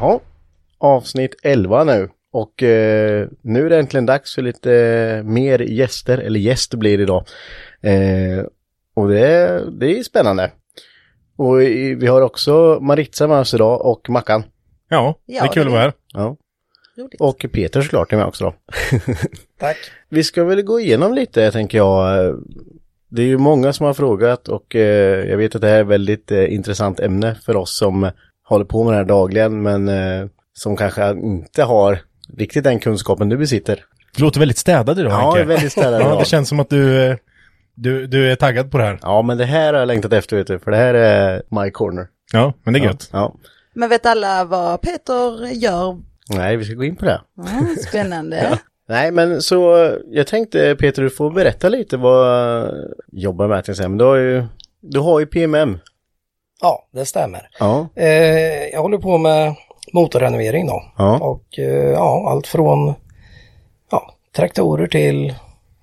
Jaha, avsnitt 11 nu. Och eh, nu är det äntligen dags för lite eh, mer gäster, eller gäst blir det idag. Eh, och det, det är spännande. Och i, vi har också Maritza med oss idag och Mackan. Ja, det är kul att vara här. Ja. Och Peter såklart är med också då. Tack. Vi ska väl gå igenom lite tänker jag. Det är ju många som har frågat och eh, jag vet att det här är ett väldigt eh, intressant ämne för oss som håller på med det här dagligen men eh, som kanske inte har riktigt den kunskapen du besitter. Du låter väldigt städad idag Ja, jag är väldigt städad Ja, idag. det känns som att du, eh, du, du är taggad på det här. Ja, men det här har jag längtat efter vet du, för det här är my corner. Ja, men det är gött. Ja. Men vet alla vad Peter gör? Nej, vi ska gå in på det. Mm, spännande. Nej, men så jag tänkte Peter, du får berätta lite vad eh, jobbar med jag säga, men du har ju, du har ju PMM. Ja, det stämmer. Ja, Eh, jag håller på med motorrenovering då. Ja. Och eh, ja, allt från ja, traktorer till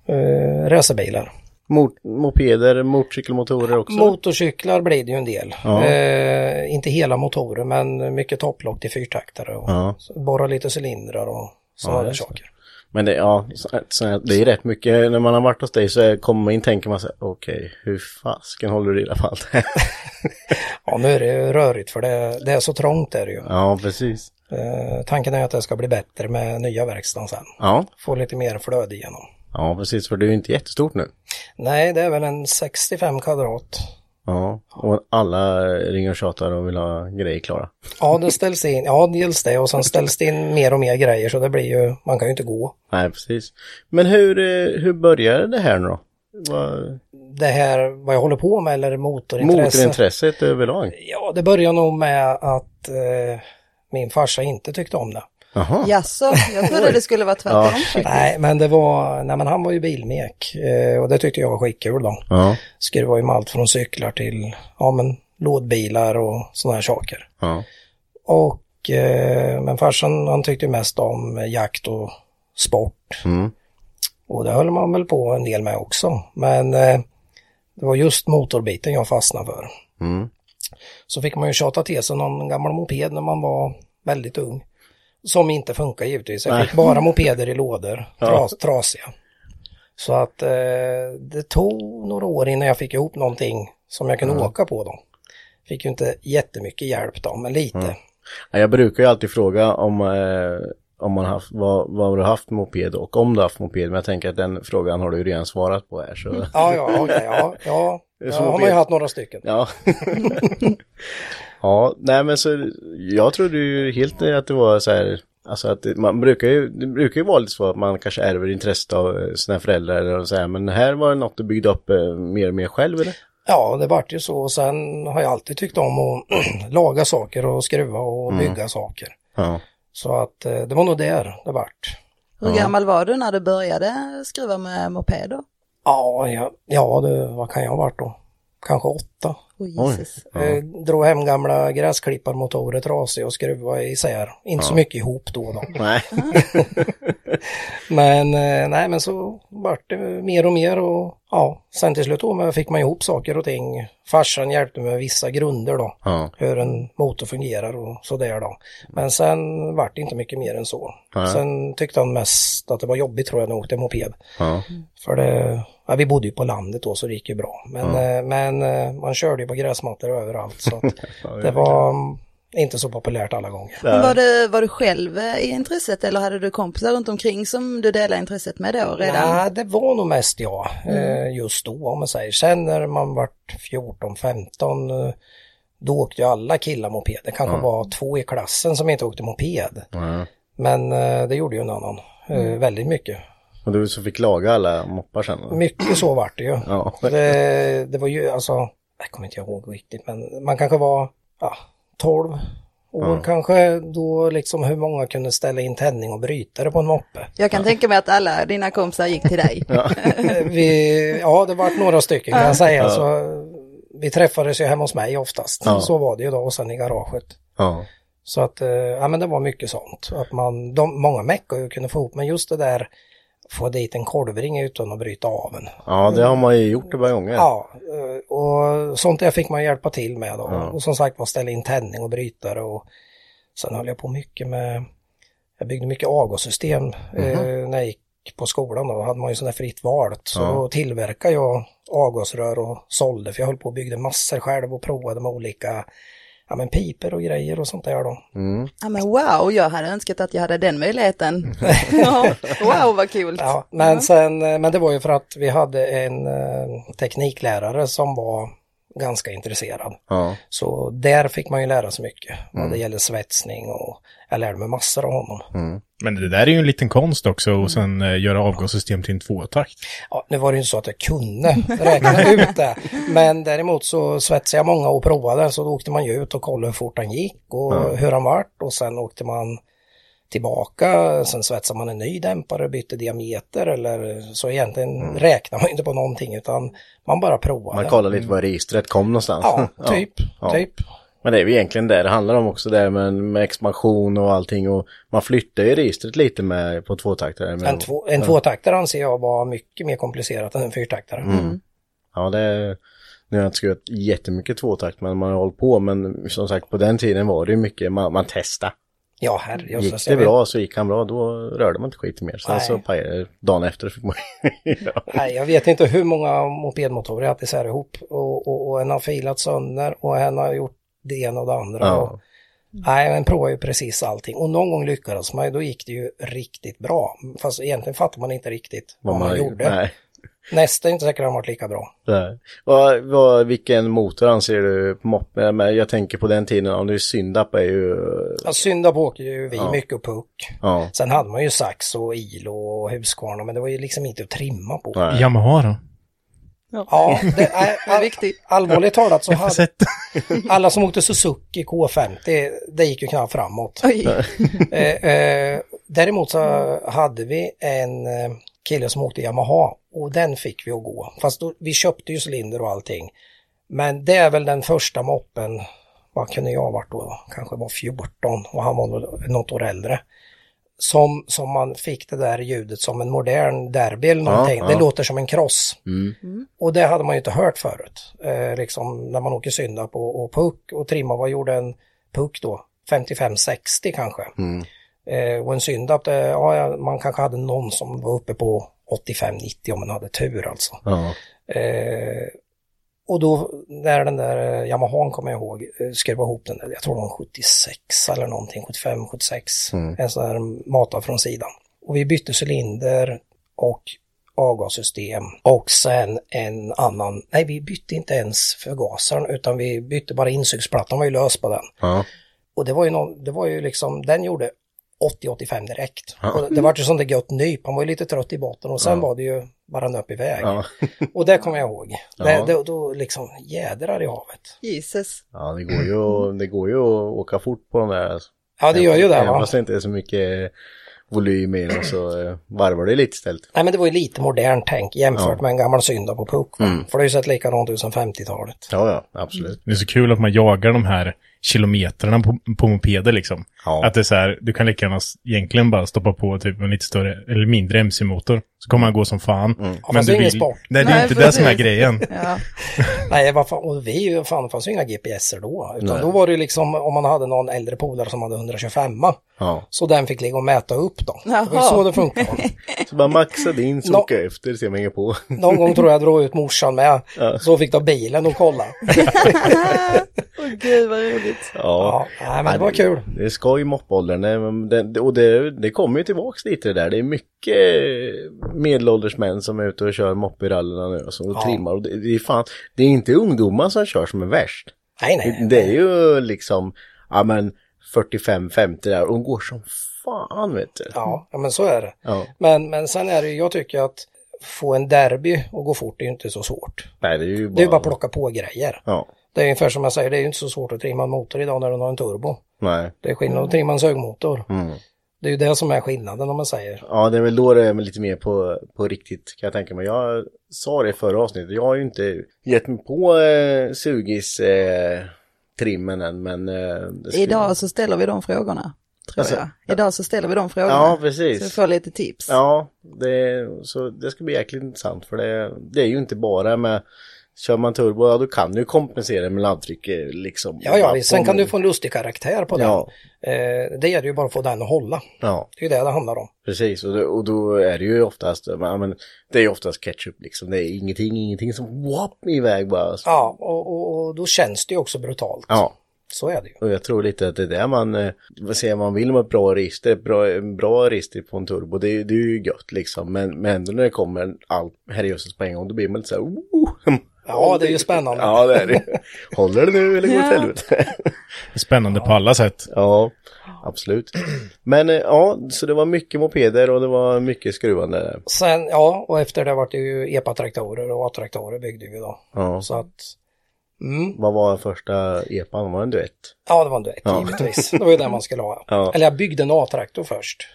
eh, racerbilar. Mot, mopeder, motorcykelmotorer också. Motorcyklar blir det ju en del. Ja. Eh, inte hela motorer men mycket topplock till fyrtaktare och borra lite cylindrar och sådana Ja, saker. Men det, ja, så, så, det är rätt mycket, när man har varit hos dig så kommer man in tänker man så här, okej, hur fasken håller du reda på allt det här? Ja, nu är det ju rörigt för det, det är så trångt är det ju. Ja, precis. Eh, tanken är att det ska bli bättre med nya verkstaden sen. Ja, Få lite mer flöde igenom. ja precis, för det är ju inte jättestort nu. Nej, det är väl en 65 kvadrat. Ja, och alla ringer och tjatar och vill ha grejer klara. Ja, det ställs in, ja dels det och sen ställs det in mer och mer grejer så det blir ju, man kan ju inte gå. Nej, precis. Men hur, eh, hur började det här nu då? Vad, Det här, vad jag håller på med eller motorintresse. motorintresset överlag? Ja, det börjar nog med att eh, min farsa inte tyckte om det. Jaha. Jaså, jag trodde det skulle vara tvärtom. Ja. Nej, men det var, nej men han var ju bilmek eh, och det tyckte jag var skitkul då. Ja, Skruva ju med allt från cyklar till, ja men lådbilar och sådana här saker. ja, Och, eh, men farsan han tyckte mest om jakt och sport. mm, Och det höll man väl på en del med också. Men eh, det var just motorbiten jag fastnade för. mm. Så fick man ju tjata till sig någon gammal moped när man var väldigt ung. Som inte funkar givetvis. Jag fick bara mopeder i lådor, tras, trasiga. Så att eh, det tog några år innan jag fick ihop någonting som jag kunde åka på då. Fick ju inte jättemycket hjälp då, men lite. Ja, Jag brukar ju alltid fråga om, eh, om man haft, vad, vad har du haft moped och om du har haft moped, men jag tänker att den frågan har du ju redan svarat på här så. Ja, ja, okej, ja, ja. ja har man ju haft några stycken. Ja. ja, nej men så jag trodde ju helt att det var så här, alltså att det, man brukar ju, det brukar ju vara lite så att man kanske ärver intresset av eh, sina föräldrar eller så här, men här var det något du byggde upp eh, mer och mer själv eller? Ja, det vart ju så. Och sen har jag alltid tyckt om att laga saker och skruva och bygga saker. Ja. Så att eh, det var nog där det vart. Hur gammal var du när du började skruva med mopeder? Ja, ja, ja det, vad kan jag ha varit då? Kanske åtta. Oh, Jesus. Eh, drog hem gamla gräsklipparmotorer trasiga och skruvade isär. Inte så mycket ihop då. då. Nej. Men eh, nej, men så vart det mer och mer och ja, sen till slut då fick man ihop saker och ting. Farsan hjälpte med vissa grunder då, Ja. hur en motor fungerar och sådär då. Men sen vart det inte mycket mer än så. Nej. Sen tyckte han mest att det var jobbigt tror jag när jag åkte moped. Ja. För det, ja, vi bodde ju på landet då så det gick ju bra. Men, eh, men eh, man körde ju på gräsmattor överallt så att det var mm, inte så populärt alla gånger. Men var, du, var du själv eh, i intresset eller hade du kompisar runt omkring som du delade intresset med då redan? Nej, det var nog mest jag eh, just då om man säger. Sen när man vart 14, 15 eh, då åkte ju alla killar moped. Det kanske var två i klassen som inte åkte moped. Ja. Men det gjorde ju en annan. Eh, väldigt mycket. Och du som fick laga alla moppar sen? eller? Mycket så vart det ju. Ja. Det, det var ju alltså, jag kommer inte ihåg riktigt, men man kanske var ja, 12 år kanske, då liksom hur många kunde ställa in tändning och brytare på en moppe. Jag kan tänka mig att alla dina kompisar gick till dig. Eh, Vi, ja, det var några stycken kan jag säga. Så, vi träffades ju hemma hos mig oftast. Ja. Så var det ju då och sen i garaget. Ja. Så att, eh, ja men det var mycket sånt. Att man, de, många meckar ju kunde få ihop, men just det där, få dit en kolvring utan att bryta av en. ja, det har man ju gjort ett par gånger. Ja, eh, och sånt där fick man hjälpa till med då. Ja. Och som sagt var ställa in tändning och brytare och sen höll jag på mycket med, jag byggde mycket avgassystem eh, när jag gick på skolan då, hade man ju sådär fritt valt. Så Ja. då tillverkade jag avgasrör och sålde för jag höll på och byggde massor själv och provade med olika ja, men piper och grejer och sånt där då. Mm. Ja men wow, jag hade önskat att jag hade den möjligheten. ja, wow vad kul. Ja, men, sen, eh, men det var ju för att vi hade en eh, tekniklärare som var ganska intresserad. Ja. Så där fick man ju lära sig mycket. Vad det gäller svetsning och jag lärde mig massor av honom. Men det där är ju en liten konst också och sen eh, göra avgassystem till en tvåtakt. Ja, nu var det ju inte så att jag kunde räkna ut det. Men däremot så svetsade jag många och provade så då åkte man ju ut och kollade hur fort han gick och hur han vart och sen åkte man tillbaka, sen svetsade man en ny dämpare, bytte diameter eller så egentligen räknar man inte på någonting utan man bara provade. Man kollar lite var registret kom någonstans. Ja, typ, Ja. typ. Men det är ju egentligen det det handlar om också där med, med expansion och allting och man flyttar ju registret lite med på tvåtaktare. Men, En, två, en tvåtaktare anser jag var mycket mer komplicerat än en fyrtaktare. Ja, det är, nu har jag inte skruvat jättemycket tvåtakt men man har hållit på men som sagt på den tiden var det ju mycket, man, man testade. Ja, herrejösses. Gick det bra så gick han bra, då rörde man inte skiten mer. Sen Nej. så pajade dagen efter fick man ja. Nej, jag vet inte hur många mopedmotorer jag haft isär ihop och, och, och en har filat sönder och en har gjort det ena och det andra. Ja. Och, nej, men provar ju precis allting och någon gång lyckades man ju, då gick det ju riktigt bra. Fast egentligen fattar man inte riktigt vad, man, gjorde. Nej. Nästa är inte säkert att han varit lika bra. Nej. Vad, vad, vilken motor anser du på moppe? Men Jag tänker på den tiden, om det är Syndap är ju... Ja, Syndap åker ju vi Ja. mycket och puck. Ja. Sen hade man ju sax och ilo och Husqvarna men det var ju liksom inte att trimma på. Nej. Yamaha då? Ja, det är, Det är viktigt. allvarligt talat så hade, alla som åkte Suzuki K50, det gick ju knappt framåt. Eh, eh, däremot så hade vi en eh, kille som åkte Yamaha och den fick vi att gå. Fast då, vi köpte ju cylinder och allting. Men det är väl den första moppen, vad kunde jag varit då? Kanske var 14 och han var något år äldre. Som, som man fick det där ljudet som en modern derby eller någonting. ja. Det låter som en cross. Mm. Och det hade man ju inte hört förut. Eh, liksom när man åker synda på och puck och trimma, vad gjorde en puck då? 55-60 kanske. Mm. Eh, och en syndap, det, ja, man kanske hade någon som var uppe på 85-90 om man hade tur alltså. Ja. Eh, och då när den där eh, Yamahan kommer jag ihåg, eh, skrev ihop den, jag tror det var 76 eller någonting, 75-76, Mm. en sån där matad från sidan. Och vi bytte cylinder och avgassystem och sen en annan, nej vi bytte inte ens förgasaren utan vi bytte bara insugsplattan var ju lös på den. Ja. Och det var ju, någon, det var ju liksom, den gjorde 80-85 direkt. Ja. Och det var ju sånt där gött nyp, han var ju lite trött i botten och sen Ja. var det ju bara nöp iväg. Ja. Och det kommer jag ihåg. Det, Ja. det, då liksom jädrar i havet. Jesus. ja, det går ju, det går ju att åka fort på de där Ja, det gör ju det Även fast det inte är så mycket volym i den så eh, varvar det lite istället. Nej men det var ju lite modern tänk jämfört med en gammal synda på puck. Mm. För det har ju sett likadant ut som 50-talet. Ja, ja, absolut. Det är så kul att man jagar de här kilometrarna på, på mopeder liksom. Ja. Att det är så här, du kan lika gärna egentligen bara stoppa på typ en lite större, eller mindre MC-motor. Så kommer han gå som fan. Mm. Ja, det är ingen sport. Nej, det är Nej, inte det som är precis. grejen. Ja. Nej, vad fan, och vi är ju fan, det fanns ju inga GPSer då. Utan Nej. då var det ju liksom om man hade någon äldre polare som hade 125 Ja. Så den fick ligga och mäta upp då. Det var Jaha. så det funkar. Så bara maxa din, så Nå- åka efter, se om jag hänger på. Någon gång tror jag jag drog ut morsan med. Ja. Så fick de bilen och kolla. Gud vad roligt. Ja, nej, men det var kul. Det är skoj i moppåldern. Och det, det kommer ju tillbaks lite det där. Det är mycket medelålders män som är ute och kör moppe i rallyna nu alltså, och Ja. trimmar. Och det, det, är fan, det är inte ungdomar som kör som är värst. Nej, nej. Det är ju liksom, ja men 45-50 där och de går som fan vet du. Ja, ja, men så är det. Ja. Men, men sen är det ju, jag tycker att få en derby och gå fort är ju inte så svårt. Nej, det är ju bara... Det är bara att plocka på grejer. Ja, Det är ungefär som jag säger, det är ju inte så svårt att trimma en motor idag när den har en turbo. nej. Det är skillnad att trimma en sögmotor. Mm. Det är ju det som är skillnaden om man säger. Ja, det är väl då det är lite mer på, på riktigt kan jag tänka mig. Jag sa det i förra avsnittet, jag har ju inte gett mig på eh, sugis eh, trimmen än, men... Eh, skulle- Idag så ställer vi de frågorna. Tror Alltså, jag. Idag så ställer vi de frågorna. Ja, precis. Så vi får lite tips. Ja, det, så det ska bli jäkligt intressant för det, det är ju inte bara med Kör man turbo, ja då kan du kompensera med laddtryck eh, liksom. Ja, ja, sen kan du få en lustig karaktär på den. Ja. Eh, det gäller ju bara att få den att hålla. Ja, Det är ju det det handlar om. precis. Och, då- och då är det ju oftast, ja, men det är ju oftast ketchup liksom. Det är ingenting, ingenting som whoop iväg bara. Ja, och, och, och då känns det ju också brutalt. Ja. Så är det ju. Och jag tror lite att det är det man, eh, vad säger man vill med ett bra register, bra, bra register på en turbo, det, det är ju gött liksom. Men, men ändå när det kommer allt herrejösses på en gång, då blir man lite så här, oh, Ja, det är ju spännande. Ja, det är det. Håller det nu eller går det åt helvete? Det är spännande på alla sätt. ja, absolut. Men eh, ja, så det var mycket mopeder och det var mycket skruvande där. Sen, ja, och efter det vart det ju EPA-traktorer och A-traktorer byggde vi då. Ja. Så att, mm, Vad var första epan? Var det en duett? ja det var en duett Ja. givetvis. Det var ju det man skulle ha. Ja. Eller jag byggde en A-traktor först.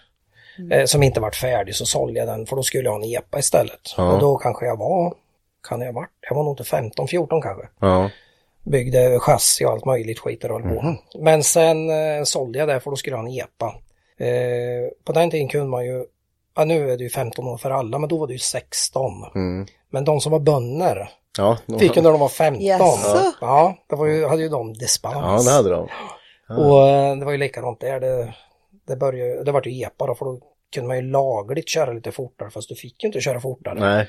Eh, som inte vart färdig så sålde jag den för då skulle jag ha en EPA istället. Ja. Och då kanske jag var, kan jag ha varit, jag var nog inte 15, 14 kanske. Ja. byggde chassi och allt möjligt skit och höll på. Mhm. Men sen eh, sålde jag det för då skulle jag ha en EPA. Eh, på den tiden kunde man ju, ja nu är det ju 15 år för alla, men då var det ju 16. Mm. Men de som var bönder Ja, fick ju när de var 15. Jaså? Ja, det var ju, hade ju de dispens. ja, det hade de. Och eh, det var ju likadant där. Det, det, började, det var ju EPA då, för då kunde man ju lagligt köra lite fortare, fast du fick ju inte köra fortare. Nej.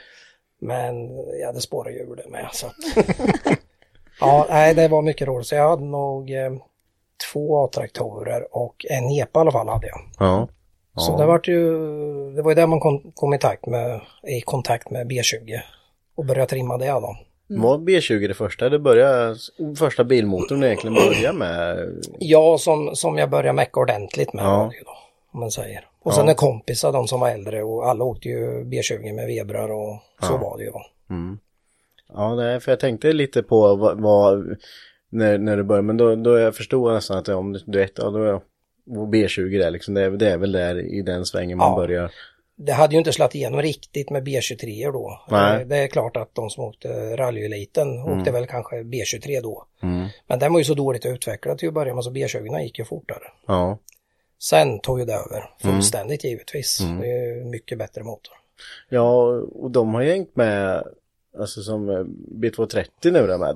Men jag hade spåra hjul det med. Så. att- ja, nej, det var mycket roligt. Så jag hade nog eh, två A-traktorer och en EPA i alla fall hade jag. Ja. Så Ja. det var ju, det var ju där man kom, kom i, kontakt med, i kontakt med B20 och började trimma det då. Var B20 det första? Det började, första bilmotorn egentligen började med? Ja, som, som jag började mecka ordentligt med Ja. ju då, om man säger. Och sen är kompisar, de som var äldre och alla åkte ju B20 med Vebrar och så var det ju då. Ja, nej, för jag tänkte lite på vad, vad när, när det började, men då, då jag förstod nästan att om du vet, ja då är och B20 där liksom, det är, det är väl där i den svängen man Ja. börjar. Det hade ju inte slagit igenom riktigt med B23 då. Nej. Eh, Det är klart att de som åkte rallyeliten åkte väl kanske B23 då. Mm. Men den var ju så dåligt utvecklad till att börja med så B20 gick ju fortare. Ja. Sen tog ju det över Mm. fullständigt givetvis. Det är ju mycket bättre motor. Ja, och de har ju hängt med, alltså som eh, B230 nu de här,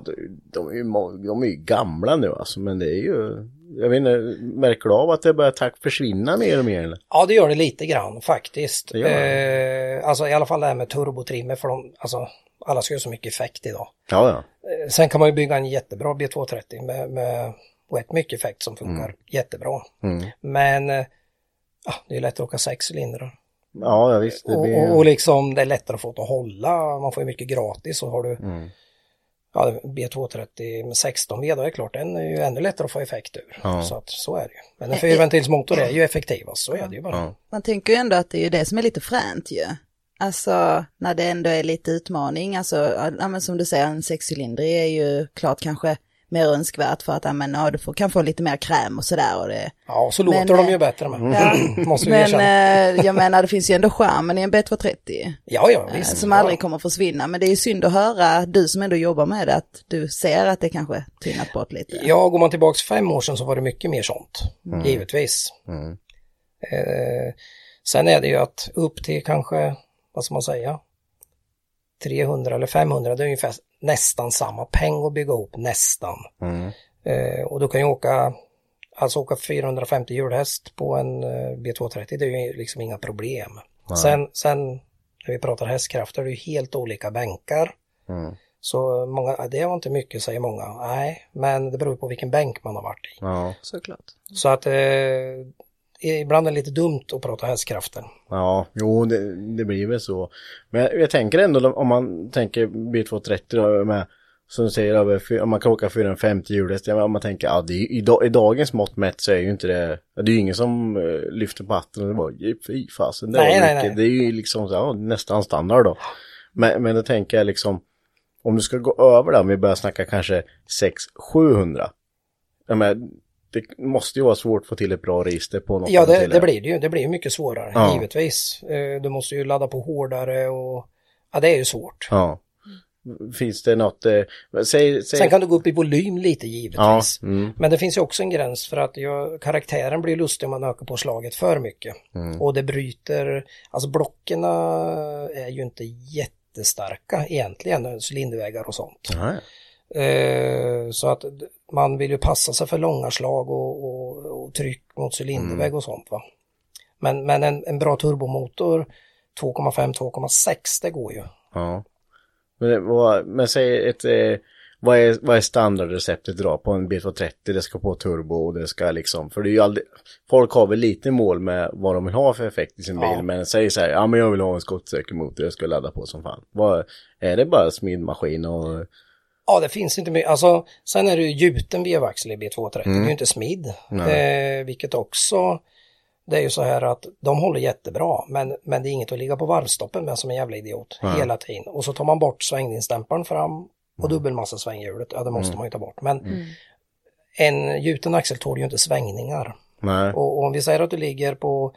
de är ju, de är ju gamla nu alltså, men det är ju, jag vet inte, märker du av att det börjar tack försvinna mer och mer eller? Ja, det gör det lite grann faktiskt. Eh, alltså i alla fall det här med turbotrimmer för de, alltså alla ska ju så mycket effekt idag. Ja, ja. Eh, sen kan man ju bygga en jättebra B230 med, med rätt mycket effekt som funkar jättebra. Mm. Men eh, ja, det är lättare att åka sex cylindrar. Ja, ja visst. Det Och, blir... och, och liksom det är lättare att få det att hålla, man får ju mycket gratis så har du Mm. ja, B230 med 16 V, då är det klart den är ju ännu lättare att få effekt ur. Ja. Så att så är det ju. Men en fyrventilsmotor är ju effektivast, så är det ju bara. Ja. Man tänker ju ändå att det är ju det som är lite fränt ju. Alltså när det ändå är lite utmaning, alltså ja, men som du säger en sexcylindrig är ju klart kanske mer önskvärt för att ja, men, ja, du får, kan få lite mer kräm och sådär. Och det, Ja, så låter Men, de ju eh, bättre med. ja. Måste vi men erkänna. eh, jag menar det finns ju ändå charmen i en B230. Ja, ja, eh, visst. Som ja. aldrig kommer försvinna. Men det är ju synd att höra, du som ändå jobbar med det, att du ser att det kanske tynat bort lite. Ja, går man tillbaks fem år sedan så var det mycket mer sånt. Mm. Givetvis. Mm. Eh, sen är det ju att upp till kanske, vad ska man säga, 300 eller 500, det är ungefär nästan samma peng att bygga ihop, nästan. Mm. Eh, och du kan ju åka, alltså åka 450 hjulhäst på en eh, B230, det är ju liksom inga problem. Sen, sen när vi pratar hästkrafter, det är ju helt olika bänkar. Mm. Så många, det var inte mycket säger många. Nej, men det beror på vilken bänk man har varit i. Ja. Såklart. Så att eh, ibland är det lite dumt att prata hästkrafter. Ja, jo det, det blir väl så. Men jag, jag tänker ändå om man tänker B230 då med som du säger, över, om man kan åka 450 hjulhäst, om man tänker, ja, det är, i, dag, i dagens mått mätt så är ju inte det, det är ju ingen som uh, lyfter på hatten och bara, fy fasen, det, Nej, var nej, mycket. nej. det är ju liksom så, ja, nästan standard då. Men, men då tänker jag liksom, om du ska gå över där, om vi börjar snacka kanske 600-700, ja, men, det måste ju vara svårt att få till ett bra register på något Ja, det, det blir det ju. Det blir ju mycket svårare, Ja. givetvis. Eh, du måste ju ladda på hårdare och ja, det är ju svårt. Ja. Finns det något, eh, säg, säg... Sen kan du gå upp i volym lite Ja, givetvis. mm, Men det finns ju också en gräns för att jag, karaktären blir lustig om man ökar på slaget för mycket. Mm. Och det bryter, alltså blockerna är ju inte jättestarka egentligen, cylindervägar och sånt. Eh, så att man vill ju passa sig för långa slag och, och, och tryck mot cylindervägg Mm. och sånt va. Men, men en, en bra turbomotor 2,5-2,6 det går ju. Ja. Men, men säg ett, eh, vad är, vad är standardreceptet då på en B230? Det ska på turbo och det ska liksom, för det är ju aldrig, folk har väl lite mål med vad de vill ha för effekt i sin Ja. bil, men säg så här, ja men jag vill ha en skottsäker motor, jag ska ladda på som fan. Vad, är det bara smidmaskin och, Ja, det finns inte mycket. Alltså, sen är det ju gjuten vevaxel i B230. Det är ju inte smidd. Eh, vilket också, det är ju så här att de håller jättebra, men, men det är inget att ligga på varvstoppen med som en jävla idiot hela tiden. Och så tar man bort svängningsdämparen fram och dubbelmassa svänghjulet. Ja, det måste man ju ta bort. Men en gjuten axel tål ju inte svängningar. nej, Och, och om vi säger att du ligger på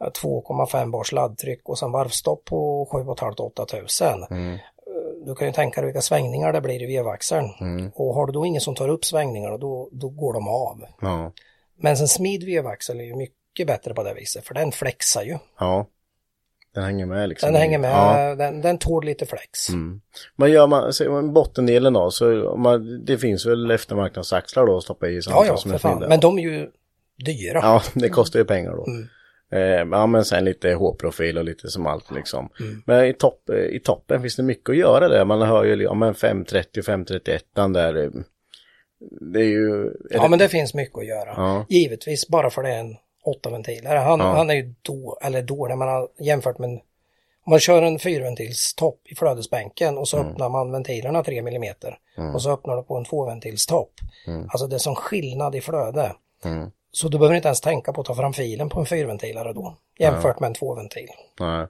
eh, 2,5 bars laddtryck och sen varvstopp på 7,5-8 tusen. Mm. Du kan ju tänka dig vilka svängningar det blir i vevaxeln. Mm. Och har du då ingen som tar upp svängningarna då, då går de av. ja, Men en smid vevaxel är ju mycket bättre på det viset för den flexar ju. ja. Den hänger med liksom. Den hänger med, Ja. den, den tål lite flex. Mm. Men gör man, säger man bottendelen då, så man, det finns väl eftermarknadsaxlar då att stoppa i Ja, ja, som för fan. Men de är ju dyra. Ja, det kostar ju pengar då. Mm. Eh, ja, men sen lite H-profil och lite som allt liksom. Mm. Men i, topp, eh, i toppen finns det mycket att göra där. Man hör ju, ja men 530 531 där. eh, Det är ju... Är Ja, men det finns mycket att göra. Ja. Givetvis, bara för det är en åttaventilare. Han, Ja. han är ju då, eller dålig, man har jämfört med en, om man kör en fyrventils topp i flödesbänken och så Mm. öppnar man ventilerna 3 mm och så öppnar du på en tvåventils topp. Alltså det är som skillnad i flöde. Mm. Så du behöver inte ens tänka på att ta fram filen på en fyrventilare då, jämfört med en tvåventil. Nej.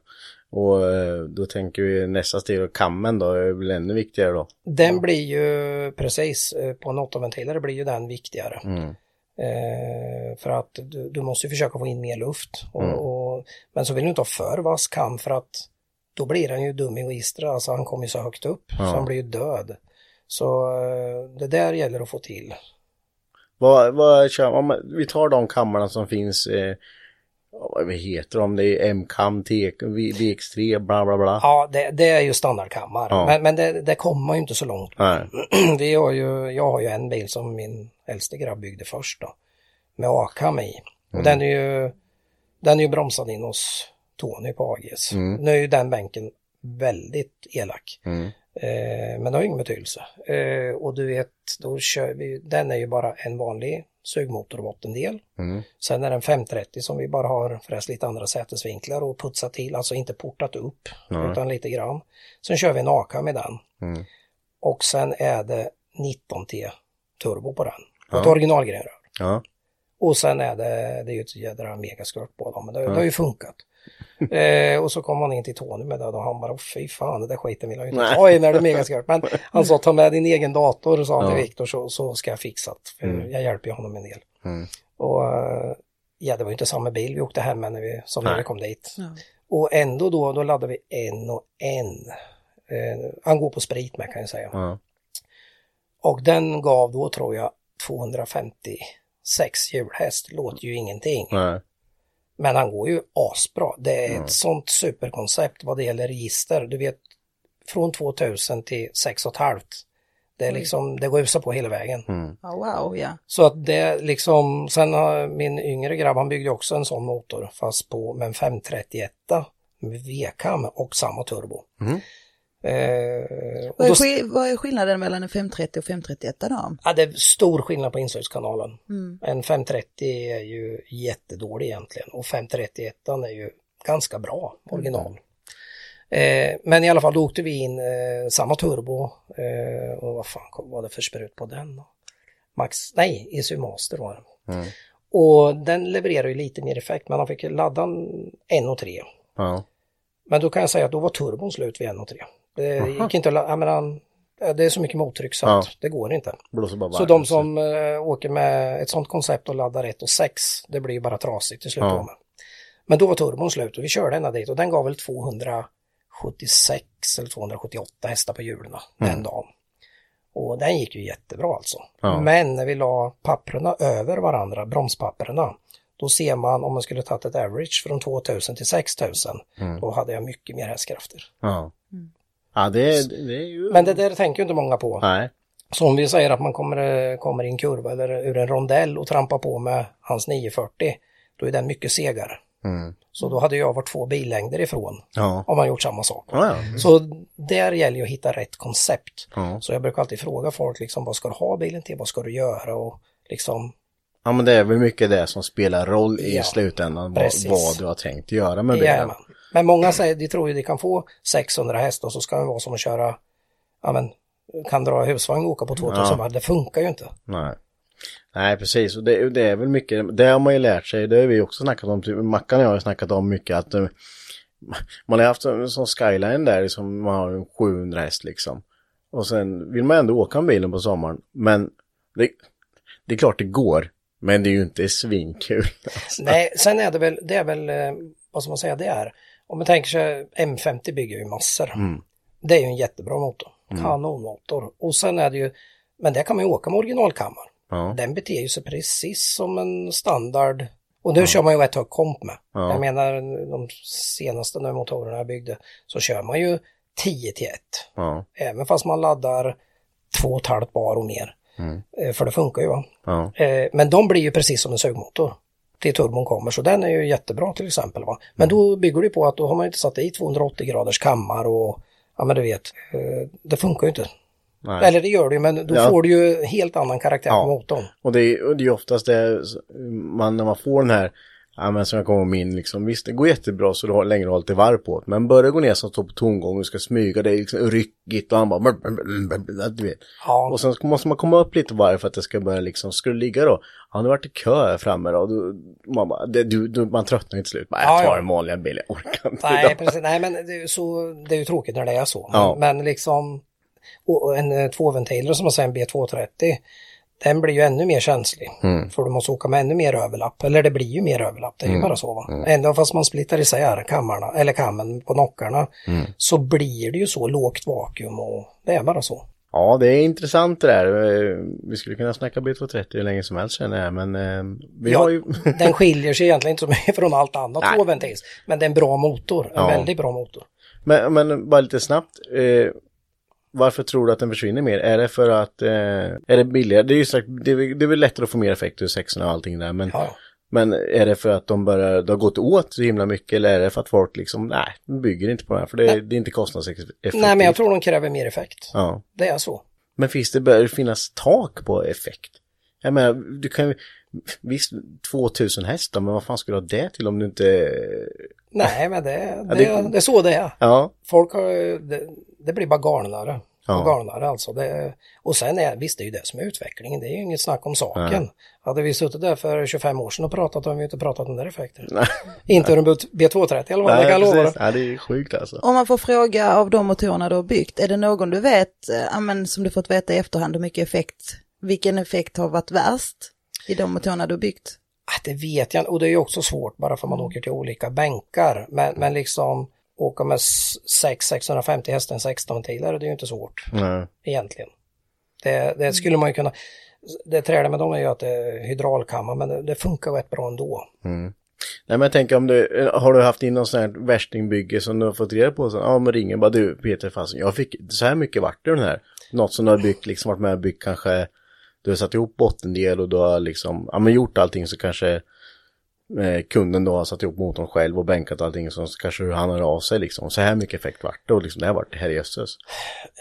Och eh, då tänker vi nästa steg, kammen då, är väl ännu viktigare då. Den blir ju precis eh, på en åttaventilare blir ju den viktigare. Mm. Eh, för att du, du måste ju försöka få in mer luft. Och, Mm. och, men så vill du inte ha för vass kam för att då blir han ju dum i registret. Alltså han kommer ju så högt upp så han blir ju död. Så eh, det där gäller att få till. Vad, vad kör om man- Vi tar de kammarna som finns, eh, vad heter de? Det är M-kam, T- V- VX3, bla bla bla. Ja, det, det är ju standardkammar. Ja. Men, men det, det kommer ju inte så långt. Nej. Vi har ju, jag har ju en bil som min äldste grabb byggde först då. Med A-kam i. Och den är ju, den är ju bromsad in hos Tony på AGS. Nu är ju den bänken väldigt elak. Mm. Eh, men det har ingen betydelse. Eh, och du vet, då kör vi, den är ju bara en vanlig sugmotorbottendel. Mm. Sen är det en 530 som vi bara har förresten lite andra sätesvinklar och putsat till, alltså inte portat upp utan lite grann. Sen kör vi en AK med den. Mm. Och sen är det 19T turbo på den. På ett originalgrenrör. Ja. Och sen är det, det är ju ett jädra megaskört på dem, men det, det har ju funkat. eh, och så kom han in till Tony med det och han bara, "Åh, fy fan, det där skiten vill jag ju inte ta i när det är megaskarpt. Men han sa, ta med din egen dator, sa han till Viktor, så, så ska jag fixa det. För jag hjälper ju honom en del. Och eh, ja, det var ju inte samma bil vi åkte hem med när vi, som när vi kom dit. Och ändå då, då laddade vi en och en. Eh, han går på sprit med kan jag säga. Ja. Och den gav då tror jag 256 hjulhäst, låter ju ingenting. Nej. Men han går ju asbra. Det är ett sånt superkoncept vad det gäller register. Du vet, från 2000 till 6,5. Det är liksom, det går usar på hela vägen. Ja, wow, ja. Så att det liksom, sen har min yngre grabb, han byggde också en sån motor fast på med en 531 med V-kam och samma turbo. Eh, Vad är, då, vad är skillnaden mellan en 530 och 531 då? ja, det är stor skillnad på insugskanalen. En 530 är ju jättedålig egentligen och 531 är ju ganska bra original. Eh, men i alla fall då åkte vi in eh, samma turbo eh, och vad fan var det för sprut på den? då? Max, nej, ECU Master var det. Och den levererar ju lite mer effekt men han fick ladda en 1.3. Ja. Men då kan jag säga att då var turbon slut vid 1.3. Det gick inte att ladda, ja, men han, ja, det är så mycket mottryck så Ja. det går inte. Så de som eh, åker med ett sånt koncept och laddar 1 och 6, det blir ju bara trasigt till slut. Ja. Men då var turbon slut och vi körde ända dit och den gav väl 276 eller 278 hästar på hjulen den dagen. Och den gick ju jättebra alltså. Ja. Men när vi la papperna över varandra, bromspapperna, då ser man om man skulle tagit ett average från 2000 till 6000, då hade jag mycket mer hästkrafter. Ja. Ja, det, är- det är ju... Men det där tänker ju inte många på. Nej. Så om vi säger att man kommer, kommer i en kurva eller ur en rondell och trampar på med hans 940, då är den mycket segare. Så då hade jag varit två billängder ifrån Ja. om man gjort samma sak. Ja, ja. Så där gäller ju att hitta rätt koncept. Så jag brukar alltid fråga folk liksom, vad ska du ha bilen till, vad ska du göra och liksom, ja, men det är väl mycket det som spelar roll i slutändan. Vad, vad du har tänkt göra med bilen. Jajamän. Men många säger, de tror ju de kan få 600 hästar och så ska det vara som att köra, ja men, kan dra husvagn och åka på 2000 Ja. varv. Det funkar ju inte. Nej. Nej, precis. Och det, det är väl mycket, det har man ju lärt sig, det har vi också snackat om, typ, Mackan och jag har snackat om mycket att eh, man har haft en sån skyline där som man har en 700 häst liksom. Och sen vill man ändå åka med bilen på sommaren, men det, det är klart det går, men det är ju inte svinkul. Nej, sen är det väl, det är väl, eh, vad ska man säga det är, om man tänker sig M50 bygger ju massor. Mm. Det är ju en jättebra motor, kanonmotor. Och sen är det ju, men där kan man ju åka med originalkammaren. Ja. Den beter ju sig precis som en standard. Och nu kör man ju rätt hög komp med. Ja. Jag menar de senaste nu motorerna jag byggde så kör man ju 10 till 1. Ja, Även fast man laddar 2,5 bar och mer. Eh, För det funkar ju va. ja, Eh, Men de blir ju precis som en sugmotor till turbon kommer så den är ju jättebra till exempel. Va? Men då bygger det på att då har man inte satt i 280 graders kammar och ja men du vet, eh, det funkar ju inte. nej. Eller det gör det ju men då Ja. får du ju helt annan karaktär Ja. på motorn. Och det är, och det är oftast det, man, när man får den här, ja men som jag kommer min liksom, visst det går jättebra så du har längre hållit i varv på men börjar gå ner som står på tomgång och ska smyga, det är liksom ryckigt och han bara, du vet. Ja. Och sen måste man komma upp lite varv för att det ska börja liksom, ska du ligga då? Ja, nu vart det kö här framme då, då man, bara, det, du, du, man tröttnar till slut, bara, Ja, jag tar ja. en vanlig bil, jag orkar inte Nej, idag. precis. Nej men det är, så, det är ju tråkigt när det är så. Ja. Men, men liksom, en eh, tvåventilare som man säger en B230, den blir ju ännu mer känslig. Mm. För du måste åka med ännu mer överlapp. Eller det blir ju mer överlapp, det är Mm. ju bara så va. Ändå fast man splittar isär kammarna, eller kammen på nockarna, Mm. så blir det ju så lågt vakuum och det är bara så. Ja, det är intressant det där. Eh, Vi skulle kunna snacka B230 hur länge som helst känner jag, men eh, vi Ja, har ju... Den skiljer sig egentligen inte så mycket från allt annat Nej. tvåventils. Men det är en bra motor, en Ja. väldigt bra motor. Men, men bara lite snabbt. Eh, varför tror du att den försvinner mer? Är det för att, eh, är det billigare? Det är ju sagt, det är, det är väl lättare att få mer effekt ur sexorna och allting där. Men, Ja. men är det för att de börjar, det har gått åt så himla mycket eller är det för att folk liksom, nej, de bygger inte på det här för det, är- det är inte kostnadseffektivt. Nej, men jag tror de kräver mer effekt. Ja. Det är så. Men finns det, bör finnas tak på effekt? Jag menar, du kan ju, visst 2000 hästar, men vad fan ska du ha det till om du inte... Nej, men det, det, det- det är så det är. Ja, Folk har, det, det blir bara galnare. Ja. och galnare alltså. Det, och sen är, visst det är ju det som är utvecklingen, det är ju inget snack om saken. Hade vi suttit där för 25 år sedan och pratat hade vi inte pratat om den där effekten. Nej. inte ur en B230 i alla fall, det kan jag lova. Ja, det är sjukt alltså. Om man får fråga av de motorerna du har byggt, är det någon du vet, ja, men som du fått veta i efterhand hur mycket effekt, vilken effekt har varit värst i de motorerna du har byggt? Ah, Det vet jag inte. och det är ju också svårt bara för man åker till olika bänkar. Men, men liksom åka med 6 650 hästen 16 tilare det är ju inte svårt Nej. egentligen. Det, det skulle man ju kunna, det träliga med dem är ju att det är hydraulkammare men det, det funkar rätt bra ändå. Nej men jag tänker om du, har du haft in någon sån här värstingbygge som du har fått reda på? Så, ja men ringer bara du Peter fasen, jag fick så här mycket vart den här. Något som du har byggt, liksom varit med och byggt kanske, du har satt ihop bottendel och du har liksom, ja men gjort allting så kanske eh, kunden då har satt ihop motorn själv och bänkat allting så kanske han hör av sig liksom. Så här mycket effekt vart det och liksom det har varit herrejösses.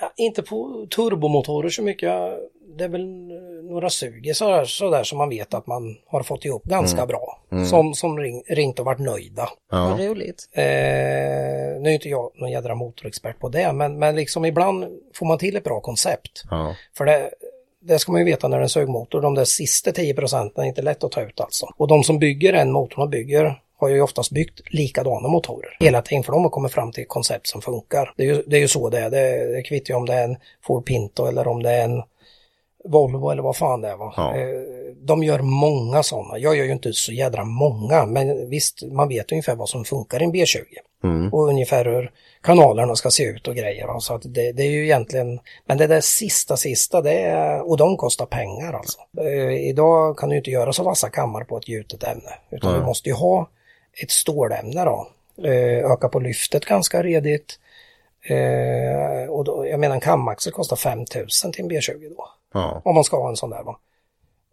Ja, inte på turbomotorer så mycket, det är väl eh, några suger sådär, sådär som man vet att man har fått ihop ganska bra. Som, som ring, ringt och varit nöjda. Ja. Vad roligt. Eh, nu är inte jag någon jädra motorexpert på det, men, men liksom ibland får man till ett bra koncept. Ja. För det, det ska man ju veta när det är en sögmotor, de där sista 10 procenten är inte lätt att ta ut alltså. Och de som bygger en motorn och bygger har ju oftast byggt likadana motorer hela tiden för de har kommit fram till koncept som funkar. Det är ju, det är ju så det är, det, det kvittar ju om det är en Ford Pinto eller om det är en Volvo eller vad fan det är. Va? Ja. Eh, De gör många sådana. Jag gör ju inte så jädra många, men visst, man vet ungefär vad som funkar i en B20. Och ungefär hur kanalerna ska se ut och grejer. va. Så att det, det är ju egentligen, men det där sista, sista, det är, och de kostar pengar alltså. Eh, idag kan du inte göra så vassa kammar på ett gjutet ämne, utan du måste ju ha ett stålämne då. Eh, öka på lyftet ganska redigt. Eh, och då, jag menar en kamaxel kostar 5000 till en B20 då. Ja. Om man ska ha en sån där va.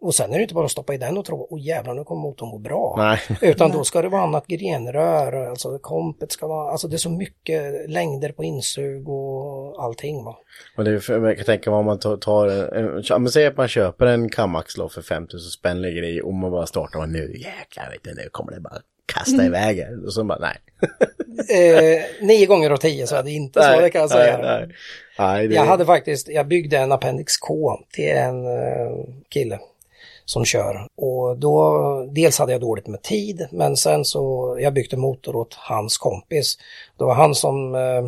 Och sen är det inte bara att stoppa i den och tro, åh jävlar nu kommer motorn gå bra. Nej. Utan då ska det vara annat grenrör, alltså kompet ska vara, alltså det är så mycket längder på insug och allting va. Och det är för, jag kan tänka mig om man tar, tar en, men säg att man köper en kamaxel då för 5000 spänn lägger i och man bara startar och nu jäklar vet du, nu kommer det bara kasta iväg här. Och så bara nej. Eh, nio gånger av tio så är det inte så, det kan jag säga. Nej, nej. nej det, Jag hade faktiskt, jag byggde en Appendix K till en eh, kille som kör. Och då, dels hade jag dåligt med tid, men sen så, jag byggde motor åt hans kompis. Det var han som, eh,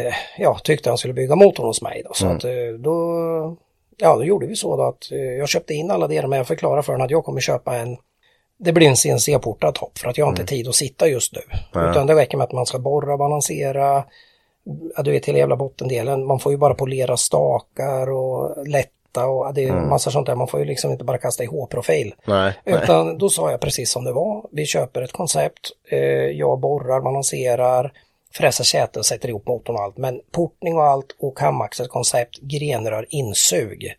eh, ja, tyckte han skulle bygga motorn hos mig då. Så att eh, då, ja, då gjorde vi så då att eh, jag köpte in alla delar, men jag förklarade för honom att jag kommer köpa en det blir en CNC-portad topp för att jag har inte tid att sitta just nu. Utan det räcker med att man ska borra, balansera, ja, du vet hela jävla bottendelen. Man får ju bara polera stakar och lätta och det är massa sånt där. Man får ju liksom inte bara kasta i H-profil. Nej, nej. Utan då sa jag precis som det var. Vi köper ett koncept, eh, jag borrar, balanserar, fräser säte och sätter ihop motorn och allt. Men portning och allt och kamaxelkoncept, grenrör, insug.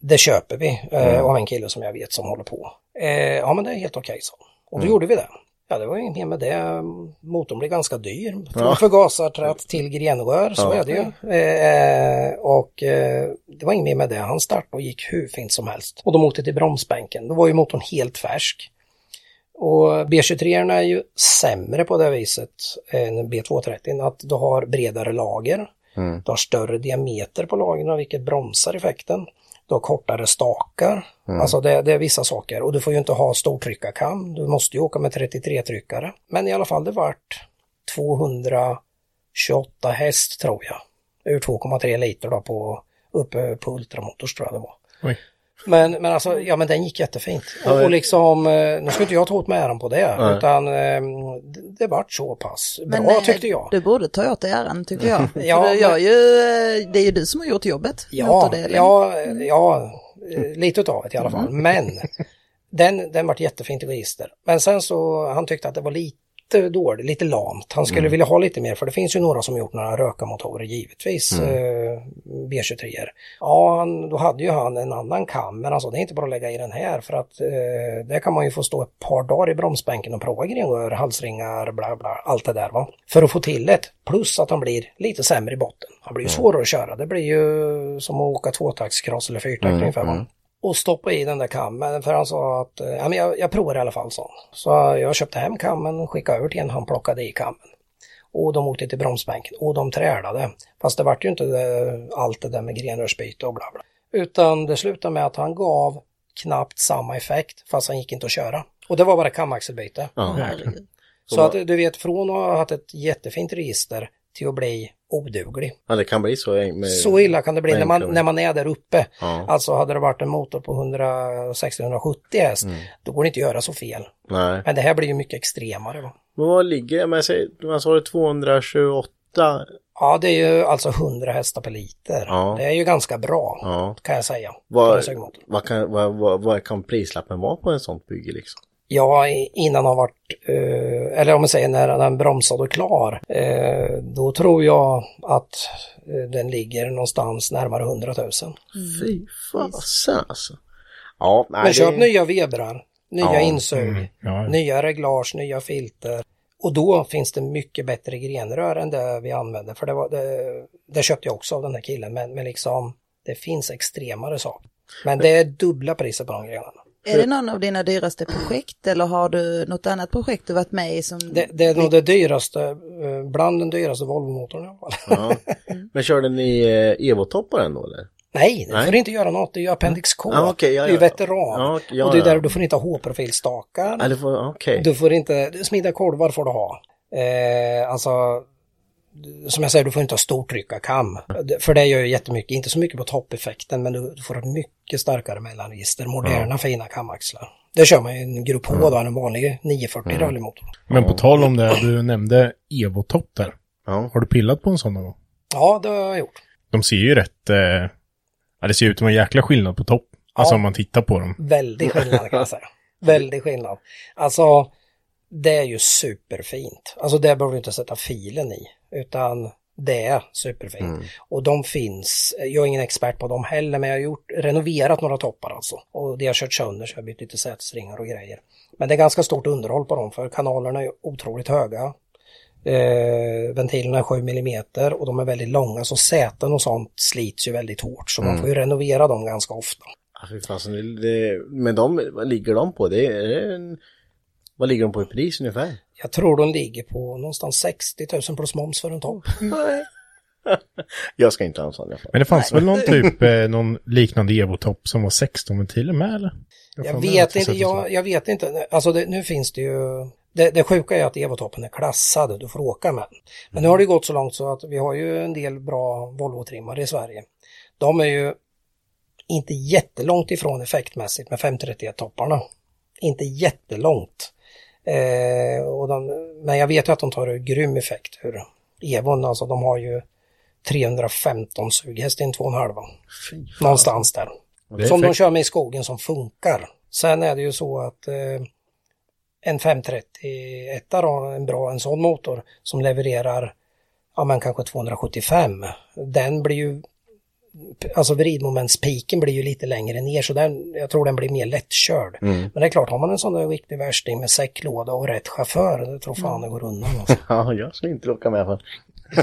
Det köper vi eh, av en kille som jag vet som håller på. Eh, ja men det är helt okej så. Och då gjorde vi det. Ja det var inget mer med det. Motorn blev ganska dyr. Från förgasartratt till grenrör, så är det ju. Eh, och eh, det var inget mer med det. Han startade och gick hur fint som helst. Och de åkte till bromsbänken. Då var ju motorn helt färsk. Och B23 är ju sämre på det viset än B230. Att du har bredare lager. Du har större diameter på lagren vilket bromsar effekten. Du har kortare stakar. Alltså det, det är vissa saker. Och du får ju inte ha stortryckarkam. Du måste ju åka med 33-tryckare. Men i alla fall det vart 228 häst tror jag. Ur 2,3 liter då på uppe på Ultramotors tror jag det var. Oj. Men, men alltså, ja men den gick jättefint. Och, och liksom, eh, nu ska inte jag ta åt mig äran på det, utan eh, det, det vart så pass bra eh, tyckte jag. Du borde ta åt dig äran tycker jag. För Ja, du gör men- ju, eh, det är ju du som har gjort jobbet. Ja, ja, ja, lite utav det i alla fall. Men den, den vart jättefint i register. Men sen så, han tyckte att det var lite dåligt, lite lamt. Han skulle vilja ha lite mer, för det finns ju några som gjort några rökarmotorer givetvis, eh, B23. Ja, han, då hade ju han en annan kam, men alltså det är inte bara att lägga i den här för att eh, där kan man ju få stå ett par dagar i bromsbänken och prova grenrör, halsringar, bla bla, allt det där va. För att få till ett, plus att han blir lite sämre i botten. Han blir ju svårare att köra, det blir ju som att åka tvåtaktskross eller fyrtakt ungefär va. Och stoppa i den där kammen för han sa att eh, ja, men jag, jag provar i alla fall så. Så jag köpte hem kammen, skickade över till en, han plockade i kammen. Och de åkte till bromsbänken och de trälade. Fast det vart ju inte det, allt det där med grenrörsbyte och bla bla. Utan det slutade med att han gav knappt samma effekt fast han gick inte att köra. Och det var bara kamaxelbyte. Ja. Så att du vet från att ha haft ett jättefint register till att bli oduglig. ja, det kan bli så. Med, Så illa kan det bli när man, när man är där uppe. Ja. Alltså hade det varit en motor på 160-170 häst, Mm. då går det inte att göra så fel. Nej. Men det här blir ju mycket extremare. Va? Men vad ligger det? Men man sa det 228. Ja, det är ju alltså 100 hästar per liter. Ja. Det är ju ganska bra, Ja. kan jag säga. Vad, vad, kan, vad, vad, vad kan prislappen vara på en sånt bygge liksom? Ja, innan han varit, eh, eller om man säger när den bromsade och klar, eh, då tror jag att eh, den ligger någonstans närmare 100 000. Fy fasen alltså. Ja, nej, Men köp det- nya vebrar, nya Ja, insug, mm, ja. nya reglage, nya filter. Och då finns det mycket bättre grenrör än det vi använde. För det, var, det, det köpte jag också av den här killen. Men, men liksom, det finns extremare saker. Men det är dubbla priser på de grenarna. Är det någon av dina dyraste projekt eller har du något annat projekt du varit med i som... Det, det är nog det dyraste, eh, bland den dyraste Volvo-motorn i alla fall. Ja. Men körde ni eh, Evo-topparen då eller? Nej, det Nej. får inte göra något. Det är ju Appendix K. Ja, okej, ja, det är ju ja. veteran. Ja, ja, och det är ja. där du får inte ha H-profilstakar. Ja, det får, okej. Du får inte, smida kolvar får du ha. Eh, alltså, som jag säger, du får inte ha stortryckarkam. Det- För det gör ju jättemycket, inte så mycket på toppeffekten, men du, du får ett mycket starkare mellanregister, moderna fina kamaxlar. Det kör man ju en grupp H då, en vanlig 940 rallymotor. Men på tal om det, du nämnde Evo-topp där. Ja. Har du pillat på en sån någon gång? Ja, det har jag gjort. De ser ju rätt... Eh, ja, det ser ut som en jäkla skillnad på topp. Alltså Ja. om man tittar på dem. Väldig skillnad kan jag säga. Väldig skillnad. Alltså, det är ju superfint. Alltså det behöver du inte sätta filen i, utan det är superfint. Och de finns, jag är ingen expert på dem heller, men jag har gjort, renoverat några toppar alltså. Och det har kört sönder så jag har bytt lite sätesringar och grejer. Men det är ganska stort underhåll på dem, för kanalerna är otroligt höga. Eh, ventilerna är 7 mm och de är väldigt långa så säten och sånt slits ju väldigt hårt så man får ju renovera dem ganska ofta. Men de, vad ligger de på? Det är, en, vad ligger de på i pris ungefär? Jag tror de ligger på någonstans 60 000 plus moms för en topp. Nej. jag ska inte ha en sån i alla fall. Men det fanns väl någon typ, eh, någon liknande Evo-topp som var 16 ventiler med eller? Jag fan, vet inte, jag, jag vet inte. Alltså det, nu finns det ju... Det, det sjuka är att Evotoppen är klassad, du får åka med. Men nu har det gått så långt så att vi har ju en del bra Volvo-trimmare i Sverige. De är ju inte jättelångt ifrån effektmässigt med 531-topparna. Inte jättelångt. Eh, och de, men jag vet ju att de tar en grym effekt ur Evon, alltså de har ju 315 sughäst i en 2,5. Fy fan. Någonstans där. Som de kör med i skogen som funkar. Sen är det ju så att eh, en 531 då, en bra en sån motor som levererar ja men kanske 275. Den blir ju Alltså vridmomentspiken blir ju lite längre ner så den, jag tror den blir mer lättkörd. Men det är klart, har man en sån där riktig värsting med säcklåda och rätt chaufför, det tror fan det går undan. Alltså. Ja, jag skulle inte åka med för.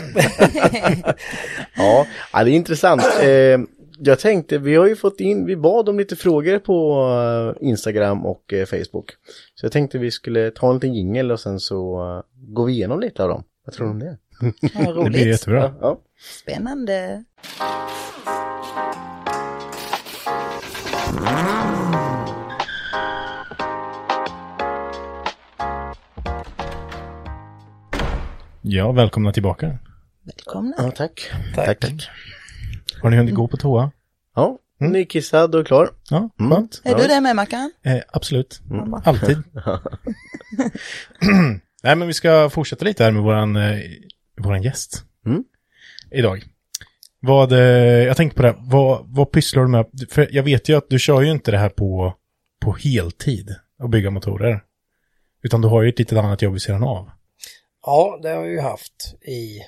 ja, ja, det är intressant. Eh, jag tänkte, vi har ju fått in, vi bad om lite frågor på eh, Instagram och eh, Facebook. Så jag tänkte vi skulle ta en liten jingel och sen så går vi igenom lite av dem. Vad tror du om det? Vad Det blir roligt. jättebra. Ja. Spännande. Ja, välkomna tillbaka. Välkomna. ja, tack. Tack. Tack, tack. Har ni hunnit gå på toa? Ja, nu är kissad och klar. Ja, Mm. skönt. Är du det med Mackan? Eh, absolut. Mm. Alltid. Nej, men vi ska fortsätta lite här med våran, eh, våran gäst. Mm. Idag. Vad, eh, jag tänkte på det, här, vad, vad pysslar du med? För jag vet ju att du kör ju inte det här på, på heltid och bygga motorer. Utan du har ju ett litet annat jobb vid sidan av. Ja, det har jag ju haft i,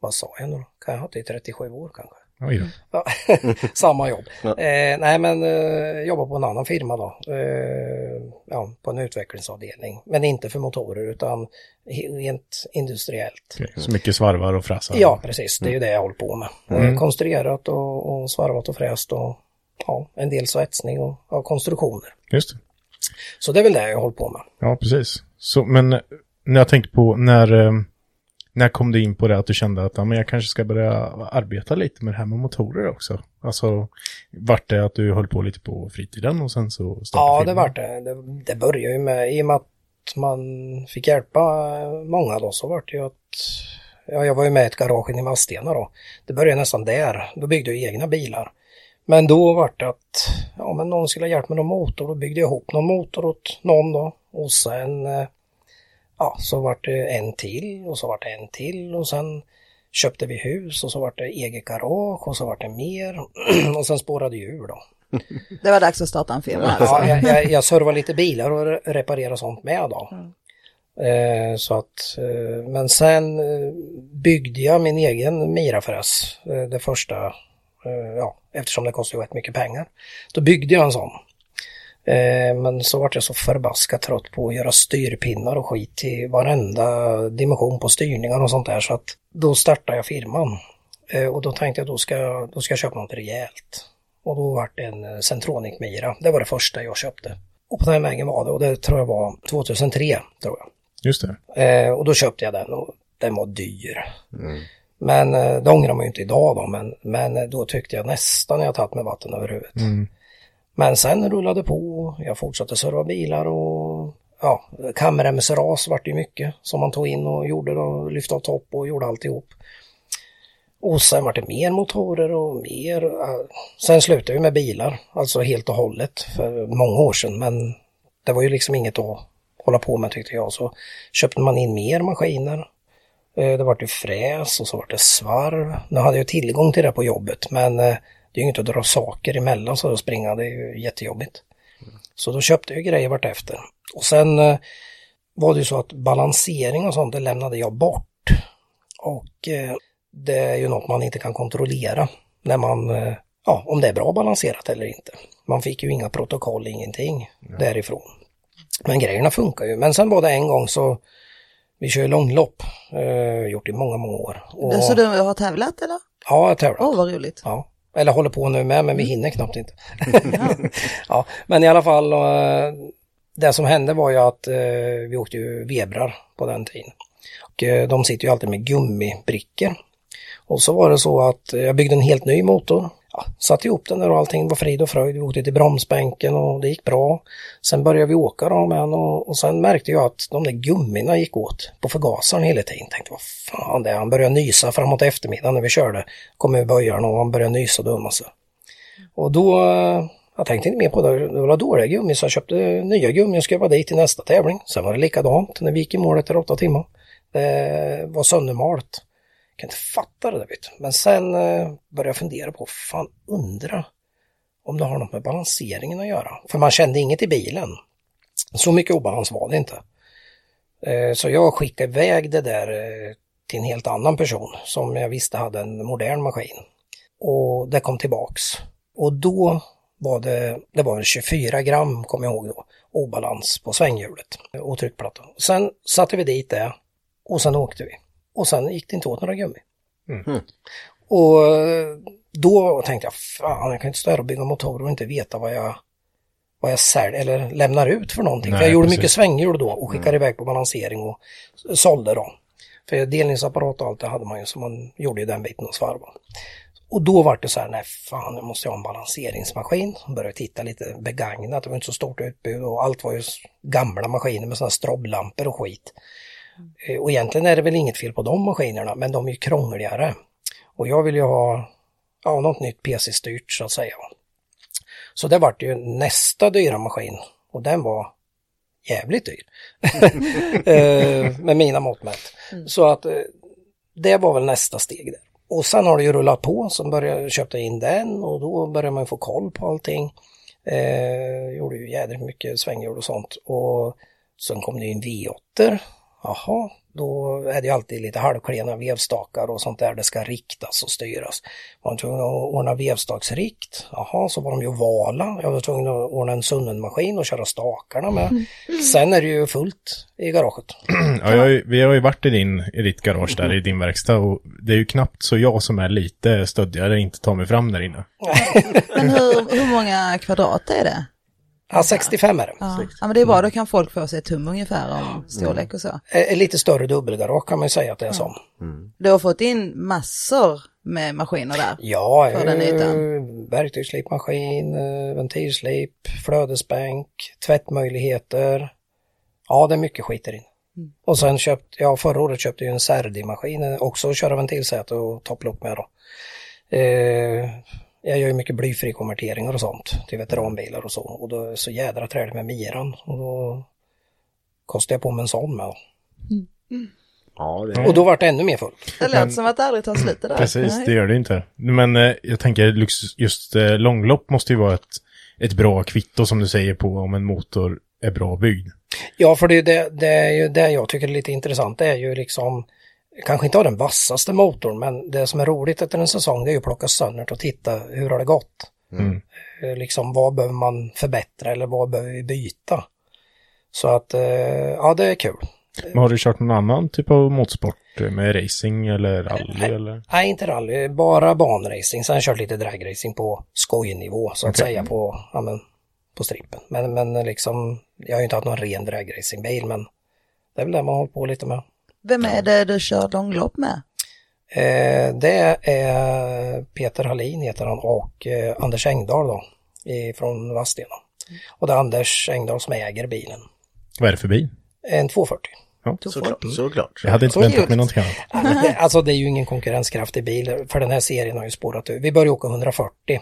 vad sa jag nu då? Kan jag ha haft det i 37 år kanske? Oj då. Ja, samma jobb. Eh, nej men eh, jobbar på en annan firma då. Eh, ja, på en utvecklingsavdelning. Men inte för motorer utan rent industriellt. Okej, Så mycket svarvar och frassar. Ja, precis. Det är ju det jag håller på med. Eh, konstruerat och, och svarvat och fräst och ja, en del svetsning och ja, konstruktioner. Just det. Så det är väl det jag håller på med. Ja, precis. Så, men när jag tänker på när, eh, När kom du in på det att du kände att ja, men jag kanske ska börja arbeta lite med det här med motorer också? Alltså, vart det att du höll på lite på fritiden och sen så startade Ja, det firman? vart det. det. Det började ju med, i och med att man fick hjälpa många då, så vart det ju att Ja, jag var ju med i ett garage i Vadstena då. Det började nästan där. Då byggde jag egna bilar. Men då vart det att ja, men någon skulle ha hjälp med någon motor. Då byggde jag ihop någon motor åt någon då. Och sen eh, ja, så vart det en till och så vart det en till och sen köpte vi hus och så vart det eget garage och så vart det mer och sen spårade det ur då. Det var dags att starta en firma alltså. Ja, jag, jag, jag servar lite bilar och re- reparerar sånt med då. Eh, så att, eh, men sen eh, byggde jag min egen Mirafräs, eh, det första, eh, ja, eftersom det kostar ju rätt mycket pengar. Då byggde jag en sån. Eh, men så vart jag så förbaskat trött på att göra styrpinnar och skit till varenda dimension på styrningar och sånt där så att då startade jag firman. Eh, och då tänkte jag då ska, då ska jag köpa något rejält. Och då vart det en eh, Centronic Mira. Det var det första jag köpte. Och på den vägen var det och det tror jag var 2003 tror jag. Just det. Och då köpte jag den och den var dyr. Men eh, det ångrar man ju inte idag då, men, men då tyckte jag nästan jag tagit med vatten över huvudet. Men sen rullade på, jag fortsatte serva bilar och ja, kamremsras vart det mycket som man tog in och gjorde då, lyfte av topp och gjorde alltihop. Och sen vart det mer motorer och mer. Sen slutade vi med bilar, alltså helt och hållet för många år sedan. Men det var ju liksom inget att hålla på med tyckte jag. Så köpte man in mer maskiner. Eh, det vart ju fräs och så vart det svarv. Nu hade jag tillgång till det på jobbet men eh, det är ju inget att dra saker emellan så att springa, det är ju jättejobbigt. Så då köpte jag grejer vartefter. Och sen eh, var det ju så att balansering och sånt, det lämnade jag bort. Och eh, det är ju något man inte kan kontrollera när man, eh, ja, om det är bra balanserat eller inte. Man fick ju inga protokoll, ingenting därifrån. Men grejerna funkar ju. Men sen var det en gång så, vi kör ju långlopp, eh, gjort i många, många år. Och, Så du har tävlat eller? Ja, jag tävlat. Åh, vad roligt. Ja, eller håller på nu med, men vi hinner knappt inte. ja, men i alla fall, eh, det som hände var ju att eh, vi åkte ju vebrar på den tiden. Och eh, de sitter ju alltid med gummibrickor. Och så var det så att jag byggde en helt ny motor. Ja, satte ihop den där och allting var frid och fröjd. Vi åkte till bromsbänken och det gick bra. Sen började vi åka då med den och, och sen märkte jag att de där gummina gick åt på förgasaren hela tiden. Tänkte vad fan det är. Han började nysa framåt eftermiddagen när vi körde. Kom ur böjarna och han började nysa och dumma sig. Och då, eh, jag tänkte inte mer på det, det var dåliga gummi så jag köpte nya gummi och skruvade dit till nästa tävling. Sen var det likadant när vi gick i mål efter åtta timmar. Det var söndermalt. Jag kan inte fatta det där vet du. Men sen eh, började jag fundera på, fan undra om det har något med balanseringen att göra. För man kände inget i bilen. Så mycket obalans var det inte. Eh, så jag skickade iväg det där eh, till en helt annan person som jag visste hade en modern maskin. Och det kom tillbaks. Och då var det, det var 24 gram, kommer jag ihåg då, obalans på svänghjulet och tryckplattan. Sen satte vi dit det och sen åkte vi. Och sen gick det inte åt några gummi. Och eh, då tänkte jag, fan jag kan inte stå här och bygga motorer och inte veta vad jag, vad jag säljer eller lämnar ut för någonting. Nej, för jag gjorde precis. mycket svänghjul då och skickade iväg på balansering och sålde då. För delningsapparat och allt det hade man ju så man gjorde ju den biten och svarva. Och då var det så här, nej fan nu måste jag ha en balanseringsmaskin. Började titta lite begagnat, det var inte så stort utbud och allt var ju gamla maskiner med sådana stroblampor och skit. Eh, Och egentligen är det väl inget fel på de maskinerna, men de är ju krångligare. Och jag vill ju ha ja, något nytt PC-styrt så att säga. Så det vart ju nästa dyra maskin och den var jävligt dyr. Eh, med mina mått mätt. Så att eh, det var väl nästa steg där. Och sen har det ju rullat på, så började jag köpte in den och då började man få koll på allting. Eh, gjorde ju jädrigt mycket svänghjul och sånt. Och sen kom det in V8. Jaha, då är det alltid lite halvklena vevstakar och sånt där det ska riktas och styras. Man var tvungen att ordna vevstaksrikt. Jaha, så var de ju vala. Jag var tvungen att ordna en Sunnen-maskin och köra stakarna med. Sen är det ju fullt i garaget. Ja, jag, har ju- vi har ju varit i, din, i ditt garage där, i din verkstad och det är ju knappt så jag som är lite stöddigare inte tar mig fram där inne. Men hur, hur många kvadrat är det? Ja, 65 är det. Ja. ja, men det är bra, då kan folk få sig ett hum ungefär om storlek och så. Eh, Lite större dubbelgarage kan man ju säga att det är som. Du har fått in massor med maskiner där. Ja, För den ytan. eh, verktygsslipmaskin, eh, ventilslip, flödesbänk, tvättmöjligheter. Ja, det är mycket skit där inne. Mm. Och sen köpte jag, förra året köpte jag en Serdi-maskin, eh, också att köra ventilsäte och topplock med då. Eh, jag gör ju mycket blyfri konverteringar och sånt till veteranbilar och så. Och då är det så jädra träligt med miran. Och då kostade jag på mig en sån med. Ja, det Och då vart det ännu mer fullt. Det lät som att det aldrig tar slut det där. Precis, Nej. det gör det inte. Men eh, jag tänker just eh, långlopp måste ju vara ett, ett bra kvitto som du säger på om en motor är bra byggd. Ja, för det, är det, det är ju det jag tycker är lite intressant. Det är ju liksom, kanske inte ha den vassaste motorn, men det som är roligt efter en säsong det är ju att plocka sönder och titta hur har det gått. Mm. Eh, Liksom vad behöver man förbättra eller vad behöver vi byta? Så att, eh, ja det är kul. Men har du kört någon annan typ av motorsport eh, med racing eller rally eller? Nej, inte rally, bara banracing. Sen har jag kört lite dragracing på skojnivå så att Okej. säga på, ja, men, på strippen. Men, men liksom, jag har ju inte haft någon ren dragracingbil men det är väl det man håller på lite med. Vem är det du kör långlopp med? Eh, det är Peter Hallin heter han och eh, Anders Engdahl då från Vadstena. Och det är Anders Engdahl som äger bilen. Vad är det för bil? En 240. Ja. såklart. såklart. Jag hade inte Så väntat mig någonting annat. Det- Alltså det är ju ingen konkurrenskraftig bil för den här serien har ju spårat ur. Vi började åka 140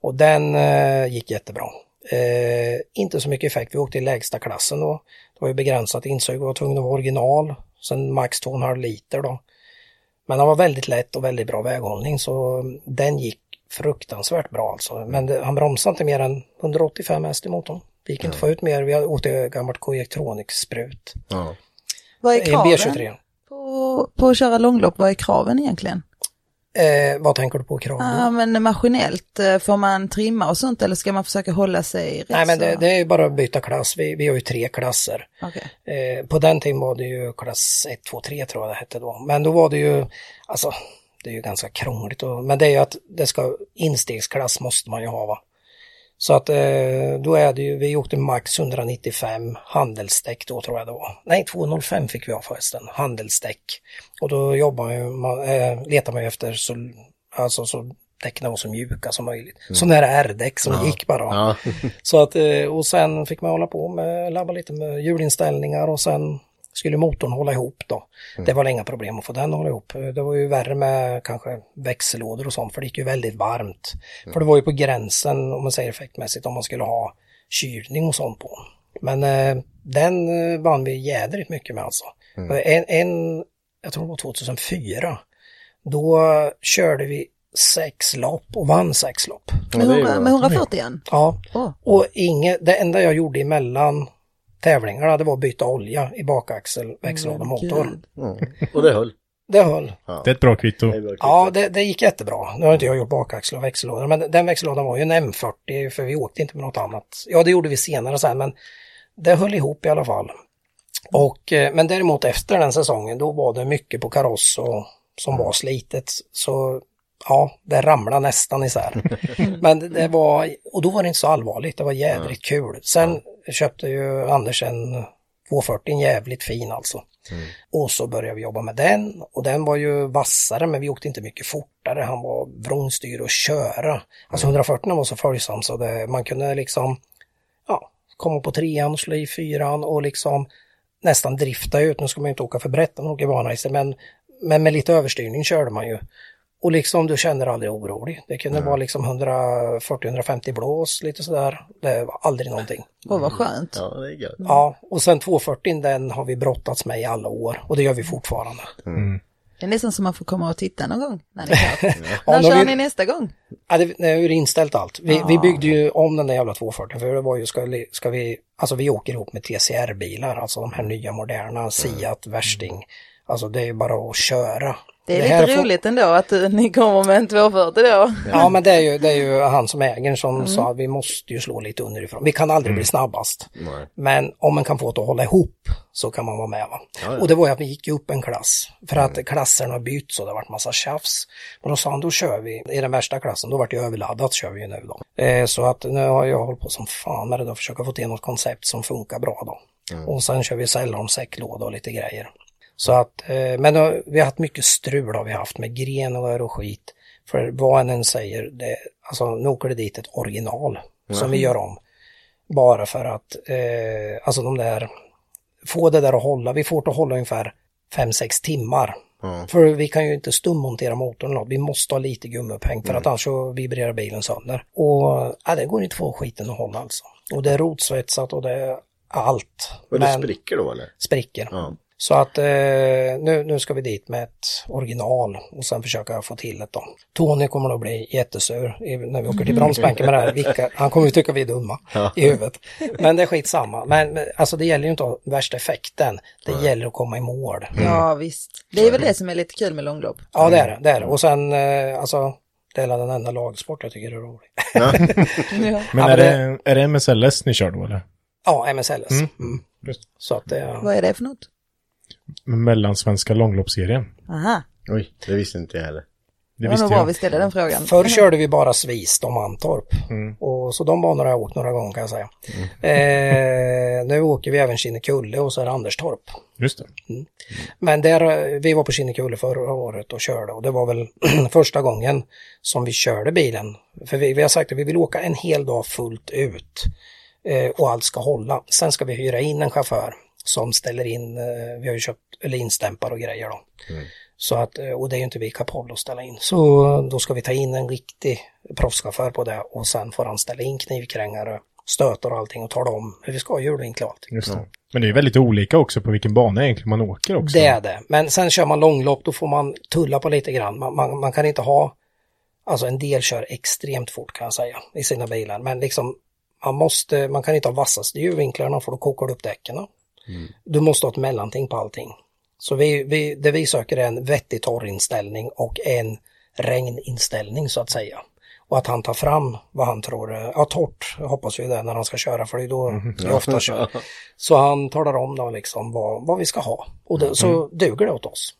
och den eh, gick jättebra. Eh, inte så mycket effekt, vi åkte i lägsta klassen då. Det var ju begränsat insug, vi var tvungna att vara original. Sen max 2,5 liter då. Men den var väldigt lätt och väldigt bra väghållning så den gick fruktansvärt bra alltså. Men det, han bromsade inte mer än 185 häst i motorn. Vi gick inte att få ut mer, vi hade åkt ett gammalt Coectronics-sprut. Ja. Vad är En kraven B23. på, på att köra långlopp? Vad är kraven egentligen? Eh, vad tänker du på krav? Ja, men maskinellt, eh, får man trimma och sånt eller ska man försöka hålla sig rätt Nej men det, det är ju bara att byta klass. Vi, vi har ju tre klasser. Okej. Eh, på den tiden var det ju klass 1, 2, 3 tror jag det hette då. Men då var det ju, alltså det är ju ganska krångligt. Och, men det är ju att det ska, instegsklass måste man ju ha va. Så att eh, då är det ju, vi åkte max 195 handelsdäck då tror jag det var. Nej 205 fick vi ha förresten, handelsdäck. Och då jobbar man ju, man, eh, letar man ju efter så, alltså så däcken var så mjuka som möjligt. Sådana här R-däck som gick bara. Ja. Så att, eh, och sen fick man hålla på med, labba lite med hjulinställningar och sen skulle motorn hålla ihop då. Det var inga problem att få den att hålla ihop. Det var ju värre med kanske växellådor och sånt för det gick ju väldigt varmt. För det var ju på gränsen om man säger effektmässigt om man skulle ha kylning och sånt på. Men eh, den eh, vann vi jädrigt mycket med alltså. En, en, jag tror det var 2004, då körde vi sex lopp och vann sex lopp. Med, det är 100, bra. med 140 igen? Ja, Åh. och inget, det enda jag gjorde emellan tävlingarna det var att byta olja i bakaxel, växellåda och motor. Mm. Och det höll. Det höll. Det är ett bra kvitto. Ja, det, det gick jättebra. Nu har inte jag gjort bakaxel och växellåda, men den växellådan var ju en M40 för vi åkte inte med något annat. Ja, det gjorde vi senare sen, men det höll ihop i alla fall. Och, eh, men däremot efter den säsongen, då var det mycket på kaross och, som var slitet. Så ja, det ramlade nästan isär. Men det- det var, och då var det inte så allvarligt, det var jädrigt kul. Sen köpte ju Anders en 240, en jävligt fin alltså. Och så började vi jobba med den och den var ju vassare men vi åkte inte mycket fortare. Han var vrångstyr att köra. Alltså 140 var så följsam så det, man kunde liksom ja, komma på trean och slå i fyran och liksom nästan drifta ut. Nu ska man ju inte åka för brett när man åker banracer men, men med lite överstyrning körde man ju. Och liksom du känner aldrig orolig. Det kunde vara liksom 140-150 blås lite sådär. Det var aldrig någonting. Åh, vad skönt. Ja, det är gött. Ja, och sen 240 den har vi brottats med i alla år och det gör vi fortfarande. Det är nästan som man får komma och titta någon gång. När ni kör. Ja, När nu har kör vi- ni nästa gång? Ja, det, det är ju inställt allt. Vi, vi byggde ju om den där jävla 240 för det var ju, ska, vi- ska vi, alltså vi åker ihop med TCR-bilar, alltså de här nya moderna, Siat, Värsting. Alltså det är ju bara att köra. Det är Det lite får- roligt ändå att du, ni kommer med en 240 då. Ja men det är ju, det är ju han som äger som sa att vi måste ju slå lite underifrån. Vi kan aldrig bli snabbast. Nej. Men om man kan få det att hålla ihop så kan man vara med. Va? Och det var ju att vi gick upp en klass. För att klasserna har bytt så det har varit massa tjafs. Men då sa han, då kör vi. I den värsta klassen, då vart det överladdat, kör vi ju nu då. Eh, så att nu har jag hållit på som fan med det då, försöka få till något koncept som funkar bra då. Och sen kör vi sällan säcklåda och lite grejer. Så att, eh, men då, vi har haft mycket strul har vi haft med grenar och skit. För vad en än säger, det, alltså nu åker det dit ett original som vi gör om. Bara för att, eh, alltså de där, få det där att hålla, vi får det att hålla ungefär 5-6 timmar. För vi kan ju inte stummontera motorn något. vi måste ha lite gummiupphäng för att annars så vibrerar bilen sönder. Och ja, det går inte att få skiten att hålla alltså. Och det är rotsvetsat och det är allt. Och det Men- spricker då eller? spricker. Ja. Så att eh, nu, nu ska vi dit med ett original och sen försöka få till det då. Tony kommer nog bli jättesur i- när vi åker till bromsbänken med det här. Vilka, han kommer ju tycka vi är dumma i huvudet. Men det är skitsamma. Men, men alltså det gäller ju inte att ha värsta effekten. Det gäller att komma i mål. Ja visst. Det är väl det som är lite kul med långlopp. Ja det är det. det, är det. Och sen eh, alltså det är den enda lagsport jag tycker är rolig. Ja. Men Ja, är, men det, är det MSLS ni kör då eller? Ja, MSLS. Mm. Just. Så att det, Vad är det för något? Mellansvenska långloppsserien. Aha, Oj, det visste inte jag heller. Det var visste nog bra jag. vi ställde den frågan. Förr körde vi bara Svist och Mantorp. Mm. Och, så de banorna har jag åkt några gånger kan jag säga. Eh, nu åker vi även Kinnekulle och så är det Anderstorp. Just det. Men där, vi var på Kinnekulle förra året och körde och det var väl första gången som vi körde bilen. För vi, vi har sagt att vi vill åka en hel dag fullt ut eh, och allt ska hålla. Sen ska vi hyra in en chaufför som ställer in, eh, vi har ju köpt, eller instämpar och grejer då. Så att, eh, och det är ju inte vi kapabla att ställa in. Så då ska vi ta in en riktig proffschaufför på det och sen får han ställa in knivkrängare, stötar och allting och tala om hur vi ska ha hjulvinkla och allting. Just det. Men det är väldigt olika också på vilken bana egentligen man åker också. Det är det. Men sen kör man långlopp, då får man tulla på lite grann. Man, man, man kan inte ha, alltså en del kör extremt fort kan jag säga i sina bilar. Men liksom, man måste, man kan inte ha vassaste hjulvinklarna för då kokar du upp däcken. Du måste ha ett mellanting på allting. Så vi, vi, det vi söker är en vettig torrinställning och en regninställning så att säga. Och att han tar fram vad han tror, ja torrt hoppas vi det när han ska köra för det är då vi ofta kör. Så han talar om då liksom vad, vad vi ska ha. Och det, så duger det åt oss.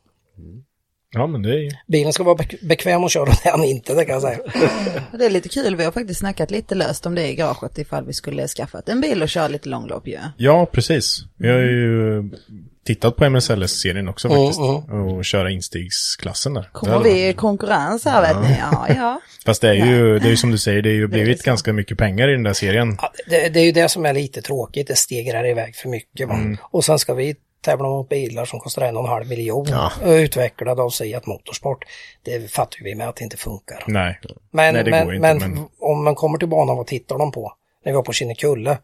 Ja, men det är ju... Bilen ska vara bek- bekväm att köra det är han inte, det kan jag säga. Det är lite kul, vi har faktiskt snackat lite löst om det i garaget ifall vi skulle skaffat en bil och köra lite långlopp ju. Ja, precis. Vi har ju tittat på MSLS-serien också Mm, faktiskt. Och köra instegsklassen där. Kommer Det- vi i konkurrens här vet ni? Ja, ja. Fast det är ju, det är ju som du säger, det är ju blivit ganska mycket pengar i den där serien. Ja, det, det är ju det som är lite tråkigt, det stegrar iväg för mycket. Va? Och sen ska vi tävla mot bilar som kostar en och en halv miljon. och Utvecklade av Seat Motorsport. Det fattar vi med att det inte funkar. Nej. Men, Nej, det men, går inte, men, men- om man kommer till banan, vad tittar de på? När vi var på Kinnekulle,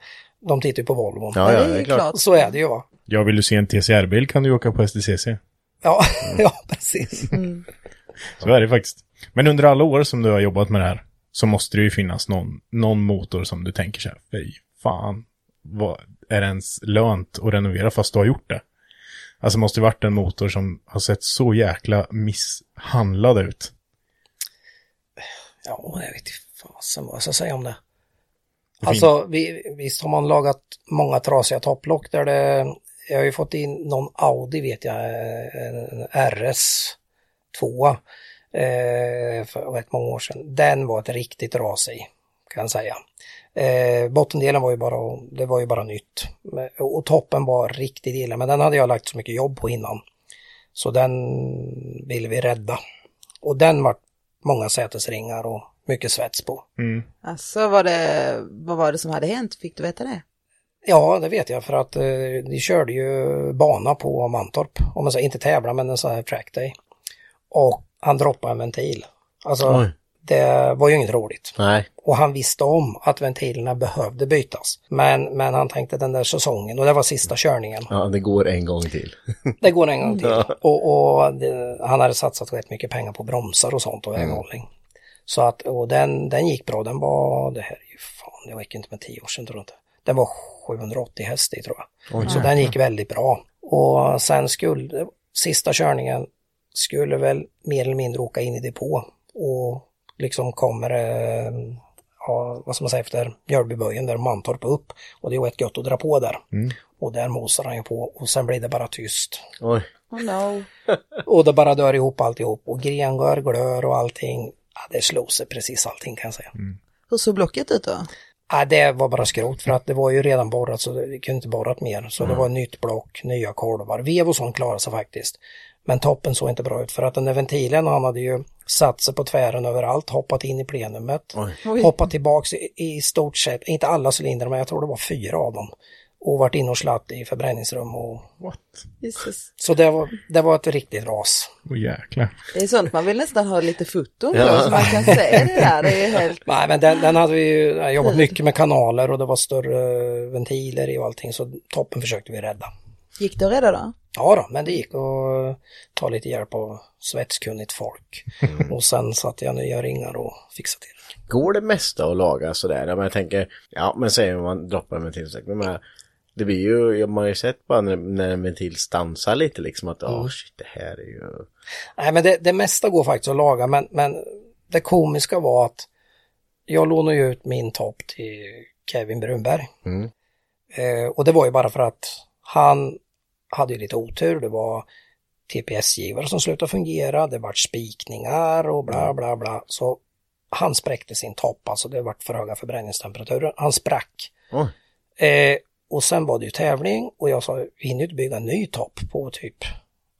de tittar ju på Volvo. Ja, ja, det är klart. Så är det ju va? Jag vill ju se en TCR-bil kan du åka på STCC. Ja, ja precis. Så är det faktiskt. Men under alla år som du har jobbat med det här så måste det ju finnas någon, någon motor som du tänker så här, fy fan, vad är det ens lönt att renovera fast du har gjort det? Alltså måste det varit en motor som har sett så jäkla misshandlad ut. Ja, jag vet inte fasen vad jag ska säga om det. Det Alltså vi, visst har man lagat många trasiga topplock där det, jag har ju fått in någon Audi vet jag, en RS 2 eh, för rätt många år sedan. Den var ett riktigt ras i, kan jag säga. Eh, bottendelen var ju bara, det var ju bara nytt. Och toppen var riktigt illa, men den hade jag lagt så mycket jobb på innan. Så den ville vi rädda. Och den var många sätesringar och mycket svets på. Alltså var det, vad var det som hade hänt? Fick du veta det? Ja, det vet jag för att eh, de körde ju bana på Mantorp. Om man säger inte tävla men en sån här track day. Och han droppade en ventil. Alltså Oj. Det var ju inget roligt. Nej. Och han visste om att ventilerna behövde bytas. Men, men han tänkte den där säsongen och det var sista körningen. Ja, det går en gång till. Det går en gång till. Och, och det, han hade satsat rätt mycket pengar på bromsar och sånt och väghållning. Så att, och den, den gick bra. Den var, det här är ju fan, det var inte med tio år sedan tror jag inte. Den var 780 häst i tror jag. Så den gick väldigt bra. Och sen skulle, sista körningen skulle väl mer eller mindre åka in i depå och liksom kommer eh, ja, vad ska man säga efter Mjölbyböjen där Mantorp upp och det är rätt gött att dra på där. Och där mosar han ju på och sen blir det bara tyst. Oj. Oh no. Och det bara dör ihop alltihop och grengör, glör och allting. Ja, det slog sig precis allting kan jag säga. Hur såg blocket ut då? Ja, det var bara skrot för att det var ju redan borrat så det kunde inte borrat mer. Så det var nytt block, nya kolvar. Vev och sånt klarade sig faktiskt. Men toppen såg inte bra ut för att den där ventilen han hade ju satt sig på tvären överallt, hoppat in i plenumet, Oj. hoppat tillbaks i, i stort sett, inte alla cylindrar men jag tror det var fyra av dem. Och varit inne och slatt i förbränningsrum och What? Jesus. så det var, det var ett riktigt ras. Åh jäklar. Det är sånt man vill nästan ha lite foton på Ja. så man kan se det där. Det är helt... Nej men den, den hade vi ju jobbat mycket med kanaler och det var större ventiler i och allting så toppen försökte vi rädda. Gick det att rädda då? Ja då, men det gick att ta lite hjälp av svetskunnigt folk. Och sen satte jag nya ringar och fixade till det. Går det mesta att laga sådär? Ja, men jag tänker, ja men säger man droppar en ventilsäck. Men det blir ju, man har ju sett bara när, när en ventil stansar lite liksom att, åh shit det här är ju... Nej men det, det mesta går faktiskt att laga men, men det komiska var att jag lånade ju ut min topp till Kevin Brunberg. Mm. Eh, och det var ju bara för att han hade ju lite otur. Det var TPS-givare som slutade fungera, det var spikningar och bla bla bla. Så han spräckte sin topp, alltså det vart för höga förbränningstemperaturer. Han sprack. Oj. Eh, och sen var det ju tävling och jag sa, vi hinner ju inte bygga en ny topp på typ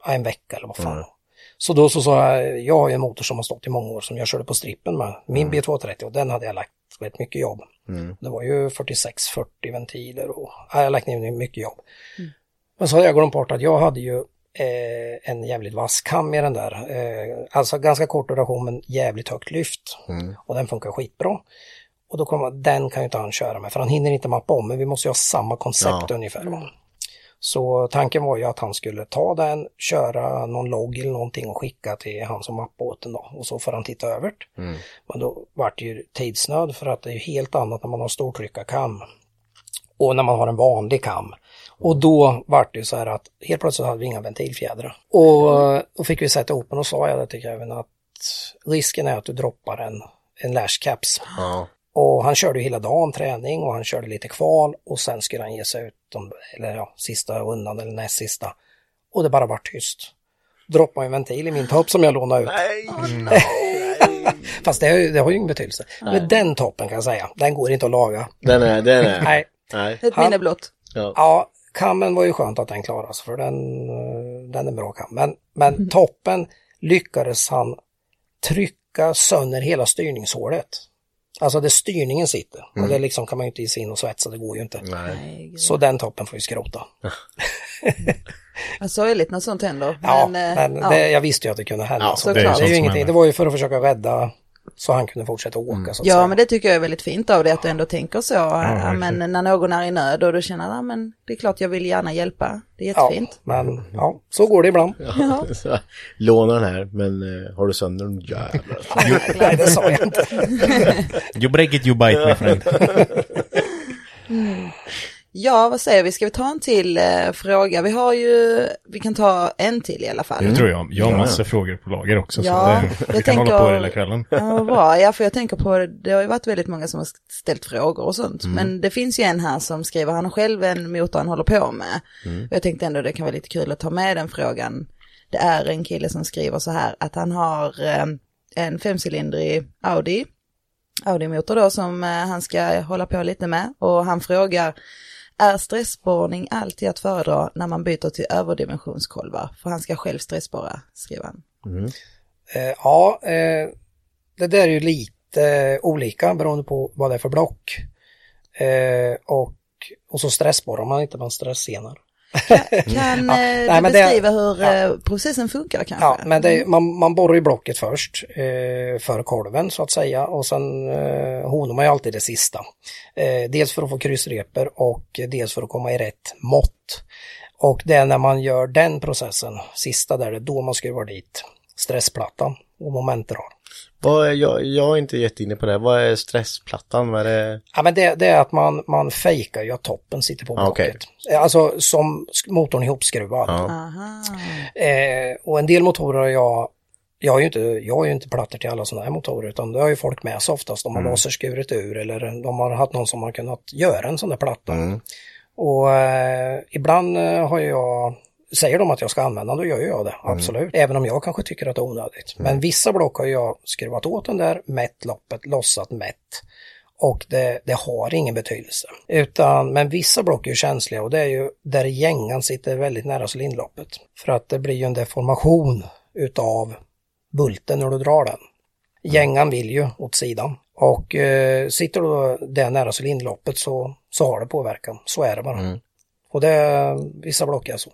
en vecka eller vad fan. Så då så sa jag, jag har ju en motor som har stått i många år som jag körde på strippen med, min B230 och den hade jag lagt rätt mycket jobb. Det var ju 46-40 ventiler och ja, jag har lagt ner mycket jobb. Men så hade jag glömt bort att jag hade ju eh, en jävligt vass kam i den där. Eh, alltså ganska kort duration men jävligt högt lyft. Och den funkar skitbra. Och då kommer den kan ju inte han köra med för han hinner inte mappa om men vi måste ju ha samma koncept Ja. ungefär. va. Så tanken var ju att han skulle ta den, köra någon logg eller någonting och skicka till han som mappade åt den då. Och så får han titta över det. Men då vart det ju tidsnöd för att det är ju helt annat när man har stortryckarkam och när man har en vanlig kam. Och då vart det ju så här att helt plötsligt hade vi inga ventilfjädrar. Och då fick vi sätta ihop den och sa jag det till Kevin att risken är att du droppar en, en lashcaps. Ja. Och han körde ju hela dagen träning och han körde lite kval och sen skulle han ge sig ut, de, eller ja, sista rundan eller näst sista. Och det bara vart tyst. Droppade en ventil i min topp som jag lånade ut. Nej! Fast det, har ju- det har ju ingen betydelse. Men den toppen kan jag säga, den går inte att laga. Den är, den är. Nej. Nej. Ett minne blott. Ja. Ja, kammen var ju skönt att den klarade sig för den, eh, den är bra kam. Men, men toppen lyckades han trycka sönder hela styrningshålet. Alltså där styrningen sitter. Och det liksom kan man ju inte ge sig in och svetsa, det går ju inte. Nej. Så den toppen får vi skrota. Sorgligt när sånt händer. Ja, men, men, eh, ja. det, jag visste ju att det kunde hända. Ja, så det är det, är ju ingenting. Det var ju för att försöka rädda så han kunde fortsätta åka så att Ja, säga. men det tycker jag är väldigt fint av dig att du ändå tänker så. Ja, men när någon är i nöd och du känner att men det är klart jag vill gärna hjälpa. Det är jättefint. Ja, men ja, så går det ibland. Så, låna den här, men eh, har du sönder den, jävlar. Nej, det sa jag inte. You break it, you bite my friend. Ja, vad säger vi? Ska vi ta en till eh, fråga? Vi har ju, vi kan ta en till i alla fall. Det tror jag. Jag har massor frågor på lager också. Ja, så det, jag vi kan hålla tänker- på hela kvällen. Ja, bra. Ja, för jag tänker på, det har ju varit väldigt många som har ställt frågor och sånt. Mm. Men det finns ju en här som skriver, han har själv en motor han håller på med. Mm. Och jag tänkte ändå det kan vara lite kul att ta med den frågan. Det är en kille som skriver så här att han har eh, en femcylindrig Audi. Audi-motor då som eh, han ska hålla på lite med. Och han frågar, är stressborrning alltid att föredra när man byter till överdimensionskolvar? För han ska själv stressborra, skriver han. Eh, ja, eh, det där är ju lite olika beroende på vad det är för block. Eh, och, och så stressborrar man inte, man stresssenar. Kan Ja, eh, du men det- beskriva hur ja. eh, processen funkar kanske? Ja, men det, man, man borrar ju blocket först eh, för kolven så att säga och sen eh, honar man ju alltid det sista. Eh, dels för att få kryssreper och dels för att komma i rätt mått. Och det är när man gör den processen, sista där, det är då man skruvar dit stressplattan och momentrör. Vad är, jag, jag är inte jätteinne på det. Vad är stressplattan? Vad är det? Ja, men det, det är att man, man fejkar ju att toppen sitter på Ah, okej. blocket. Alltså som motorn ihopskruvad. Ja. Aha. Eh, och en del motorer har jag, jag har ju inte, jag har ju inte plattor till alla sådana här motorer utan det har ju folk med sig oftast. De har laserskurit ur eller de har haft någon som har kunnat göra en sån där platta. Och eh, ibland eh, har jag, säger de att jag ska använda då gör jag det, absolut. Även om jag kanske tycker att det är onödigt. Men vissa block har jag skruvat åt den där, mätt loppet, lossat mätt. Och det, det har ingen betydelse. Utan, men vissa block är ju känsliga och det är ju där gängan sitter väldigt nära cylindloppet. För att det blir ju en deformation utav bulten när du drar den. Gängan vill ju åt sidan. Och eh, sitter du där nära cylindloppet så, så har det påverkan. Så är det bara. Och det, vissa block är så.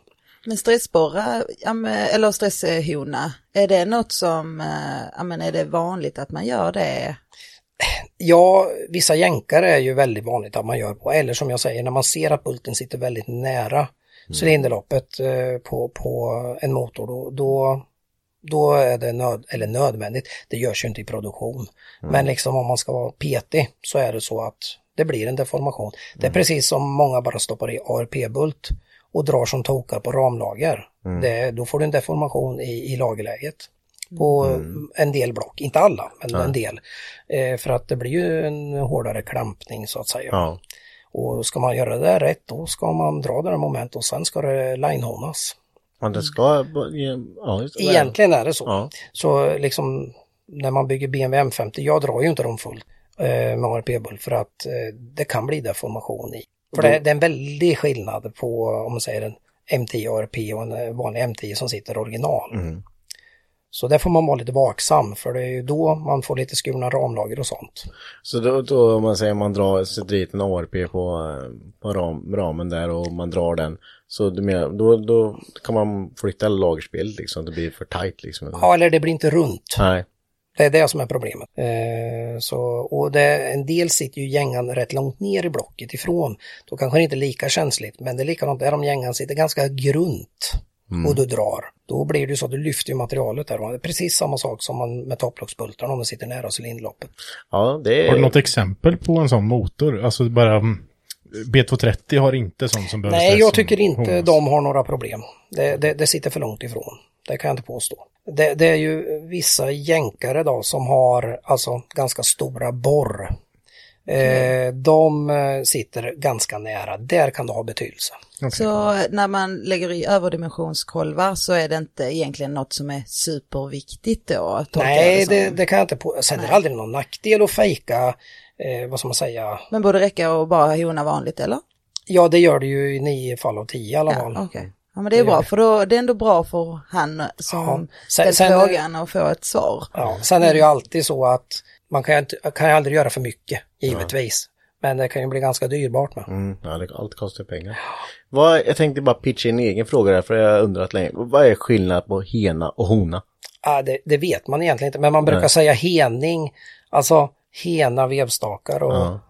Men men- eller stresshona, är det något som, eh, men är det vanligt att man gör det? Ja, vissa jänkare är ju väldigt vanligt att man gör på, eller som jag säger, när man ser att bulten sitter väldigt nära cylinderloppet eh, på, på en motor, då, då, då är det nöd, eller nödvändigt. Det görs ju inte i produktion. Men liksom om man ska vara petig så är det så att det blir en deformation. Det är precis som många bara stoppar i ARP-bult och drar som tokar på ramlager. Det, då får du en deformation i, i lagerläget på en del block, inte alla, men en del. Eh, för att det blir ju en hårdare klampning så att säga. Ja. Och ska man göra det där rätt då ska man dra det där moment och sen ska det linehonas. Men det ska... Ja. Egentligen är det så. Ja. Så liksom när man bygger BMW M50, jag drar ju inte dem fullt eh, med ARP-bull för att eh, det kan bli deformation i. För det, det är en väldig skillnad på om man säger en M10 ARP och en eh, vanlig M10 som sitter original. Så där får man vara lite vaksam för det är ju då man får lite skurna ramlager och sånt. Så då, då om man säger man drar, sätter dit en ARP på, eh, på ram, ramen där och man drar den. Så du menar, då, då kan man flytta lagerspelet liksom, det blir för tight liksom. Ja, eller det blir inte runt. Nej. Det är det som är problemet. Eh, så, och det, en del sitter ju gängan rätt långt ner i blocket ifrån. Då kanske det inte är lika känsligt, men det är likadant där om gängan sitter ganska grunt och du drar. Då blir det ju så att du lyfter ju materialet där. Det är precis samma sak som man med topplocksbultarna om man sitter nära cylindloppet. Ja, det är... Har du något exempel på en sån motor? Alltså bara mm, B230 har inte sånt som behöver Nej, jag tycker inte honas. de har några problem. Det, det, det sitter för långt ifrån. Det kan jag inte påstå. Det, det är ju vissa jänkare då som har alltså ganska stora borr. Eh, de eh, sitter ganska nära. Där kan det ha betydelse. Så när man lägger i överdimensionskolvar så är det inte egentligen något som är superviktigt då? Nej, det, det kan jag inte på. Sen är det aldrig någon nackdel att fejka, eh, vad ska man säga, Men borde räcka att bara hona vanligt eller? ja det gör det ju i nio fall av tio i alla Ja, fall. Ja men det är bra för då, det är ändå bra för han som Ja. Sen- ställt frågan och få ett svar. Ja, sen är det ju alltid så att man kan ju, inte, kan ju aldrig göra för mycket, givetvis. Men det kan ju bli ganska dyrbart med. Mm, ja, det, allt kostar pengar. Vad, jag tänkte bara pitcha en egen fråga där, för jag har undrat länge. Vad är skillnad på hena och hona? Ja, det, det vet man egentligen inte, men man brukar Nej. säga hening, alltså hena vevstakar och Ja.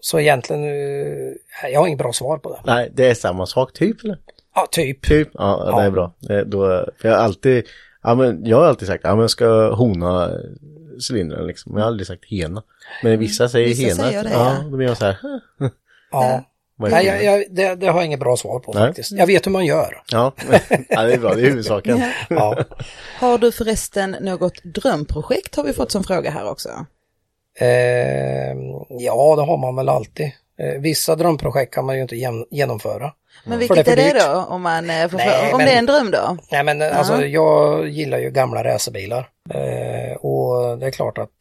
så egentligen, eh, jag har inget bra svar på det. Nej, det är samma sak typ eller? Ja, typ. Typ, ja, ja. det är bra. Det, då, för jag har alltid, ja men jag har alltid sagt, ja men jag ska hona cylindern liksom. Jag har aldrig sagt hena. Men vissa säger Vissa hena. säger det, ja. ja. Då blir jag så här. Ja. Nej, jag, jag, det, det har jag inget bra svar på Nej. faktiskt. Jag vet hur man gör. Ja. ja, det är bra, det är huvudsaken. Ja. Har du förresten något drömprojekt har vi fått som fråga här också. Eh, ja, det har man väl alltid. Eh, vissa drömprojekt kan man ju inte gen- genomföra. Men vilket det är är det då? Om, man, eh, får Nej, om men- det är en dröm då? Nej men eh, alltså jag gillar ju gamla racerbilar. Eh, och det är klart att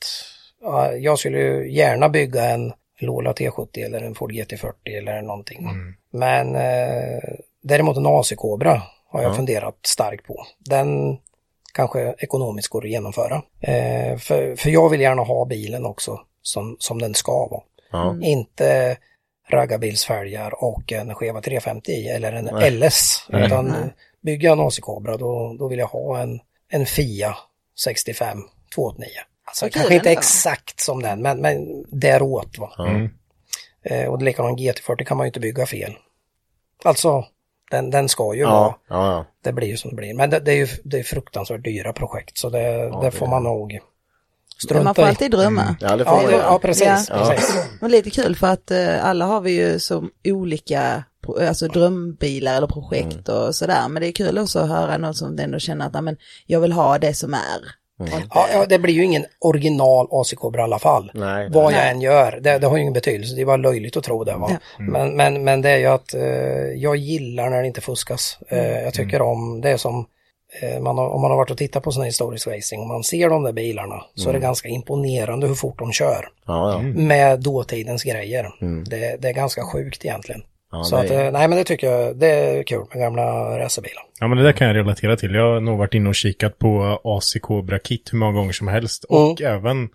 ja, jag skulle ju gärna bygga en Lola T70 eller en Ford GT40 eller någonting. Men eh, däremot en AC Cobra har jag funderat starkt på. Den kanske ekonomiskt går att genomföra. Eh, för, för jag vill gärna ha bilen också som, som den ska vara. Ja. Inte raggarbilsfälgar och en skeva 350 i eller en Nej. LS. Nej. Utan bygger jag en AC Cobra då, då vill jag ha en, en Fia 65 289. Alltså Vad kanske inte exakt som den men, men däråt va. Mm. Eh, och det likadant GT40 kan man ju inte bygga fel. Alltså den, den ska ju vara, Ja, ja, ja. det blir ju som det blir. Men det, det är ju det är fruktansvärt dyra projekt så det, det får man nog Strunta man får alltid drömma. Ja, det får Ja, ja precis. Ja. precis. Men lite kul för att eh, alla har vi ju som olika alltså drömbilar eller projekt och sådär. Men det är kul också att höra någon som ändå känner att "Nej, men, jag vill ha det som är. Inte- Ja, ja, det blir ju ingen original AC Cobra i alla fall. Nej. Vad jag än gör, det, det har ju ingen betydelse. Det var löjligt att tro det. Va? Men, men, men det är ju att eh, jag gillar när det inte fuskas. Eh, jag tycker om, det är som man har, om man har varit och tittat på sån här historisk racing och man ser de där bilarna så är det ganska imponerande hur fort de kör. Ja, ja. Med dåtidens grejer. Det, det är ganska sjukt egentligen. Ja, så det att, eh, nej men det tycker jag, det är kul med gamla racerbilar. Ja, men det där kan jag relatera till. Jag har nog varit inne och kikat på AC Cobra Kit hur många gånger som helst. Och även,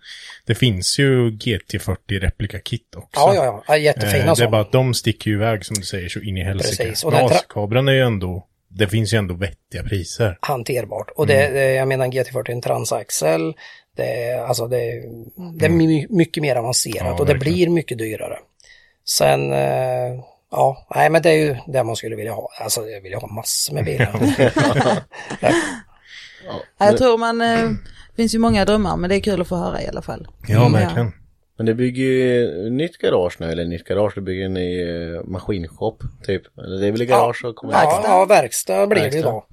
det finns ju GT40 replika kit också. Ja, ja, ja, jättefina Eh, Det är sådana. bara att de sticker ju iväg som du säger så in i helsike. Precis, och Men tra- AC-kabran är ju ändå, det finns ju ändå vettiga priser. hanterbart. Och det, det, jag menar GT40 är en transaxel. Det är, alltså det, det är my, mycket mer avancerat Ja, och det verkligen. blir mycket dyrare. Sen, eh, ja, nej men det är ju det man skulle vilja ha. Alltså jag vill ju ha massor med bilar. Ja, jag tror man, eh, det finns ju många drömmar men det är kul att få höra i alla fall. Ja, verkligen. Men det bygger ju nytt garage nu, eller nytt garage, det bygger en ny eh, maskinshop typ. Eller det är väl garage och kommer ja, ja, verkstad blir det Verkstad. idag.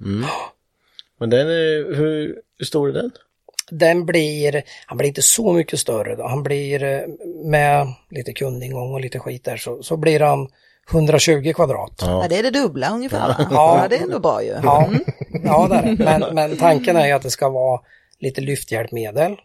Men den är, hur, hur stor är den? Den blir, han blir inte så mycket större då. Han blir eh, med lite kundingång och lite skit där så, så blir han 120 kvadrat. Ja, det är det dubbla ungefär va? Ja. Ja, det är ändå bra ju. Ja, ja det är det. Men, men tanken är ju att det ska vara lite lyfthjälpmedel.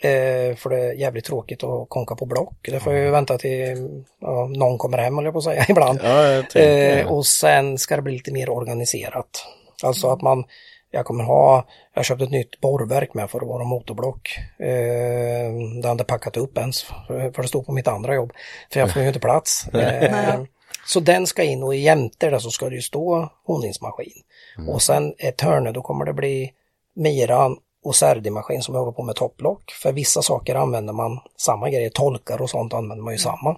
Eh, för det är jävligt tråkigt att konka på block. Det får ju vänta till ja, någon kommer hem, jag på att säga, ibland. Ja, Eh, och sen ska det bli lite mer organiserat. Alltså att man, jag kommer ha, jag har köpt ett nytt borrverk med för att vara motorblock. Eh, det inte packat upp ens, för för det stod på mitt andra jobb. För jag får ju inte plats. Eh, så den ska in och jämte det så ska det ju stå honningsmaskin. Och sen ett hörne, då kommer det bli Miran och Serdi-maskin som jag håller på med topplock. För vissa saker använder man samma grejer, tolkar och sånt använder man ju samma.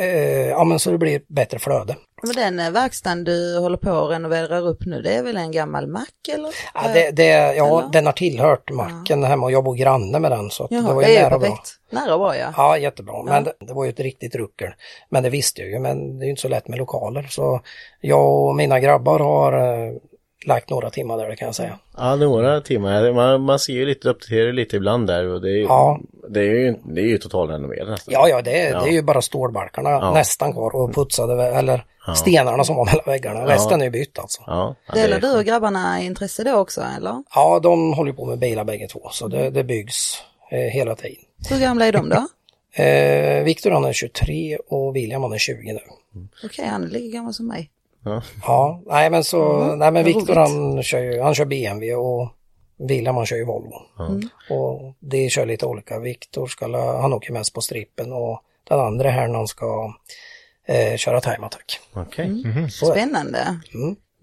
Eh, ja men så det blir bättre flöde. Men den eh, verkstaden du håller på att renovera upp nu, det är väl en gammal mack eller? Ja, det, det, ja Eller? den har tillhört macken hemma och jag bor granne med den så Jaha, det var det ju ju nära bra. Nära och bra ja. Ja, jättebra. Men det, det var ju ett riktigt ruckel. Men det visste jag ju, men det är ju inte så lätt med lokaler. Så jag och mina grabbar har eh, lagt några timmar där, det kan jag säga. Ja, några timmar. Man, man ser ju lite, uppdaterar lite ibland där och det är ju, Ja. det är ju, det är ju totalrenoverat nästan. Ja, ja, det, är- Ja. det är ju bara stålbalkarna Ja. nästan kvar och putsade, eller stenarna som var mellan väggarna. Resten är ju bytt alltså. Ja, Delar är- du och grabbarna intresse då också eller? Ja, de håller på med bilar bägge två, så det, det byggs eh, hela tiden. Hur gamla är de då? Eh, Viktor han är 23 och William han är 20 nu. Okej, han är lika gammal som mig. Ja. Ja, nej men så, Mm, nej men Viktor han kör ju, han kör BMW och William han kör ju Volvo. Och det kör lite olika. Viktor ska, han åker mest på strippen och den andra här han ska eh, köra time attack. Okej. Mm. Det. Spännande.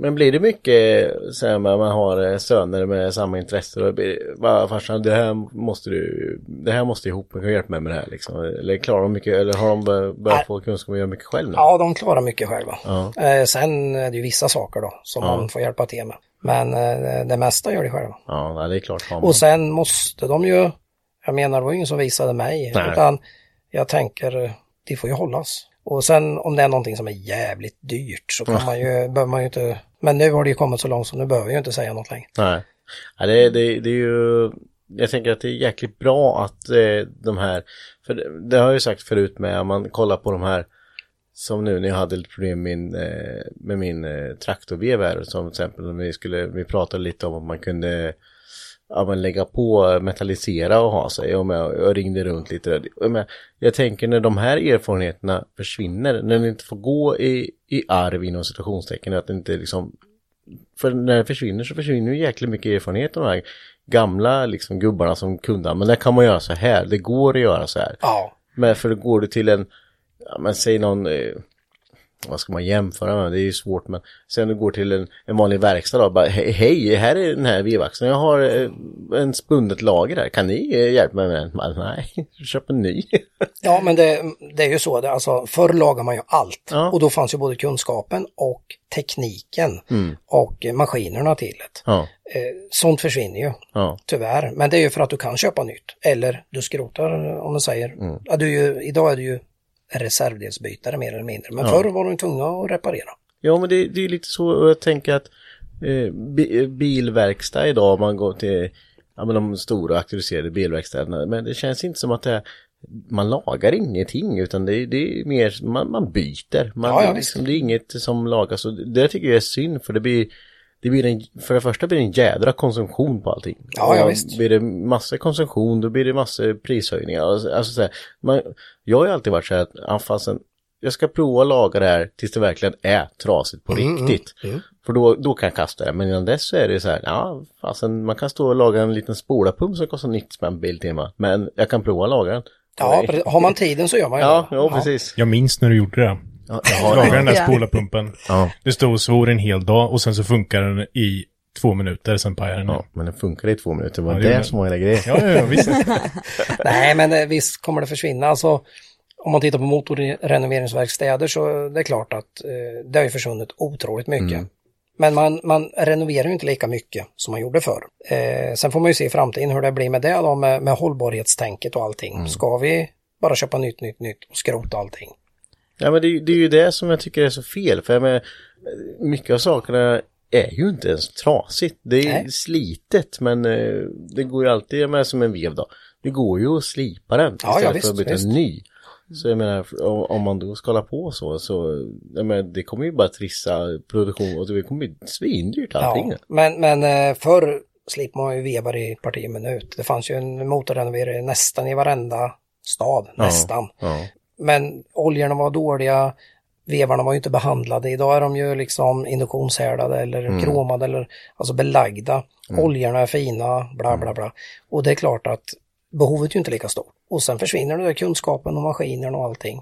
Men blir det mycket så här man har eh, söner med samma intresse? Blir det, "Va, farsan, det här måste du, det här måste ihop, kan du hjälpa mig med det här liksom? Eller klarar de mycket, eller har de bör- börjat Nej. få kunskap och göra mycket själv nu? Ja, de klarar mycket själva. Ja. Eh, sen är det ju vissa saker då som Ja. man får hjälpa till med. Men eh, det mesta gör de själva. Ja, det är klart. Och sen måste de ju, jag menar det var ju ingen som visade mig, Nej. utan jag tänker, de får ju hållas. Och sen om det är någonting som är jävligt dyrt så kan man ju, behöver man ju inte, men nu har det ju kommit så långt så nu behöver jag ju inte säga något längre. Nej. Ja, det, det, det är ju, jag tänker att det är jäkligt bra att eh, de här, för det, det har jag ju sagt förut med, om man kollar på de här, som nu när jag hade lite problem med min, eh, med min eh, traktorvev här, som till exempel när vi skulle, vi pratade lite om att man kunde ja, men lägga på, metallisera och ha sig. Och jag, jag ringde runt lite där. Och Jag, jag tänker när de här erfarenheterna försvinner, när det inte får gå i, i arv inom citationstecken, att det inte liksom för när det försvinner så försvinner ju jäkligt mycket erfarenhet av de här gamla liksom gubbarna som kunde, men det kan man göra så här, det går att göra så här. Ja, Men för går du till en, ja men säg någon, eh, vad ska man jämföra med? Det är ju svårt men sen du går till en, en vanlig verkstad då, bara "He- hej, här är den här vevaxeln, jag har eh, en spundet lager där, kan ni eh, hjälpa mig med den? Bara, Nej, köp en ny. Ja, men det, det är ju så, det, alltså, förr lagar man ju allt. Ja. Och då fanns ju både kunskapen och tekniken och eh, maskinerna till det. ja, sånt försvinner ju, ja, tyvärr. Men det är ju för att du kan köpa nytt. Eller du skrotar, om man säger. Ja, du idag är du ju reservdelsbytare mer eller mindre. Men förr var du tvungen att reparera. Ja, men det, det är lite så, och jag tänker att eh, bi, bilverkstad idag, om man går till ja, men de stora auktoriserade bilverkstäderna, men det känns inte som att det är, man lagar ingenting utan det, är- det är mer, man, man byter. Man, Ja, ja, liksom, det är inget som lagas och det tycker jag är synd för det blir det blir en, för det första blir det en jädra konsumtion på allting. Ja, ja, visst. Blir det massor konsumtion då blir det massor prishöjningar. Alltså, alltså så här, man, jag har ju alltid varit så här att, ja, fasen, jag ska prova att laga det här tills det verkligen är trasigt på Mm, riktigt. För då, då kan jag kasta det. Men innan dess så är det så här, ja, fasen, man kan stå och laga en liten spolarpump som kostar 90 spänn per biltimme. Men jag kan prova att laga den. Ja, har man tiden så gör man ju Ja, det. ja, precis. Jag minns när du gjorde det. Ja, jag har den där spolarpumpen. Ja. Du stod och svor en hel dag och sen så funkar den i två minuter, sen pajar den. Ja, men den funkar i två minuter. Det var Ja, det det, som var hela grejen. Ja, ja, visst. Nej, men eh, visst kommer det försvinna. Alltså, om man tittar på motorrenoveringsverkstäder så det är klart att eh, det har ju försvunnit otroligt mycket. Men man, man renoverar ju inte lika mycket som man gjorde förr. Eh, sen får man ju se i framtiden hur det blir med det då, med, med hållbarhetstänket och allting. Ska vi bara köpa nytt, nytt, nytt och skrota allting? Ja, men det, det är ju det som jag tycker är så fel. För jag menar, mycket av sakerna är ju inte ens trasigt. Det är Nej. slitet, men eh, det går ju alltid, jag menar som en vev då. Det går ju att slipa den Ja, ja, istället visst, för att byta visst. en ny. Så jag menar, om, man då ska hålla på så, så jag menar, det kommer ju bara trissa produktion och det kommer bli svindyrt allting. Ja, men, men eh, förr slipper man ju vevar i parti minut. Det fanns ju en motorrenoverare nästan i varenda stad, nästan. Ja. Men oljorna var dåliga, vevarna var ju inte behandlade. Idag är de ju liksom induktionshärdade eller Mm. kromade eller alltså belagda. Oljorna är fina, bla bla bla. Och det är klart att behovet är ju inte lika stort. Och sen försvinner den där kunskapen och maskinerna och allting.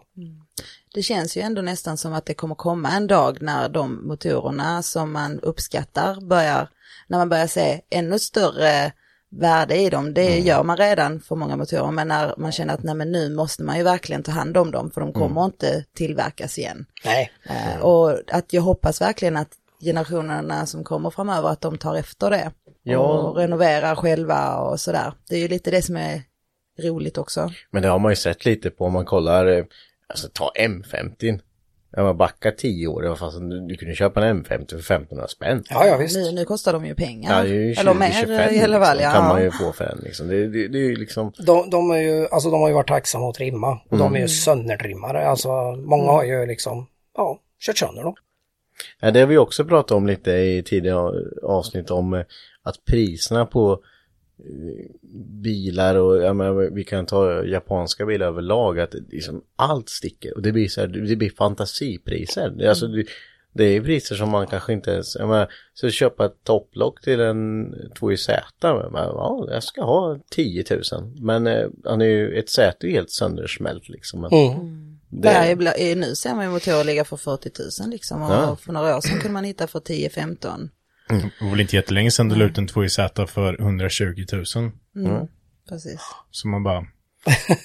Det känns ju ändå nästan som att det kommer komma en dag när de motorerna som man uppskattar börjar, när man börjar se ännu större värde i dem. Det gör man redan för många motorer, men när man känner att nej, men nu måste man ju verkligen ta hand om dem, för de kommer inte tillverkas igen. Nej, Eh, och att jag hoppas verkligen att generationerna som kommer framöver, att de tar efter det. Ja. Och renoverar själva och sådär. Det är ju lite det som är roligt också. Men det har man ju sett lite på om man kollar, eh, alltså ta M50. När man backar 10 år, det var fast du, du kunde köpa en M50 för 1500 spänn. ja ja visst. Nu, nu kostar de ju pengar. Ja, det är ju 20, Eller mer 25 i alla fall. liksom, Ja. kan man ju få för den liksom. Det, det, det är ju liksom, De, de, är ju, alltså de har ju varit tacksamma att trimma. Och de är ju söndertrimmare. Alltså många har ju liksom, ja, kört sönder dem. ja, det har vi också pratat om lite i tidigare avsnitt om eh, att priserna på bilar och ja, men, vi kan ta japanska bilar överlag att liksom allt sticker och det blir så här, det blir fantasipriser. Det, är alltså, det, det är priser som man kanske inte ens, jag menar, så köpa ett topplock till en 2JZ, men, ja, jag ska ha 10 000. Men eh, han är ju, ett säte är helt söndersmält liksom. Men, Mm. det, är, nu ser man ju motorer ligga för 40 000 liksom. Och Ja. för några år sedan kunde man hitta för 10-15. Det var väl inte jättelänge sedan du la ut en 2JZ för 120 000. Precis. Så man bara...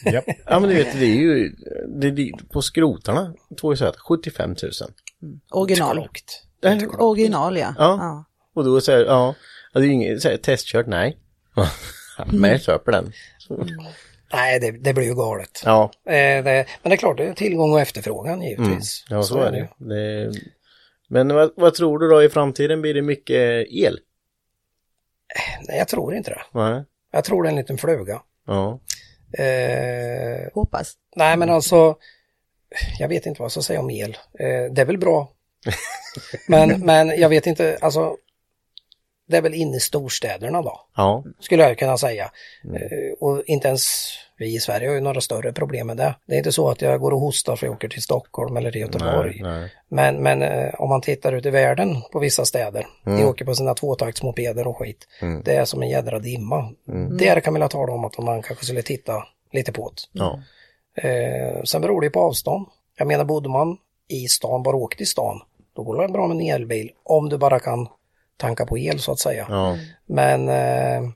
Japp. Ja men du vet, det är ju, det, det, på skrotarna, 2JZ, 75 000. Original. Klokt. Eller? Original ja. Ja. Och då säger ja, ja, det är ju inget, så här, testkört, nej. Men jag köper den. Så, Nej, det, det blir ju galet. ja, Eh, det, men det är klart, det är tillgång och efterfrågan givetvis. ja, så är det. det men vad, vad tror du då i framtiden? Blir det mycket el? Nej, jag tror inte det. Nej. Jag tror det är en liten fluga. Ja. Eh, Hoppas. nej, men alltså, jag vet inte vad jag ska säga om el. Eh, det är väl bra. men, men jag vet inte, alltså, det är väl inne i storstäderna då, Ja. skulle jag kunna säga. Eh, och inte ens vi i Sverige har ju några större problem med det. Det är inte så att jag går och hostar för jag åker till Stockholm eller till Göteborg. Nej, nej. Men, men eh, om man tittar ut i världen på vissa städer, de åker på sina tvåtaktsmopeder och skit. Det är som en jädra dimma. Där kan man tala om att man kanske skulle titta lite på det. Ja. Eh, sen beror det ju på avstånd. Jag menar, bodde man i stan, bara åker till stan, då går det bra med en elbil om du bara kan tanka på el så att säga. Ja. Men eh,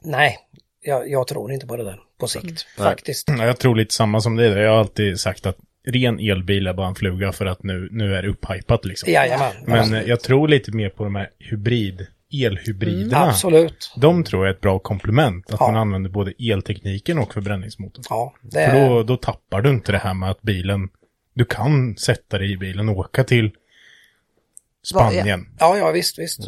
nej, jag, jag tror inte på det där på sikt faktiskt. Ja, Jag tror lite samma som det. Jag har alltid sagt att ren elbil är bara en fluga för att nu, nu är det upphypat liksom. Jajamän. Men eh, jag tror lite mer på de här hybrid, elhybriderna. Absolut. De tror jag är ett bra komplement. Att Ja. man använder både eltekniken och förbränningsmotorn. Ja, det För då, då tappar du inte det här med att bilen, du kan sätta dig i bilen och åka till Spanien. Ja, ja visst, visst.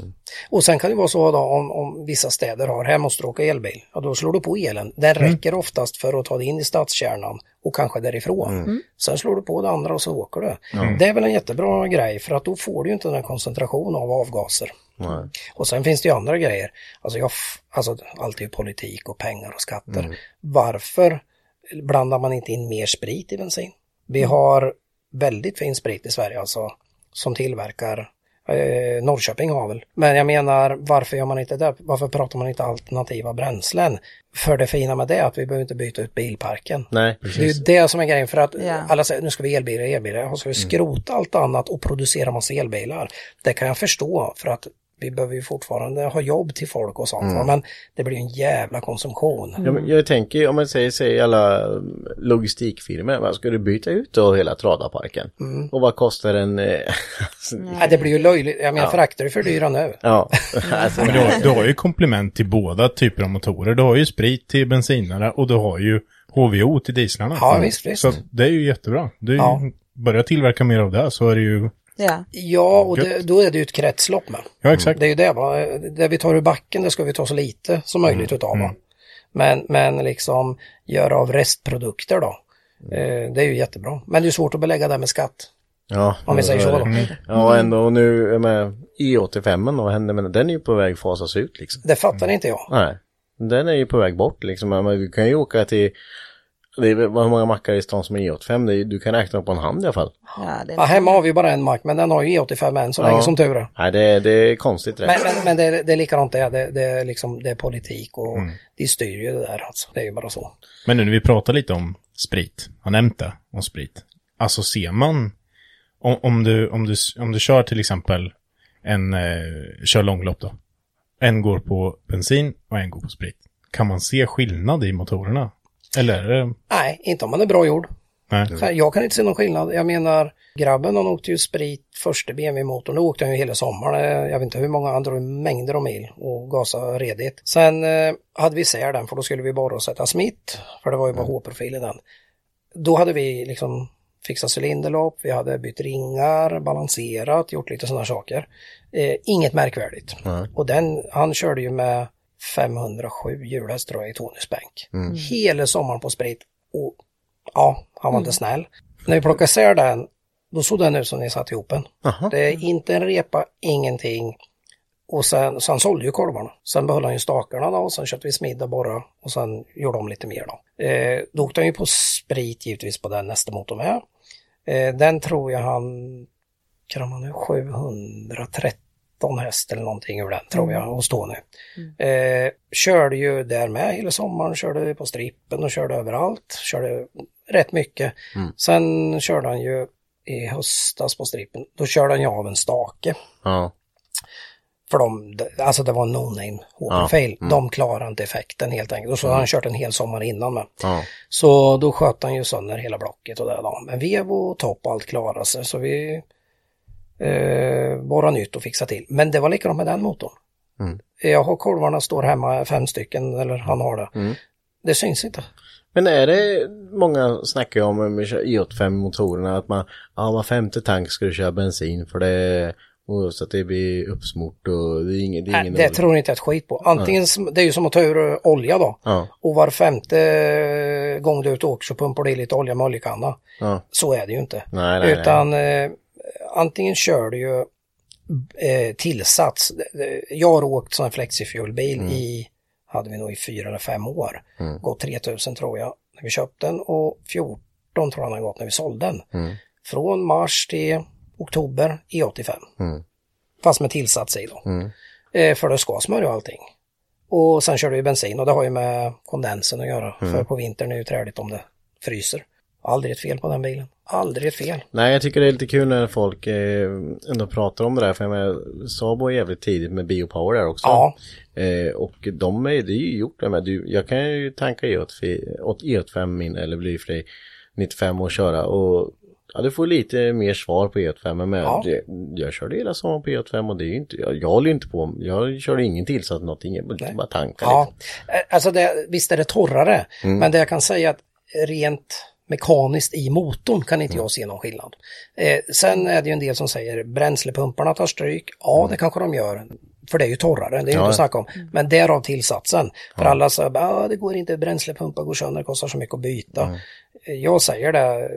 Och sen kan det vara så då om, om vissa städer har, här måste du åka elbil, ja då slår du på elen. Den räcker oftast för att ta dig in i stadskärnan och kanske därifrån. Sen slår du på det andra och så åker du. Det är väl en jättebra grej för att då får du ju inte den koncentration av avgaser. Nej. Och sen finns det ju andra grejer. Alltså, jag, alltså allt är ju politik och pengar och skatter. Varför blandar man inte in mer sprit i bensin? Vi har väldigt fin sprit i Sverige alltså som tillverkar Eh, Norrköping har väl. Men jag menar, varför gör man inte det? Varför pratar man inte alternativa bränslen? För det fina med det är att vi behöver inte byta ut bilparken. Nej, Det är ju det som är grejen för att Ja. alla säger nu ska vi elbilar, elbilar, och ska vi skrota allt annat och producera massa elbilar. Det kan jag förstå för att vi behöver ju fortfarande ha jobb till folk och sånt. va, Men det blir ju en jävla konsumtion. Ja, men jag tänker om man säger, säger alla um, logistikfirmor, vad ska du byta ut då hela tradarparken? Och vad kostar en... alltså, Nej, det blir ju löjligt. Jag menar, frakter är för dyra nu. ja, alltså, Men du, har- du har ju komplement till båda typer av motorer. Du har ju sprit till bensinare och du har ju HVO till dieslarna. Ja, visst, visst. Så det är ju jättebra. Du Ja. börjar tillverka mer av det så är det ju... Ja, Ja, och det, då är det ju ett kretslopp med. Ja, exakt. Det är ju det va. Det vi tar ur backen, det ska vi ta så lite som möjligt utav va. Men, men liksom göra av restprodukter då. Eh, det är ju jättebra. Men det är svårt att belägga det med skatt. ja, Om vi säger så då. Ja, och ändå nu jag med E85, vad händer med den? Är ju på väg att fasas ut liksom. Det fattar inte jag. Nej, den är ju på väg bort liksom. Men du kan ju åka till, det är hur många mackar i stan som är E85? Det är, du kan räkna på en hand i alla fall. ja, Ja, hemma har vi ju bara en mack, men den har ju E85 än så länge som tur är. Nej, det, det är konstigt rätt. Men, men, men det, är- det är likadant det, det, det, är liksom, det är politik och de styr ju det där alltså. Det är ju bara så. Men nu när vi pratar lite om sprit, har nämnt det, om sprit. Alltså ser man, om, om, du, om, du, om du kör till exempel en, eh, kör långlopp då. En går på bensin och en går på sprit. Kan man se skillnad i motorerna? Eller det, Nej, inte om man är bra gjord. nej. Här, Jag kan inte se någon skillnad. Jag menar, grabben han åkte ju sprit första BMW-motorn. Då åkte han ju hela sommaren. Eh, Jag vet inte hur många, han drog mängder av mil och gasade redigt. Sen eh, hade vi isär den för då skulle vi bara sätta smitt. För det var ju bara H-profil i den. Då hade vi liksom fixat cylinderlopp, vi hade bytt ringar, balanserat, gjort lite sådana saker. Eh, inget märkvärdigt. Och den, han körde ju med 507 hjulhäst tror jag i tonusbänk. Hela sommaren på sprit. Och ja, han var inte snäll. När vi plockade isär den, då såg den ut som ni satt ihop den. Det är inte en repa, ingenting. Och sen, så han sålde ju korvarna. Sen behöll han ju stakarna då och sen köpte vi smidda bara och sen gjorde de lite mer då. Eh, då åkte han ju på sprit givetvis på den nästa motor med. Eh, den tror jag han, kan man nu 713 häst eller någonting ur den tror jag hos Tony. Eh, körde ju där med hela sommaren, körde på strippen och körde överallt. Körde rätt mycket. Sen körde han ju i höstas på strippen, då körde han ju av en stake. Ja. För de, alltså det var en no-name H-profil. De klarade inte effekten helt enkelt. Och så hade han kört en hel sommar innan med. Ja. Så då sköt han ju sönder hela blocket och det då. Men vev och topp och allt klarade sig. Så vi eh, borrade nytt och fixade till. Men det var likadant med den motorn. Jag har kolvarna står hemma, fem stycken, eller han har det. Det syns inte. Men är det, många snackar ju om med E85-motorerna att man, ja var femte tank ska du köra bensin för det, så att det blir uppsmort och det är ingen, det är Nej, ingen det tror inte ett skit på. Antingen, som- det är ju som att ta ur eh, olja då. Ja. Och var femte gång du är ute och åker så pumpar du i lite olja med oljekanna. Ja. Så är det ju inte. Nej, nej, Utan eh, antingen kör du ju eh, tillsats. Jag har åkt sån flexifuelbil Mm. i, hade vi nog i fyra eller fem år. Gått 3000 tror jag när vi köpte den och 14 tror jag den har gått när vi sålde den. Mm. Från mars till oktober i 85. Mm. Fast med tillsats i då. Eh, för det ska smörja och allting. Och sen kör du ju bensin och det har ju med kondensen att göra. Mm. För på vintern är det ju träligt om det fryser. Aldrig ett fel på den bilen. Aldrig ett fel. Nej, jag tycker det är lite kul när folk eh, ändå pratar om det där. För jag menar, Saab var jävligt tidigt med biopower där också. Ja. Eh, och de är, det är ju gjort det med. Du, jag kan ju tanka E85 åt E85 min eller blyfri 95 och köra och ja, du får lite mer svar på E85 men Ja. det, jag körde hela sommaren på E85 och det är ju inte, jag, jag håller ju inte på, jag körde ingen tillsatt någonting, jag bara- bara tanka Ja, liksom. Eh, alltså det, visst är det torrare, Mm. men det jag kan säga att rent mekaniskt i motorn kan inte jag se någon skillnad. Eh, sen är det ju en del som säger bränslepumparna tar stryk. Ja, det kanske de gör. För det är ju torrare, det är ju Ja. inte att snacka om. Men därav tillsatsen. För alla säger att det går inte, bränslepumpar går sönder, det kostar så mycket att byta. Eh, Jag säger det,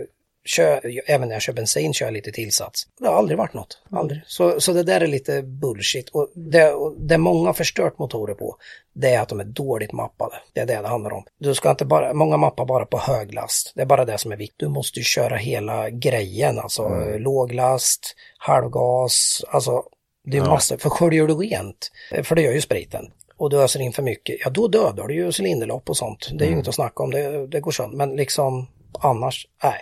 kör, även när jag kör bensin kör jag lite tillsats. Det har aldrig varit något, aldrig. Så, så det där är lite bullshit. Och det, och det många har förstört motorer på, det är att de är dåligt mappade. Det är det det handlar om. Du ska inte bara, många mappar bara på hög last. Det är bara det som är viktigt. Du måste ju köra hela grejen, alltså mm. låglast, halvgas, alltså det är Ja. massor. För sköljer du rent, för det gör ju spriten, och du öser in för mycket, ja då dödar du ju cylinderlopp och sånt. Det är ju inget att snacka om, det, det går sönder. Men liksom annars, nej.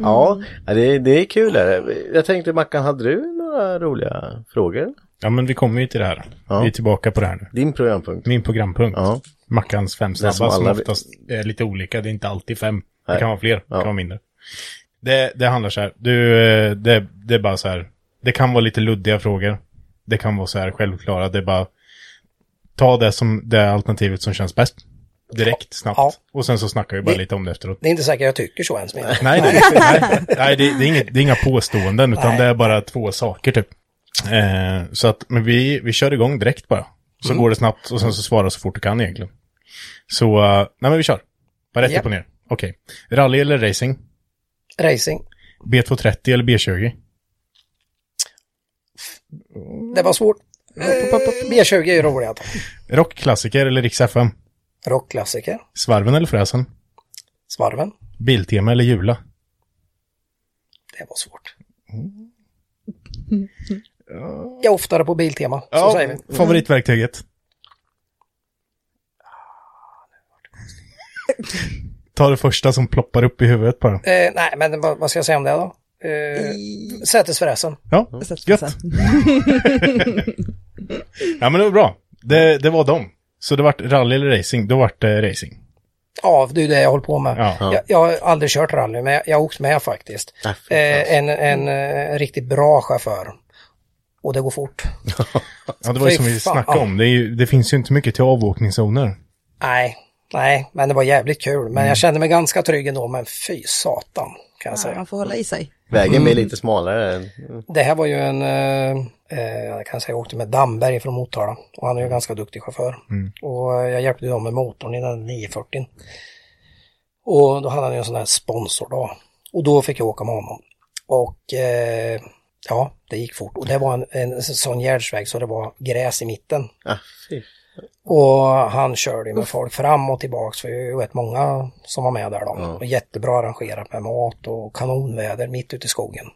Ja, ja, det, det är kul. Där. Jag tänkte Mackan, hade du några roliga frågor? Ja, men vi kommer ju till det här. Ja. Vi är tillbaka på det här nu. Din programpunkt? Min programpunkt. Ja. Mackans fem Det snabba som som, alla- oftast är lite olika. Det är inte alltid fem. Nej. Det kan vara fler, det Ja. kan vara mindre. Det, det handlar så här. Du, eh, det, det är bara så här. Det kan vara lite luddiga frågor. Det kan vara så här självklara. Det är bara ta det som det alternativet som känns bäst. Direkt, snabbt. Ja. Och sen så snackar vi bara Det- lite om det efteråt. Det är inte säkert jag tycker så ens. Men... Nej, nej, nej, nej det, det, är inget, det är inga påståenden, utan Nej. det är bara två saker typ. Eh, så att, men vi, vi kör igång direkt bara. Så Mm. går det snabbt och sen så svarar så fort du kan egentligen. Så, eh, nej men vi kör. Bara rätt Ja. upp och ner. Okej. Rally eller racing? Racing, B230 eller B20? Det var svårt. Eh, B20 är ju roligt. Rockklassiker eller Rix FM? Rockklassiker, Svarven eller fräsen? Svarven, Biltema eller Jula? det var svårt. Jag är oftare på Biltema, så säger vi. Favoritverktyget? Ta det första som ploppar upp i huvudet bara. Eh, nej, men vad, vad ska jag säga om det då? Eh, sätesfräsen. Ja, gött. ja, men det var bra. Det, det var dem. Så det vart rally eller racing, då vart det racing. Ja, det är det jag håller på med. Ja. Jag, jag har aldrig kört rally, men jag, jag har åkt med faktiskt. Eh, en, en, eh, riktigt bra chaufför. Och det går fort. Ja, det var ju som vi snackade om. Det, är ju, det finns ju inte mycket till avåkningszoner. Nej, nej, men det var jävligt kul. Men Mm. jag kände mig ganska trygg ändå, men fy satan kan jag Ja, säga. man får hålla i sig. Vägen blir lite smalare. Det här var ju en, eh, eh, jag kan säga jag åkte med Damberg från Motala och han är ju ganska duktig chaufför. Och eh, jag hjälpte dem med motorn i den 940. Och då hade han ju en sån här sponsor då. Och då fick jag åka med honom. Och eh, ja, det gick fort. Och det var en, en sån gärdsväg så det var gräs i mitten. Ah. Och han körde med folk fram och tillbaks för det ju rätt många som var med där då. Och jättebra arrangerat med mat och kanonväder mitt ute i skogen.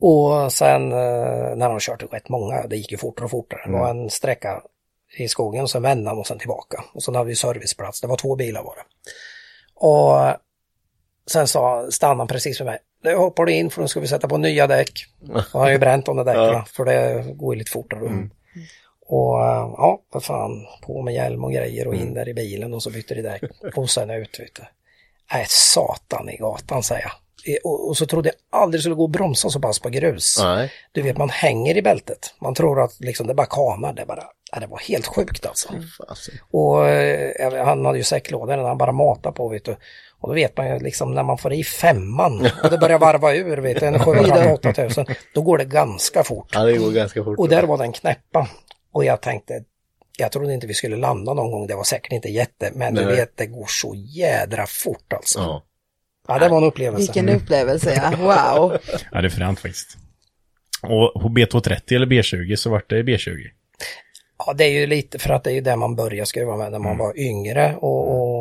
Och sen eh, när han kört rätt många, det gick ju fortare och fortare. Det var en sträcka i skogen, sen vände han och sen tillbaka. Och sen hade vi serviceplats, det var två bilar var det. Och sen sa, stannade han precis för mig. Nu hoppar du in för nu ska vi sätta på nya däck. Och han har ju bränt de där däcken, Ja. för det går ju lite fortare. Och eh, ja, vad fan, på med hjälm och grejer och in där i bilen och så byter de däck. Och sen ut, vet du. Nej, satan i gatan säger jag. Och, och så trodde jag aldrig skulle gå att bromsa så pass på grus. Nej. Du vet, man hänger i bältet. Man tror att liksom, det bara kanar, det bara, ja, det var helt sjukt alltså. Fasen. Och eh, han hade ju säcklådor när han bara matade på, vet du. Och då vet man ju liksom när man får i femman och det börjar varva ur, vet du, en 7,5 tusen, då går det ganska fort. Ja, det går ganska fort. Och där var den knäppa. Och jag tänkte, jag trodde inte vi skulle landa någon gång, det var säkert inte jätte, men du Nej. vet, det går så jädra fort alltså. Ja, Ja. det var en upplevelse. Vilken upplevelse ja, wow. Ja, det är fränt faktiskt. Och på B230 eller B20 så vart det B20. Ja, det är ju lite för att det är ju där man börjar skruva med när man Mm. var yngre och, och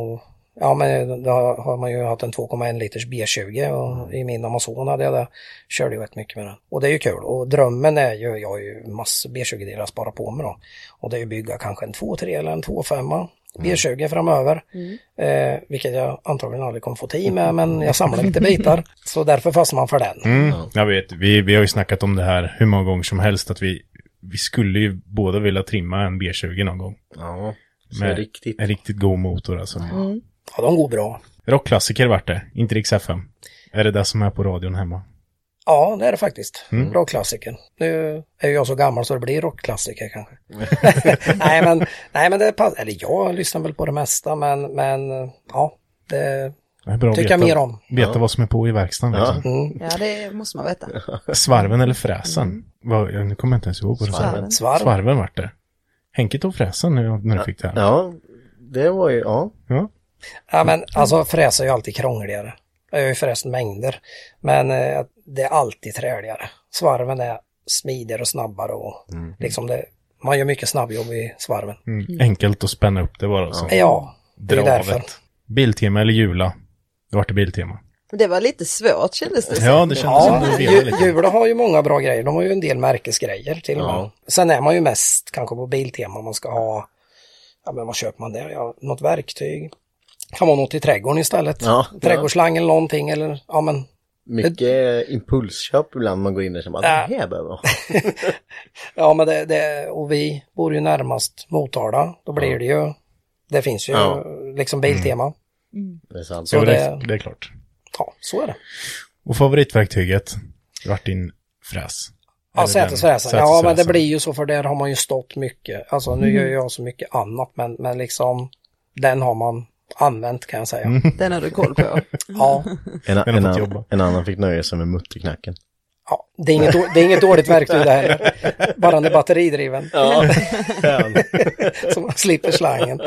Ja men då har man ju haft en 2,1 liters B20 och i min Amazon hade jag det. Körde ju rätt mycket med den. Och det är ju kul och drömmen är ju, jag har ju massor B20-delar att spara på mig då. Och det är ju bygga kanske en 2.3 eller en 2.5 B20 framöver. Eh, vilket jag antagligen aldrig kommer få tid med men jag samlar lite bitar. Så därför fastnar man för den. Mm. Jag vet, vi, vi har ju snackat om det här hur många gånger som helst att vi, vi skulle ju båda vilja trimma en B20 någon gång. Ja, så Med riktigt. En riktigt god motor alltså. Ja de går bra. Rockklassiker vart det, inte Rix FM. Är det det som är på radion hemma? Ja, det är det faktiskt. Bra klassiker. Nu är ju jag så gammal så det blir rockklassiker kanske. nej, men, nej, men det passar. Eller jag lyssnar väl på det mesta, men, men ja, det Det är bra att tycker jag veta, mer om. veta vad som är på i verkstaden. Ja. Liksom. Mm. Ja, det måste man veta. Svarven eller fräsen? Vad, jag- nu kommer jag inte ens ihåg vad sa. Svarven. Svarv. Svarven vart det. Henke tog fräsen när, jag- när du fick det här. Ja, det var ju, ja. Ja. Ja, men alltså fräs är ju alltid krångligare. Jag gör ju förresten mängder. Men eh, det är alltid träligare. Svarven är smidigare och snabbare och liksom det, man gör mycket snabbjobb i svarven. Mm. Enkelt att spänna upp det bara. Så. Ja, det är därför. Biltema eller Jula? Det vart det Biltema. Det var lite svårt kändes det som. Ja, det kändes som Ja, det Ju- lite. Jula har ju många bra grejer. De har ju en del märkesgrejer till och med. Ja. Sen är man ju mest kanske på Biltema man ska ha, ja men vad köper man där? Ja, något verktyg. Kan vara något i trädgården istället. Ja. Trädgårdsslang eller någonting eller ja men Mycket impulsköp ibland man går in där och känner att det här behöver. Ja, men det, det, och vi bor ju närmast Motala. Då blir det ju, det finns ju Ja. liksom Biltema. Det är sant. Så Jo, det, det- det är klart. Ja, så är det. Och favoritverktyget? Vart din fräs? Ja, sätesfräsen. Ja, men det blir ju så för där har man ju stått mycket. Alltså nu gör jag så mycket annat, men, men liksom den har man använt kan jag säga. Den har du koll på. Ja, En, en, jobba. en annan fick nöja sig med mutterknacken. ja. Det, är inget, det är inget dåligt verktyg det heller. Bara den är batteridriven. Ja. Så man slipper slangen.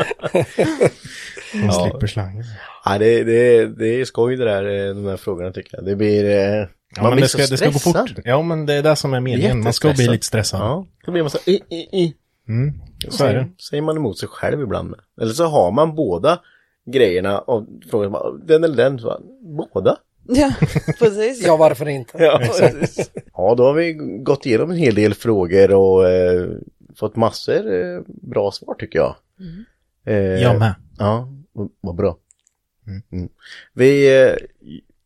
Hon slipper slangen. ja, det, det, det är skoj det där, eh, de här frågorna tycker jag. Det blir... eh, Ja, man men blir det så ska, det ska gå stressad. fort. Ja, men det är det som är meningen. Man ska bli lite stressad. Ja, då blir man så i, i, i. Mm, så är det. Säger man emot sig själv ibland. Eller så har man båda grejerna och frågar den eller den, så, bara, båda? Ja, precis. Ja, varför inte? Ja, ja, då har vi gått igenom en hel del frågor och eh, fått massor eh, bra svar tycker jag. Eh, Jag med. Ja, vad- bra. Mm. Vi, eh,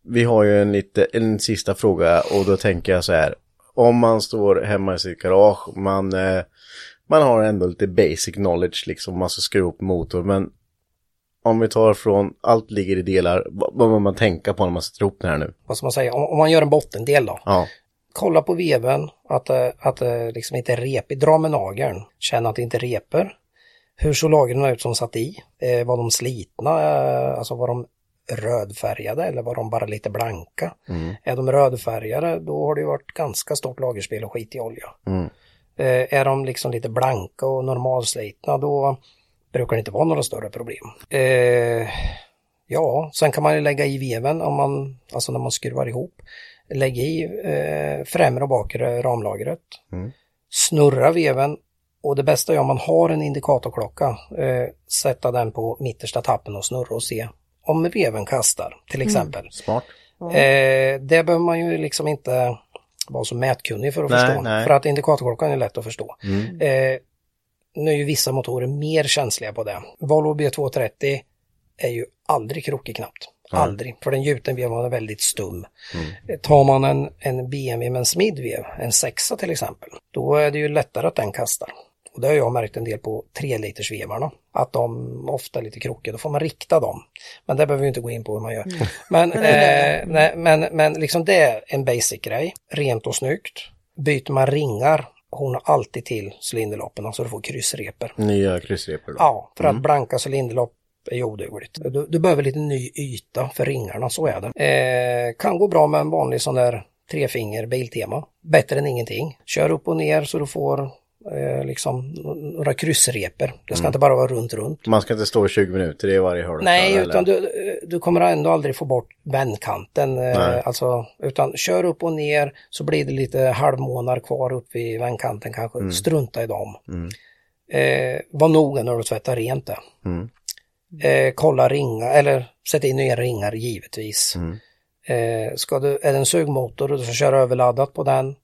vi har ju en, lite, en sista fråga och då tänker jag så här. Om man står hemma i sitt garage, man, eh, man har ändå lite basic knowledge liksom, man ska skruva upp motor, men om vi tar från allt ligger i delar, vad bör man tänka på när man sätter ihop det här nu? Vad ska man säga? Om, om man gör en bottendel då. Ja, kolla på veven, att, det- att det liksom inte är repigt. Dra med nageln, känn att det inte reper. Hur såg lagren ut som satt i? Eh, var de slitna? Eh, alltså var de rödfärgade eller var de bara lite blanka? Är de rödfärgade då har det ju varit ganska stort lagerspel och skit i olja. Mm. Eh, är de liksom lite blanka och normalslitna då brukar det inte vara några större problem. Eh, ja, sen kan man ju lägga i veven om man, alltså när man skruvar ihop. Lägg i eh, främre och bakre ramlagret. Snurra veven och det bästa är om man har en indikatorklocka, eh, sätta den på mittersta tappen och snurra och se om veven kastar till exempel. smart. Eh, det behöver man ju liksom inte vara så mätkunnig för att Nej, förstå. nej. För att indikatorklockan är lätt att förstå. Eh, nu är ju vissa motorer mer känsliga på det. Volvo B230 är ju aldrig krokig knappt. Aldrig, för den gjutenvevan är väldigt stum. Eh, Tar man en, en BMW med en smidvev, en sexa till exempel, då är det ju lättare att den kastar. Och det har jag märkt en del på 3 liters vevarna. Att de ofta är lite krokiga, då får man rikta dem. Men det behöver vi inte gå in på hur man gör. Men, eh, nej, men, men liksom det är en basic grej. Rent och snyggt. Byter man ringar, hon har alltid till cylinderloppen så du får kryssrepor. Nya kryssrepor då. Ja, för att blanka cylinderlopp är ju odugligt. Du, du behöver lite ny yta för ringarna, så är det. Eh, kan gå bra med en vanlig sån där trefinger biltema. Bättre än ingenting. Kör upp och ner så du får eh, liksom några kryssrepor. Det ska inte bara vara runt, runt. Man ska inte stå i 20 minuter i varje hörn. Nej, eller? utan du, du kommer ändå aldrig få bort vändkanten. eh. Alltså, utan kör upp och ner så blir det lite halvmånar kvar upp vid vändkanten kanske. Mm. Strunta i dem. Eh, var noga när du tvättar rent det. Mm. Eh, kolla ringar, eller sätta in nya ringar givetvis. Mm. Eh, ska du, är det en sugmotor och du ska köra överladdat på den,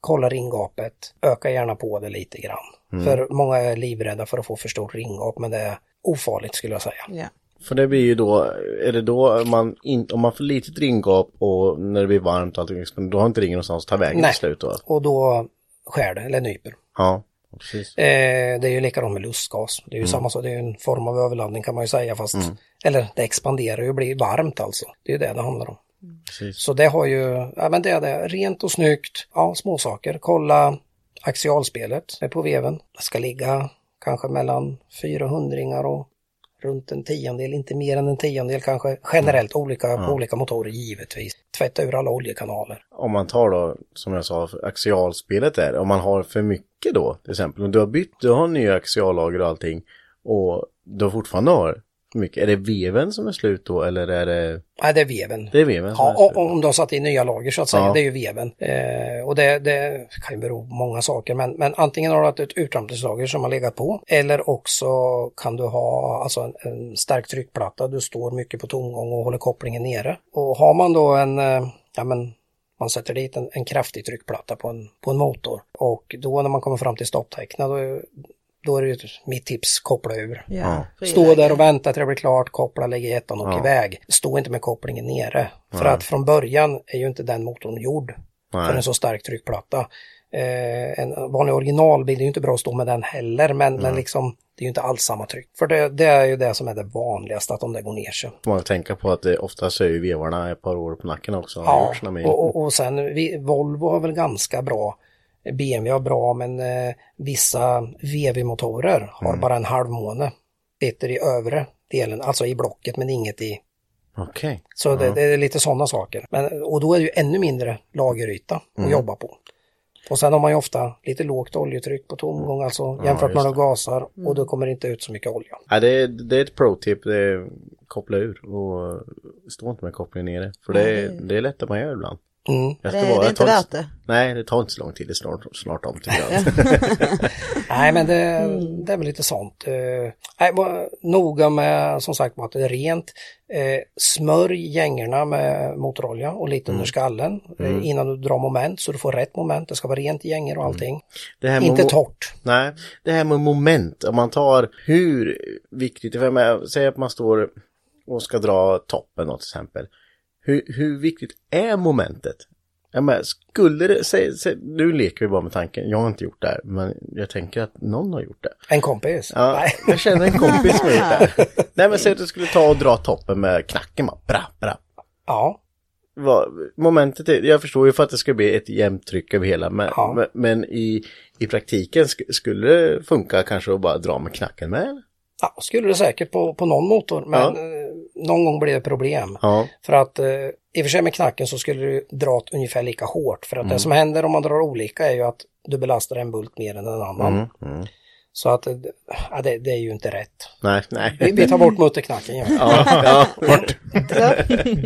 kolla ringgapet, öka gärna på det lite grann. Mm. För många är livrädda för att få för stort ringgap, men det är ofarligt skulle jag säga. Ja. För det blir ju då, är det då man in, om man får litet ringgap och när det blir varmt och allting, då har inte ringen någonstans att ta vägen Nej. till slut då? Och då skär det, eller nyper. Ja, precis. Eh, det är ju likadant med lustgas. Det är ju Mm. samma sak, det är ju en form av överladdning kan man ju säga fast, eller det expanderar ju och blir varmt alltså. Det är ju det det handlar om. Precis. Så det har ju, ja men det är det, rent och snyggt, ja småsaker. Kolla axialspelet är på veven. Det ska ligga kanske mellan 400 och runt en tiondel, inte mer än en tiondel kanske. Generellt olika på olika motorer givetvis. Tvätta ur alla oljekanaler. Om man tar då, som jag sa, axialspelet där, om man har för mycket då, till exempel, och du har bytt, du har nya axiallager och allting, och du fortfarande har mycket, är det veven som är slut då, eller är det, Nej, det är veven. det är veven som Ja, är slut? och- om du har satt in nya lager så att säga, Ja. det är ju veven. Eh, och det, det kan ju bero på många saker, men, men antingen har du haft ett uttrampningslager som har legat på, eller också kan du ha alltså en, en stark tryckplatta, du står mycket på tomgång och håller kopplingen nere. Och har man då en, eh, ja men man sätter dit en, en kraftig tryckplatta på en, på en motor och då när man kommer fram till stopptecknet, då, då är det mitt tips, koppla ur. Ja, Stå där och vänta till det blir klart, koppla, lägga i ettan och Ja. iväg. Stå inte med kopplingen nere. För Nej. att från början är ju inte den motorn gjord för Nej. en så stark tryckplatta. Eh, en vanlig originalbil är ju inte bra att stå med den heller, men, men liksom det är ju inte alls samma tryck. För det, det är ju det som är det vanligaste, att om det går ner sig. Man tänka på att det oftast är ju vevarna ett par år på nacken också. Ja, och, och, och sen vi, Volvo har väl ganska bra, BMW har bra, men eh, vissa VV-motorer har Mm. bara en halv måne. Sitter i övre delen, alltså i blocket, men inget i Okej. Så det, det är lite sådana saker. Men, och då är det ju ännu mindre lageryta att Mm. jobba på. Och sen har man ju ofta lite lågt oljetryck på tomgång, alltså Ja, jämfört med just när du gasar och då kommer det inte ut så mycket olja. Ja, det, är, det är ett pro-tip, koppla ur och stå inte med kopplingen nere. För det, är, det är lätt att man gör ibland. Mm. Jag Det, ska det vara- är inte värt det. Nej, det tar inte så lång tid, det är snart, snart om tycker jag. Nej men det, det är väl lite sånt. Eh, nej, noga med som sagt att det är rent. Eh, smörj gängorna med motorolja och lite under skallen eh, innan du drar moment så du får rätt moment. Det ska vara rent i gängor och allting. Det här med Inte torrt. Nej, det här med moment, om man tar hur viktigt, säg att man står och ska dra toppen då, till exempel. Hur, hur viktigt är momentet? Jag menar, skulle det, säg, säg, nu leker vi bara med tanken, jag har inte gjort det här, men jag tänker att någon har gjort det. En kompis. Ja, Nej. jag känner en kompis som har gjort det. här. Nej men säg att du skulle ta och dra toppen med knacken bara, bra, bra. Ja. Vad, momentet är, jag förstår ju för att det ska bli ett jämnt tryck över hela, men, Ja. men, i, i praktiken sk- skulle det funka kanske att bara dra med knacken med? Ja, skulle det säkert på, på någon motor, men Ja. eh, någon gång blir det problem. Ja, För att eh, i och för sig med knacken så skulle du dra ungefär lika hårt. För att Mm. det som händer om man drar olika är ju att du belastar en bult mer än en annan. mm, mm. Så att eh, ja, det, det är ju inte rätt. nej, nej. Vi, vi tar bort mutterknacken. Ja. Ja, ja, bort.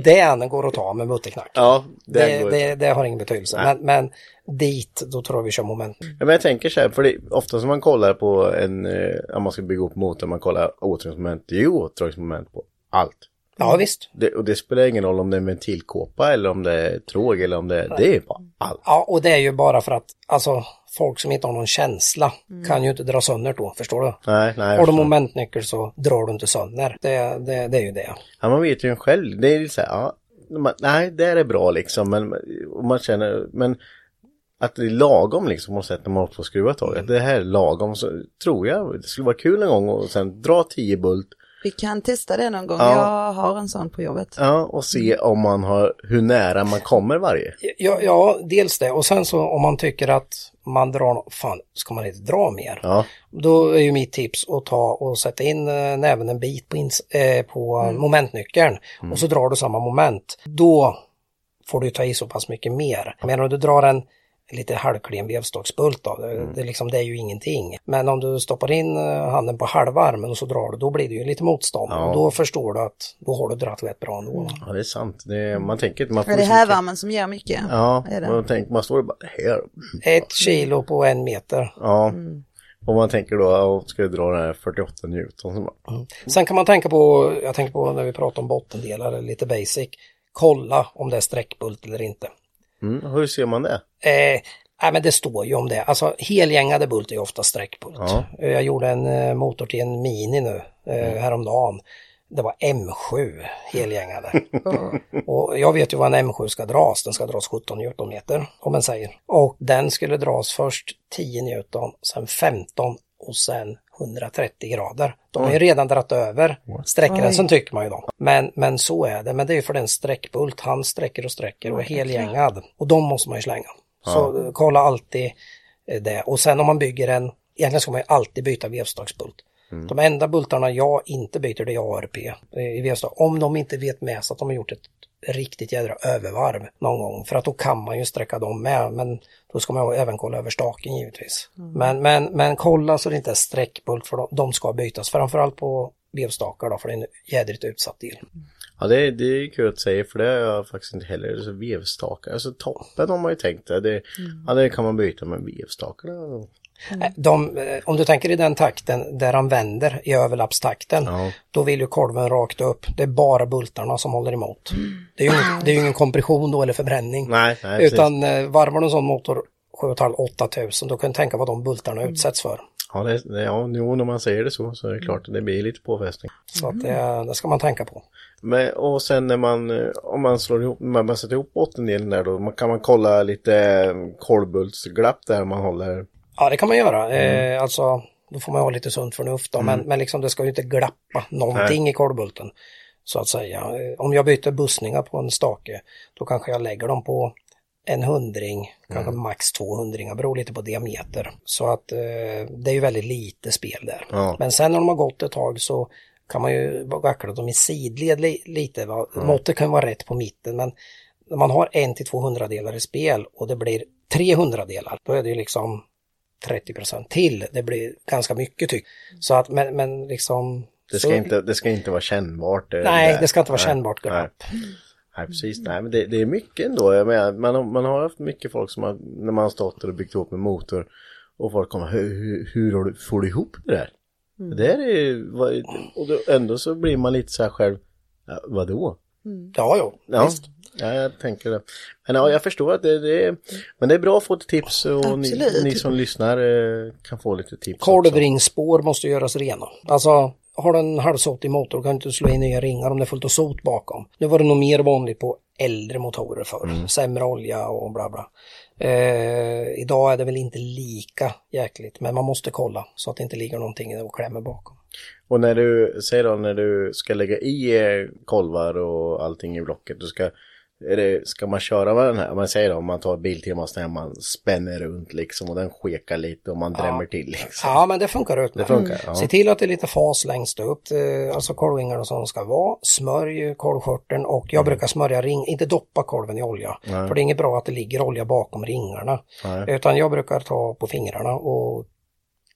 Den går att ta med mutterknacken. Ja, det, det, det, det har ingen betydelse. Men, men dit, då tror jag vi kör moment. Ja, men jag tänker så här, för det, ofta som man kollar på en, eh, om man ska bygga upp motor, man kollar återdragsmoment, det är ju återdragsmoment på allt. Ja visst. Det, och det spelar ingen roll om det är en ventilkåpa eller om det är tråg eller om det, det är på allt. Ja, och det är ju bara för att alltså, folk som inte har någon känsla kan ju inte dra sönder då, förstår du? Nej, nej. Har du momentnyckel så drar du inte sönder. Det, det, det är ju det. Ja, man vet ju själv. Det är ju så här, ja, man, nej, det är bra liksom, men man känner, men att det är lagom liksom, och sätter man på skruva tag, att det här är lagom, så tror jag, det skulle vara kul en gång och sen dra 10 bult, Vi kan testa det någon gång. Ja. Jag har en sån på jobbet. ja, och se om man har, hur nära man kommer varje. Ja, ja, dels det. Och sen så om man tycker att man drar, fan, ska man inte dra mer? Ja, Då är ju mitt tips att ta och sätta in eh, näven en bit på, ins- eh, på momentnyckeln och så drar du samma moment. Då får du ta i så pass mycket mer. Men om du drar en lite halvklen vevstocksbult då, det, det, är liksom, det är ju ingenting. Men om du stoppar in eh, handen på halva armen och så drar du, då blir det ju lite motstånd. Ja. Och då förstår du att då har du dratt rätt bra ändå. ja det är sant. Det är, man tänker man får Är det liksom inte- hävarmen som ger mycket? Ja, är det. man, tänker, man står och bara, det här. Ett kilo på en meter. Ja, Om man tänker då, ska jag dra den här 48 Newton. Bara, Sen kan man tänka på, jag tänker på när vi pratar om bottendelar, lite basic. Kolla om det är sträckbult eller inte. mm, hur ser man det? Eh, nej men det står ju om det. Alltså helgängade bult är ju ofta sträckbult. Ja. Eh, Jag gjorde en eh, motor till en Mini nu eh, häromdagen. Det var M7 helgängade. och jag vet ju vad en M7 ska dras. Den ska dras 17 Newtonmeter om man säger. Och den skulle dras först 10 Newton, sen 15 och sen 130 grader. De har ju redan dratt över sträckgränsen tycker man ju då. Men, men så är det. Men det är ju för den sträckbult. Han sträcker och sträcker och är helgängad. Och de måste man ju slänga. Så eh, kolla alltid eh, det. Och sen om man bygger en, egentligen ska man ju alltid byta vevstaksbult. De enda bultarna jag inte byter det är ARP eh, i vevstag. Om de inte vet med sig att de har gjort ett riktigt jädra övervarv någon gång. För att då kan man ju sträcka dem med. Men då ska man ju även kolla över staken givetvis. Men, men, men kolla så det inte är sträckbult för de, de ska bytas. Framförallt på vevstakar då för det är en jädrigt utsatt del. Ja det, det är kul att säga för det har jag faktiskt inte heller. Så vevstakar, alltså toppen har man ju tänkt det. det Ja det kan man byta med vevstakarna. Nej, De, eh, om du tänker i den takten där han vänder i överlappstakten, Ja. då vill ju kolven rakt upp. Det är bara bultarna som håller emot. Det är ju ingen, det är ju ingen kompression då eller förbränning. Nej, nej precis. Utan eh, varvar du en sån motor 7,5-8 tusen, då kan du tänka vad de bultarna utsätts för. Ja, det, det, ja jo, när man säger det så så är det klart det blir lite påfrestning. Så att det, det ska man tänka på. Men, och sen när man, eh, om man slår ihop, när man sätter ihop bottendelen där då, man, kan man kolla lite eh, kolvbultsglapp där man håller. Ja, det kan man göra. Eh, alltså, då får man ha lite sunt förnuft då, men, men liksom det ska ju inte glappa någonting i kolvbulten. Så att säga. Eh, Om jag byter bussningar på en stake, då kanske jag lägger dem på en hundring, kanske max två hundringar, beror lite på diameter. Så att eh, det är ju väldigt lite spel där. Ja. Men sen när de har gått ett tag så kan man ju vackla dem i sidled li lite. Va? Måttet kan vara rätt på mitten men när man har en till 200 delar i spel och det blir 300 delar, då är det ju liksom 30% till. Det blir ganska mycket tycker Så att, men, men liksom... Det så, ska, inte, det ska inte vara kännbart. eh, Nej, där. det ska inte vara Nej, kännbart nej. Nej, precis. Nej, men det, det är mycket ändå. Jag menar, man, har- man har haft mycket folk som har, när man har stått och byggt ihop en motor och folk kommer, hur, hur, hur får du ihop det där? Det där är ju- och då, ändå så blir man lite så här själv, ja, vadå? Ja, jo. Ja, Visst. ja, jag tänker det. Men ja, jag förstår att det, det är, men det är bra att få ett tips och ni, ni som lyssnar eh, kan få lite tips. Kolvringsspår måste göras rena. Alltså, har du en halvsotig motor kan du inte slå in nya ringar om det är fullt av sot bakom. Nu var det nog mer vanligt på äldre motorer förr. Sämre olja och bla bla. Eh, idag är det väl inte lika jäkligt, men man måste kolla så att det inte ligger någonting och klämmer bakom. Och när du, säg då när du ska lägga i eh, kolvar och allting i blocket, du ska, det, ska man köra med den här, man säger då om man tar Biltema så här, man spänner runt liksom och den skekar lite och man drämmer till liksom. Ja, men det funkar ut. Det funkar, ja. Se till att det är lite fas längst upp, eh, alltså kolvringarna som ska vara. Smörj kolvskörteln och jag brukar smörja ring, inte doppa kolven i olja. För det är inget bra att det ligger olja bakom ringarna. Nej. Utan jag brukar ta på fingrarna och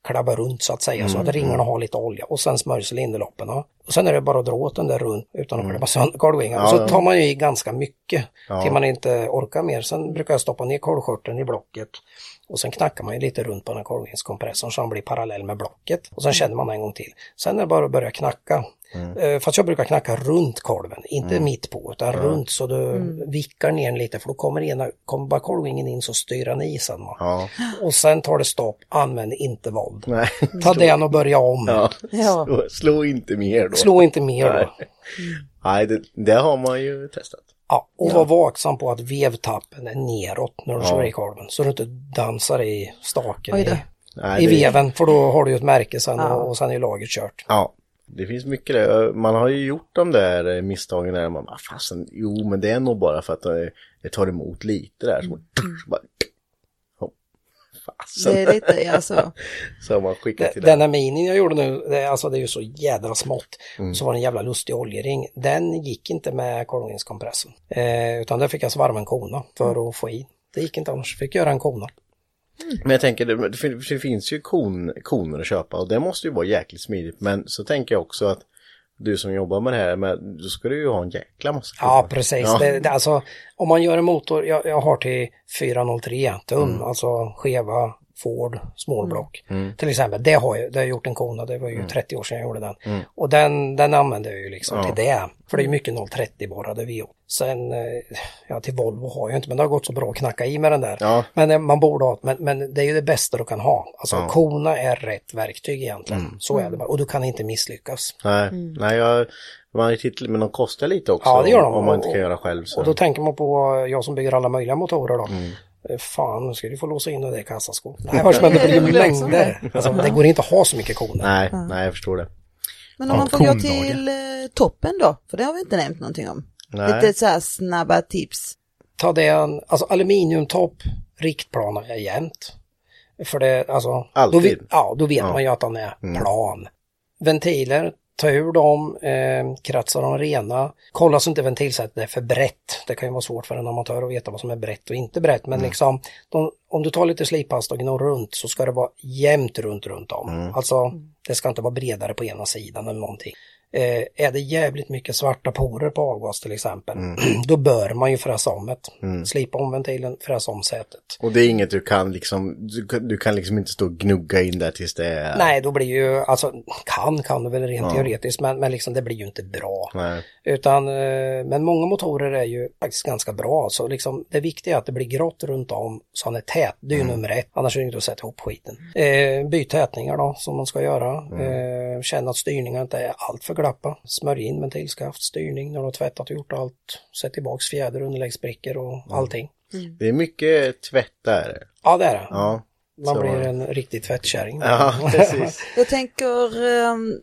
klabba runt så att säga så att ringarna har lite olja och sen smörjs cylinderloppen. Och sen är det bara att dra åt den där runt utan att klämma sönder kolvringarna. Ja, så tar man ju i ganska mycket Ja. till man inte orkar mer. Sen brukar jag stoppa ner kolvskörteln i blocket och sen knackar man ju lite runt på den här kolvringskompressorn så han blir parallell med blocket. Och sen känner man en gång till. Sen är det bara att börja knacka. Eh, Fast jag brukar knacka runt kolven, inte mitt på utan runt så du vickar ner den lite för då kommer, ena, kommer bara kolvringen in så styr han i sen. Ja, Och sen tar det stopp, använd inte våld. nej. Ta den och börja om. Ja. Ja. Slå, slå inte mer då. Slå inte mer Nej. då. Nej, det, det har man ju testat. Ja, och var vaksam på att vevtappen är neråt när du slår i kolven. Så du inte dansar i staken i. Nej, i det- veven. För då har du ju ett märke sen och, och sen är lagret kört. Ja, det finns mycket där. Man har ju gjort de där eh, misstagen där man bara, fasen, jo men det är nog bara för att det, det tar emot lite där. Så, Mm. bara, fasen. Det är lite, ja så. Man skickat till Den den. minin jag gjorde nu, det, alltså det är ju så jädra smått. Mm. Så var det en jävla lustig oljering. Den gick inte med kolvringskompressen. Eh, utan där fick jag svarva en kona för att få i. Det gick inte annars, fick göra en kona. Men jag tänker, det, det det finns ju kon, koner att köpa och det måste ju vara jäkligt smidigt. Men så tänker jag också att du som jobbar med det här, men, då ska du ju ha en jäkla massa Ja, koner. precis. Ja. Det, det, alltså, om man gör en motor, jag, jag har till 403 tum, Mm. alltså skeva Ford smålblock. Till exempel, det har jag, det har jag gjort en Kona, det var ju 30 år sedan jag gjorde den. Och den, den använder jag ju liksom till det. För det är mycket 030 borrade V8. Sen, eh, ja till Volvo har jag inte, men det har gått så bra att knacka i med den där. Ja. Men eh, man borde ha, men, men det är ju det bästa du kan ha. Alltså Kona är rätt verktyg egentligen. Så är det bara. Och du kan inte misslyckas. Nej, nej jag, ju men de kostar lite också. Ja, det gör de. Om man inte kan göra själv. Så. Och då tänker man på eh, jag som bygger alla möjliga motorer då. Eh, Fan, nu ska du få låsa in det där kassaskåpet. Nej, hörs, men det blir mängder. Alltså, det går inte att ha så mycket koner. Nej, nej, jag förstår det. Men om Ja, man får gå till eh, toppen då, för det har vi inte nämnt någonting om. Nej. Lite så här snabba tips. Ta det en, alltså aluminiumtopp, riktplana är jämnt. För det, alltså, Alltid. Då, vet- ja, då vet Ja. man ju att den är plan. Ventiler, ta ur dem, eh, kratsa dem rena. Kolla så inte ventilsättet är för brett. Det kan ju vara svårt för en amatör att veta vad som är brett och inte brett. Men liksom, de, om du tar lite slippasta och gnor runt så ska det vara jämnt runt runt om. Alltså, det ska inte vara bredare på ena sidan eller någonting. Eh, är det jävligt mycket svarta porer på avgas till exempel, då bör man ju fräsa om det. Slipa om ventilen, fräsa om sätet. Och det är inget du kan liksom, du, du kan liksom inte stå och gnugga in där tills det är... Nej, då blir ju, alltså kan kan du väl rent teoretiskt, men, men liksom det blir ju inte bra. Nej. Utan, eh, men många motorer är ju faktiskt ganska bra. Så liksom, det viktiga är att det blir grått runt om så han är tät. Det är ju nummer ett, annars är det inte att sätta ihop skiten. Eh, byt tätningar då, som man ska göra. Eh, känn att styrningen inte är allt för glappa. Smörj in ventilskaft, styrning när du har tvättat och gjort allt. Sätt tillbaks fjäder, underläggsbrickor och allting. Det är mycket tvätt där. Ja, det är det. Ja. Man så- blir en riktig tvättkärring. Ja, precis. Jag tänker, ehm,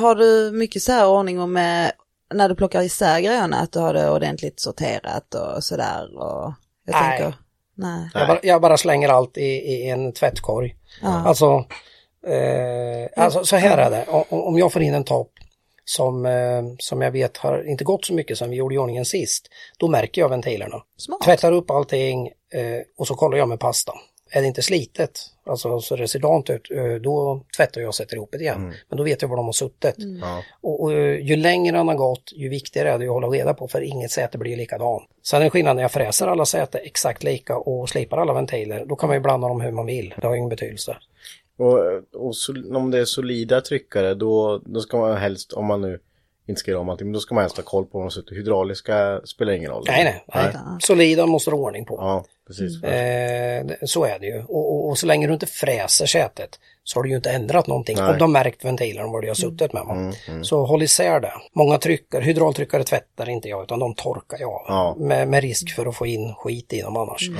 har du mycket så här ordning med när du plockar isär grejerna, att du har det ordentligt sorterat och sådär? Och jag Nej. tänker, nej. Jag bara, jag bara slänger allt i, i en tvättkorg. Alltså, eh, alltså, så här är det. O- Om jag får in en topp som, eh, som jag vet har inte gått så mycket som vi gjorde i ordningen sist, då märker jag ventilerna. Smart. Tvättar upp allting eh, och så kollar jag med pasta. Är det inte slitet, alltså så det ser dant ut, eh, då tvättar jag och sätter ihop det igen. Men då vet jag var de har suttit. Ja. Och, och ju längre han har gått, ju viktigare är det att hålla reda på för inget säte blir likadant. Sen är det skillnad när jag fräser alla säten exakt lika och slipar alla ventiler. Då kan man ju blanda dem hur man vill. Det har ingen betydelse. Och, och så, om det är solida tryckare då, då ska man helst, om man nu inte ska göra om allting, men då ska man helst ha koll på om de sitter hydrauliska, spelar ingen roll. Nej, nej. nej. Solida måste du ha ordning på. Ja, precis. Eh, det- så är det ju. Och, och, och så länge du inte fräser sätet så har du ju inte ändrat någonting. Nej. Om du har märkt ventilen var du har suttit med. va? Så håll isär det. Många tryckare, hydraultryckare tvättar inte jag utan de torkar jag av. Ja. Med, med risk för att få in skit i dem annars.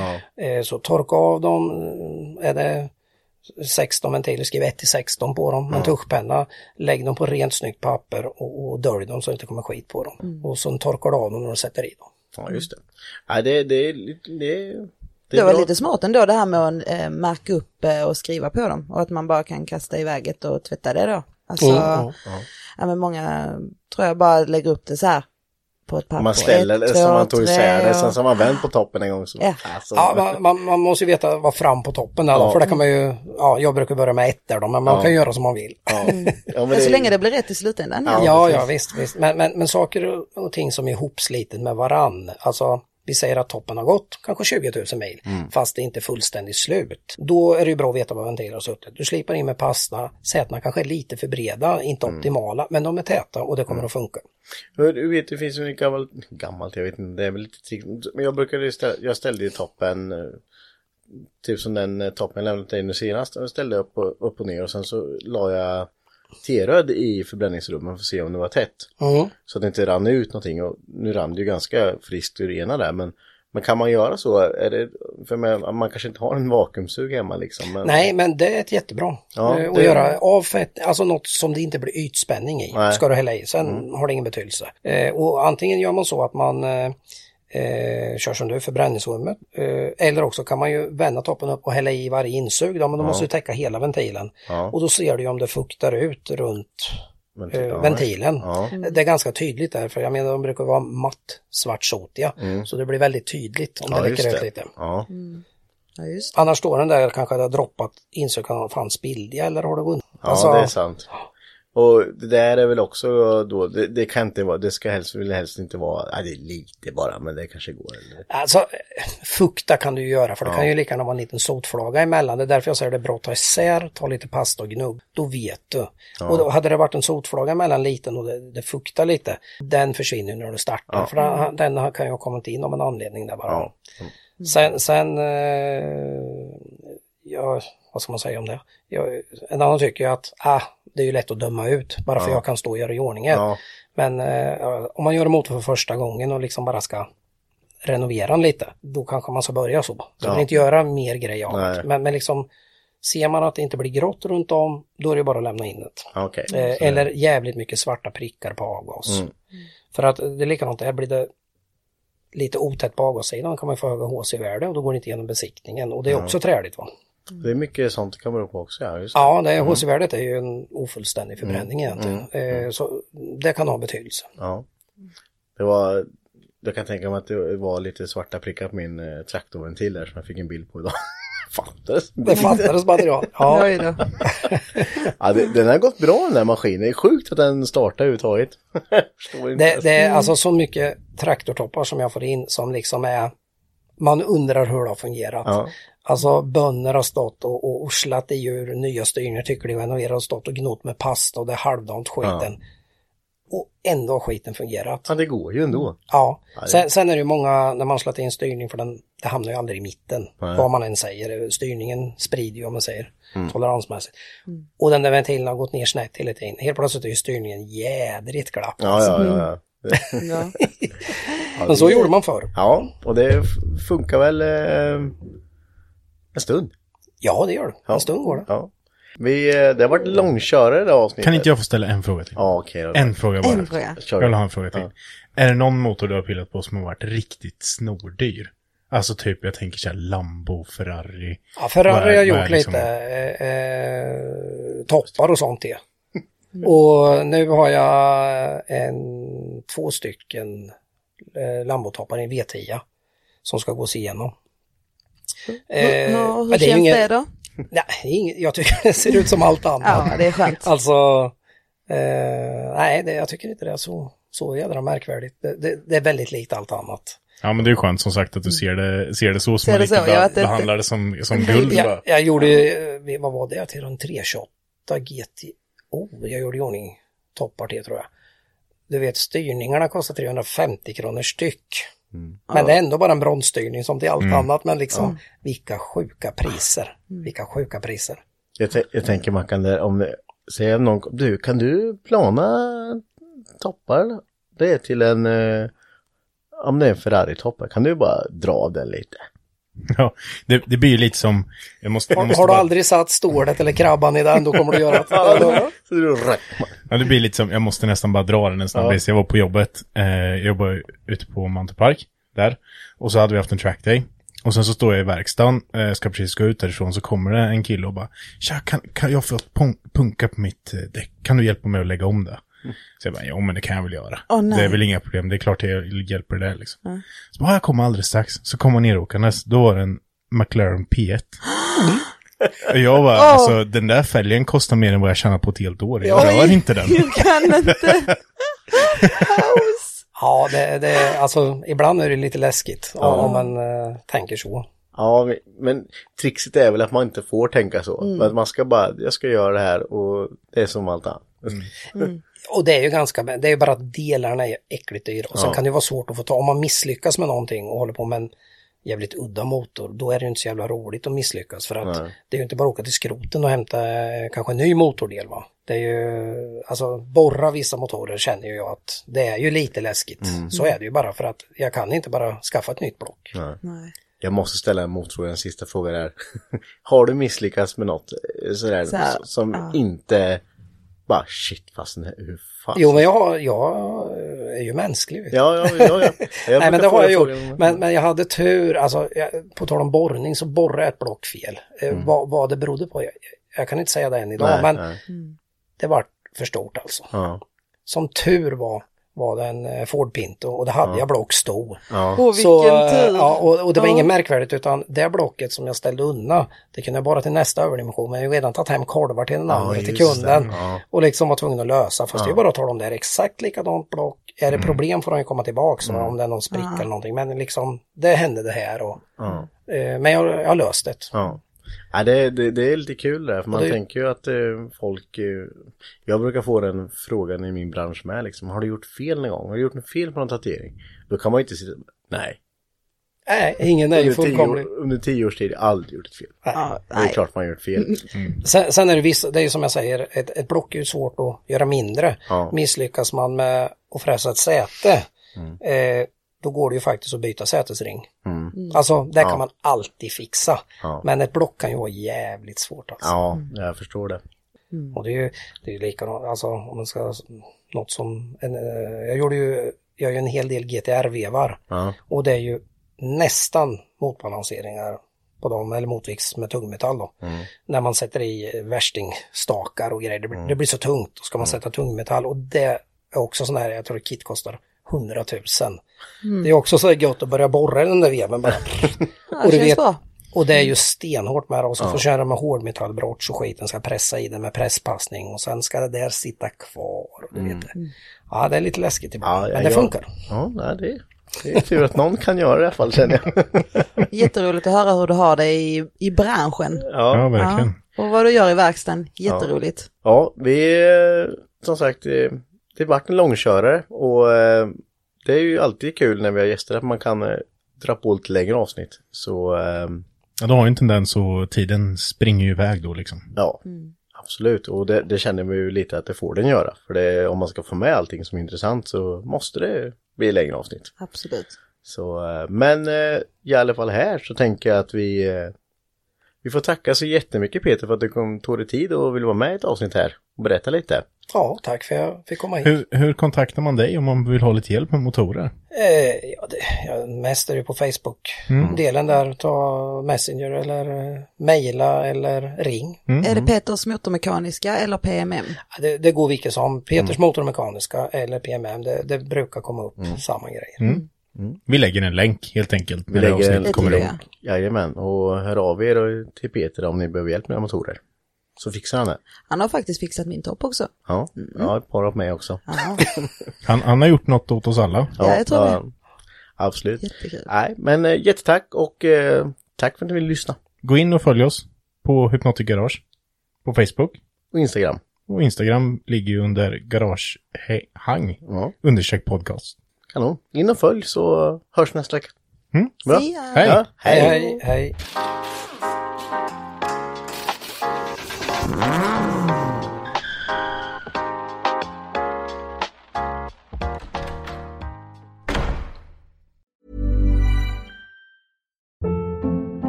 Eh, så torka av dem. Är det 16 ventiler, skriv 1 till 16 på dem. med En tuschpenna. Lägg dem på rent snyggt papper och, och dölj dem så det inte kommer skit på dem. Och sen torkar du av dem när du sätter i dem. Ja, just det. Nej, det, det, är lite- det, det, Det var bra. lite smart ändå det här med att eh, märka upp eh, och skriva på dem och att man bara kan kasta iväg det och tvätta det då. Alltså, Mm, ja. ja. men många tror jag bara lägger upp det så här på ett papper. Man ställer det Ett, som man tog isär det, sen och- som man vänt på toppen en gång. Så, Ja. alltså, Ja, man, man, man måste ju veta vad fram på toppen är Ja. för det kan man ju, ja, jag brukar börja med ettor då, men man Ja. kan göra som man vill. ja. Ja, men det, så länge det blir rätt i slutändan. Ja, Ja, ja, visst, visst. Men, men, men saker och- och ting som är ihopslitet med varann, alltså vi säger att toppen har gått kanske 20 000 mil, fast det är inte fullständigt slut. Då är det ju bra att veta vad ventiler har suttit. Du slipar in med pasta, sätena kanske är lite för breda, inte optimala, men de är täta och det kommer att funka. Du vet, det finns ju en gammalt, gammalt, jag vet inte, det är väl lite trick. Men jag brukade ställa, jag ställde ju toppen, eh, typ som den eh, toppen jag lämnade dig nu senast. Jag ställde upp och, upp och ner och sen så la jag T-röd i förbränningsrummen för att se om det var tätt. Mm. Så att det inte rann ut någonting och nu rann det ju ganska friskt ur ena där men men kan man göra så? Är det, för man, man kanske inte har en vakuumsug hemma liksom. Men, Nej, men det är ett jättebra. Ja, eh, att det- göra av fett, alltså något som det inte blir ytspänning i, Nej. ska du hälla i. Sen har det ingen betydelse. Eh, och antingen gör man så att man eh, kör som du, förbränningsrummet. Eh, eller också kan man ju vända toppen upp och hälla i varje insug. Då, men då måste du täcka hela ventilen. Ja. Och då ser du ju om det fuktar ut runt eh, ja, ventilen. Ja. Det är ganska tydligt där, för jag menar de brukar vara matt svartsotiga. Så det blir väldigt tydligt om Mm. ja, det läcker ut lite. Ja. Ja, just. Annars står den där kanske det har droppat insökan, fan spillde jag eller har det vunnit? Ja, Alltså, det är sant. Och det där är väl också då, det, det kan inte vara, det ska helst, vill helst inte vara, ja, det är lite bara, men det kanske går. Eller? Alltså, fukta kan du göra för det kan ju lika gärna vara en liten sotflaga emellan. Det är därför jag säger det är bra att ta isär, ta lite pasta och gnugg. Då vet du. Och då hade det varit en sotflaga emellan liten och det, det fuktar lite, den försvinner ju när du startar. För den, den kan ju ha kommit in av en anledning där bara. Ja. Sen, sen eh, ja, vad ska man säga om det? Jag, en annan tycker ju att ah, det är ju lätt att döma ut bara för jag kan stå och göra i ordning det. Ja. Men eh, om man gör en motor för första gången och liksom bara ska renovera den lite, då kanske man ska börja så. Så Ja. vill inte göra mer grejer av det. Men, men liksom ser man att det inte blir grått runt om, då är det bara att lämna in det. Ja, Okej. Eh, eller jävligt mycket svarta prickar på avgas. Mm. För att det är likadant, här blir det lite otätt på avgassidan kan man få höga HC-värde och då går det inte igenom besiktningen och det är också träligt va. Det är mycket sånt det kan bero på också, ja. Ja, det är, HC-värdet är ju en ofullständig förbränning egentligen. Mm. Eh, så det kan ha betydelse. Ja. Det var, jag kan tänka mig att det var lite svarta prickar på min eh, traktorventil där som jag fick en bild på idag. Fattades. Det fattades material. Ja, då. Ja, det, den har gått bra den där maskinen. Det är sjukt att den startar överhuvudtaget. Det, det är alltså så mycket traktortoppar som jag får in som liksom är man undrar hur det har fungerat. Ja. Alltså bönder har stått och, och orslat i djur, nya styrningar tycker renoverat och stått och gnott med pasta och det är halvdant skiten. Och ändå har skiten fungerat. ja, det går ju ändå. Ja, sen, sen är det ju många, när man slår in styrning, för den, det hamnar ju aldrig i mitten, Nej. vad man än säger. Styrningen sprider ju om man säger, Mm. toleransmässigt. Och den där ventilen har gått ner snett hela tiden. Helt plötsligt är ju styrningen jädrigt glapp. Ja, ja, ja. ja. Ja. Men så gjorde man förr. Ja, och det funkar väl eh, en stund. Ja, det gör det. Ja. En stund går det. Ja. Vi, eh, det har varit långkörare det avsnittet. Kan inte jag få ställa en fråga till? Ja, okej då. En fråga bara. En fråga. Jag vill ha en fråga till. Ja. Är det någon motor du har pillat på som har varit riktigt snordyr? Alltså typ, jag tänker så här Lambo, Ferrari. Ja, Ferrari har vad gjort liksom- lite eh, toppar och sånt det. Och nu har jag en, två stycken eh, Lambo-toppar i en V10 som ska gås igenom. Eh, Hur, hur, det känns inget- det då? Nej, jag tycker det ser ut som allt annat. Ja, det är skönt. Alltså, eh, nej, det, jag tycker inte det är så, så jädra märkvärdigt. Det, det, det är väldigt likt allt annat. Ja men det är ju skönt som sagt att du ser det, ser det så, som Ser man det inte be- att det- behandlar det som, som guld. Jag, jag gjorde, ju- vad var det, till en 328 GTO, jag gjorde i ordning toppar till tror jag. Du vet styrningarna kostar 350 kronor styck. Men det är ändå bara en bromsstyrning som till allt annat, men liksom vilka sjuka priser. Vilka sjuka priser. Jag, jag tänker man kan där, om det, säger någon, du kan du plana toppar? Det är till en, eh, om det är en Ferrari-toppar, kan du bara dra den lite? Ja, det, det blir ju lite som, jag måste, jag Har, måste har du bara, aldrig satt stålet eller krabban i den, då kommer du göra det. Ja, det blir lite som, jag måste nästan bara dra den en snabbis. Jag var på jobbet, eh, jag jobbar ute på Mantorpark, där. Och så hade vi haft en trackday. Och sen så står jag i verkstaden, eh, ska precis gå ut därifrån, så kommer det en kille och bara Tja, kan, kan jag få punka på mitt eh, däck? Kan du hjälpa mig att lägga om det? Så jag bara, ja men det kan jag väl göra. Nej. det är väl inga problem, det är klart jag hjälper det liksom. Så bara, jag kommer alldeles strax. Så kommer han neråkandes, då var det en McLaren P1. Jag bara, alltså den där fälgen kostar mer än vad jag tjänar på ett helt år. Jag rör inte den. Jag kan inte. Ja, det, det, alltså ibland är det lite läskigt om man eh, tänker så. Ja, men- trixet är väl att man inte får tänka så. Men att man ska bara, jag ska göra det här och det är som allt annat. Och det är ju ganska, det är ju bara att delarna är äckligt dyra. Och sen Ja. kan det vara svårt att få ta, om man misslyckas med någonting och håller på med en jävligt udda motor, då är det ju inte så jävla roligt att misslyckas. För att Nej. det är ju inte bara att åka till skroten och hämta eh, kanske en ny motordel va. Det är ju, alltså borra vissa motorer känner ju jag att det är ju lite läskigt. Så är det ju bara för att jag kan inte bara skaffa ett nytt block. Nej. Jag måste ställa en motfråga, en sista fråga där. Har du misslyckats med något eh, sådär Så som ja. inte bara shit fast hur fan. Jo men jag, jag är ju mänsklig. Ja, ja, ja. ja. Nej men det har jag gjort. Men, men jag hade tur, alltså jag, på tal om borrning så borrade jag ett block fel. Eh, vad, vad det berodde på, jag, jag kan inte säga det än idag, Mm. Nej, men nej. det var för stort alltså. Ja. Som tur var var det en eh, Ford Pinto och det hade jag block stor. Ja. Åh, vilken Så, eh, tur. ja, och, och det var Ja. inget märkvärdigt utan det blocket som jag ställde undan, det kunde jag bara till nästa överdimension, men jag har ju redan tagit hem kolvar till den andra, till kunden. ja. Och liksom var tvungen att lösa, fast det är bara att tala om det är exakt likadant block. Är Mm. det problem får de ju komma tillbaka om det är någon spricka eller någonting, men liksom det hände det här och Ja. eh, men jag, jag har löst det. Ja. Det, det, det är lite kul där, för man det- tänker ju att eh, folk... Eh, jag brukar få den frågan i min bransch med liksom, har du gjort fel någon gång? Har du gjort något fel på någon tatuering? Då kan man ju inte säga, nej. Nej, ingen är ju tio, fullkomlig. år- under tio års tid har jag aldrig gjort ett fel. Ja, Det är nej. klart man har gjort fel. Sen, sen är det vissa, det är ju som jag säger, ett, ett block är ju svårt att göra mindre. Ja. Misslyckas man med att fräsa ett säte, eh, då går det ju faktiskt att byta sätesring. Alltså, det kan man alltid fixa. Ja. Men ett block kan ju vara jävligt svårt alltså. Ja, jag förstår det. Och det är ju, det är likadant, alltså om man ska, något som, en, eh, jag gjorde ju, jag gör ju en hel del GTR-vevar. Ja. Och det är ju nästan motbalanseringar på dem, eller motvikt med tungmetall då. När man sätter i värstingstakar och grejer, det blir, det blir så tungt. Då ska man sätta tungmetall och det är också sån här, jag tror kit kostar 100 000. Det är också så gött att börja borra i den där veven bara. Ja, och, det du bra. och det är ju stenhårt med det och så får köra med hårdmetallbrott och skiten ska pressa i den med presspassning och sen ska det där sitta kvar. Och du vet det. Ja, det är lite läskigt ibland, Ja, ja, men det ja. funkar. Ja, det, det är tur att någon kan göra det i alla fall känner jag. Jätteroligt att höra hur du har det i, i branschen. Ja, Ja, verkligen. Och vad du gör i verkstaden. Jätteroligt. ja vi eh, som sagt, eh, det har varit en långkörare och eh, det är ju alltid kul när vi har gäster att man kan eh, dra på lite längre avsnitt. Så eh, Ja, du har ju en tendens och tiden springer ju iväg då liksom. ja, absolut. Och det, det känner vi ju lite att det får den göra. För det, om man ska få med allting som är intressant så måste det bli längre avsnitt. Absolut. Så, eh, men eh, i alla fall här så tänker jag att vi Vi får tacka så jättemycket Peter för att du kom, tog dig tid och ville vara med i ett avsnitt här och berätta lite. Ja, tack för att jag fick komma hit. Hur, hur kontaktar man dig om man vill ha lite hjälp med motorer? Eh, ja, det, ja, mest är det på Facebook-delen där. Ta Messenger eller eh, mejla eller ring. Är det Peters motormekaniska eller PMM? Ja, Det, det går vilket som. Peters motormekaniska eller PMM, det, det brukar komma upp samma grejer. Vi lägger en länk helt enkelt. Vi lägger en jag. Jajamän, och hör av er till Peter om ni behöver hjälp med motorer. Så fixar han det. Han har faktiskt fixat min topp också. Ja, ja ett par av mig också. Ja, Han, han har gjort något åt oss alla. Ja, jag tror det. Absolut. jättekul. Nej, men eh, jättetack och eh, tack för att ni vill lyssna. Gå in och följ oss på Hypnotic Garage. På Facebook. Och Instagram. Och Instagram ligger ju under Garagehang. Ja, Understreck podcast. kanon. In och följ så hörs nästa vecka. Mm. Bra. Hej! Ja, Hej, hej, hej.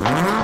Mm-hmm.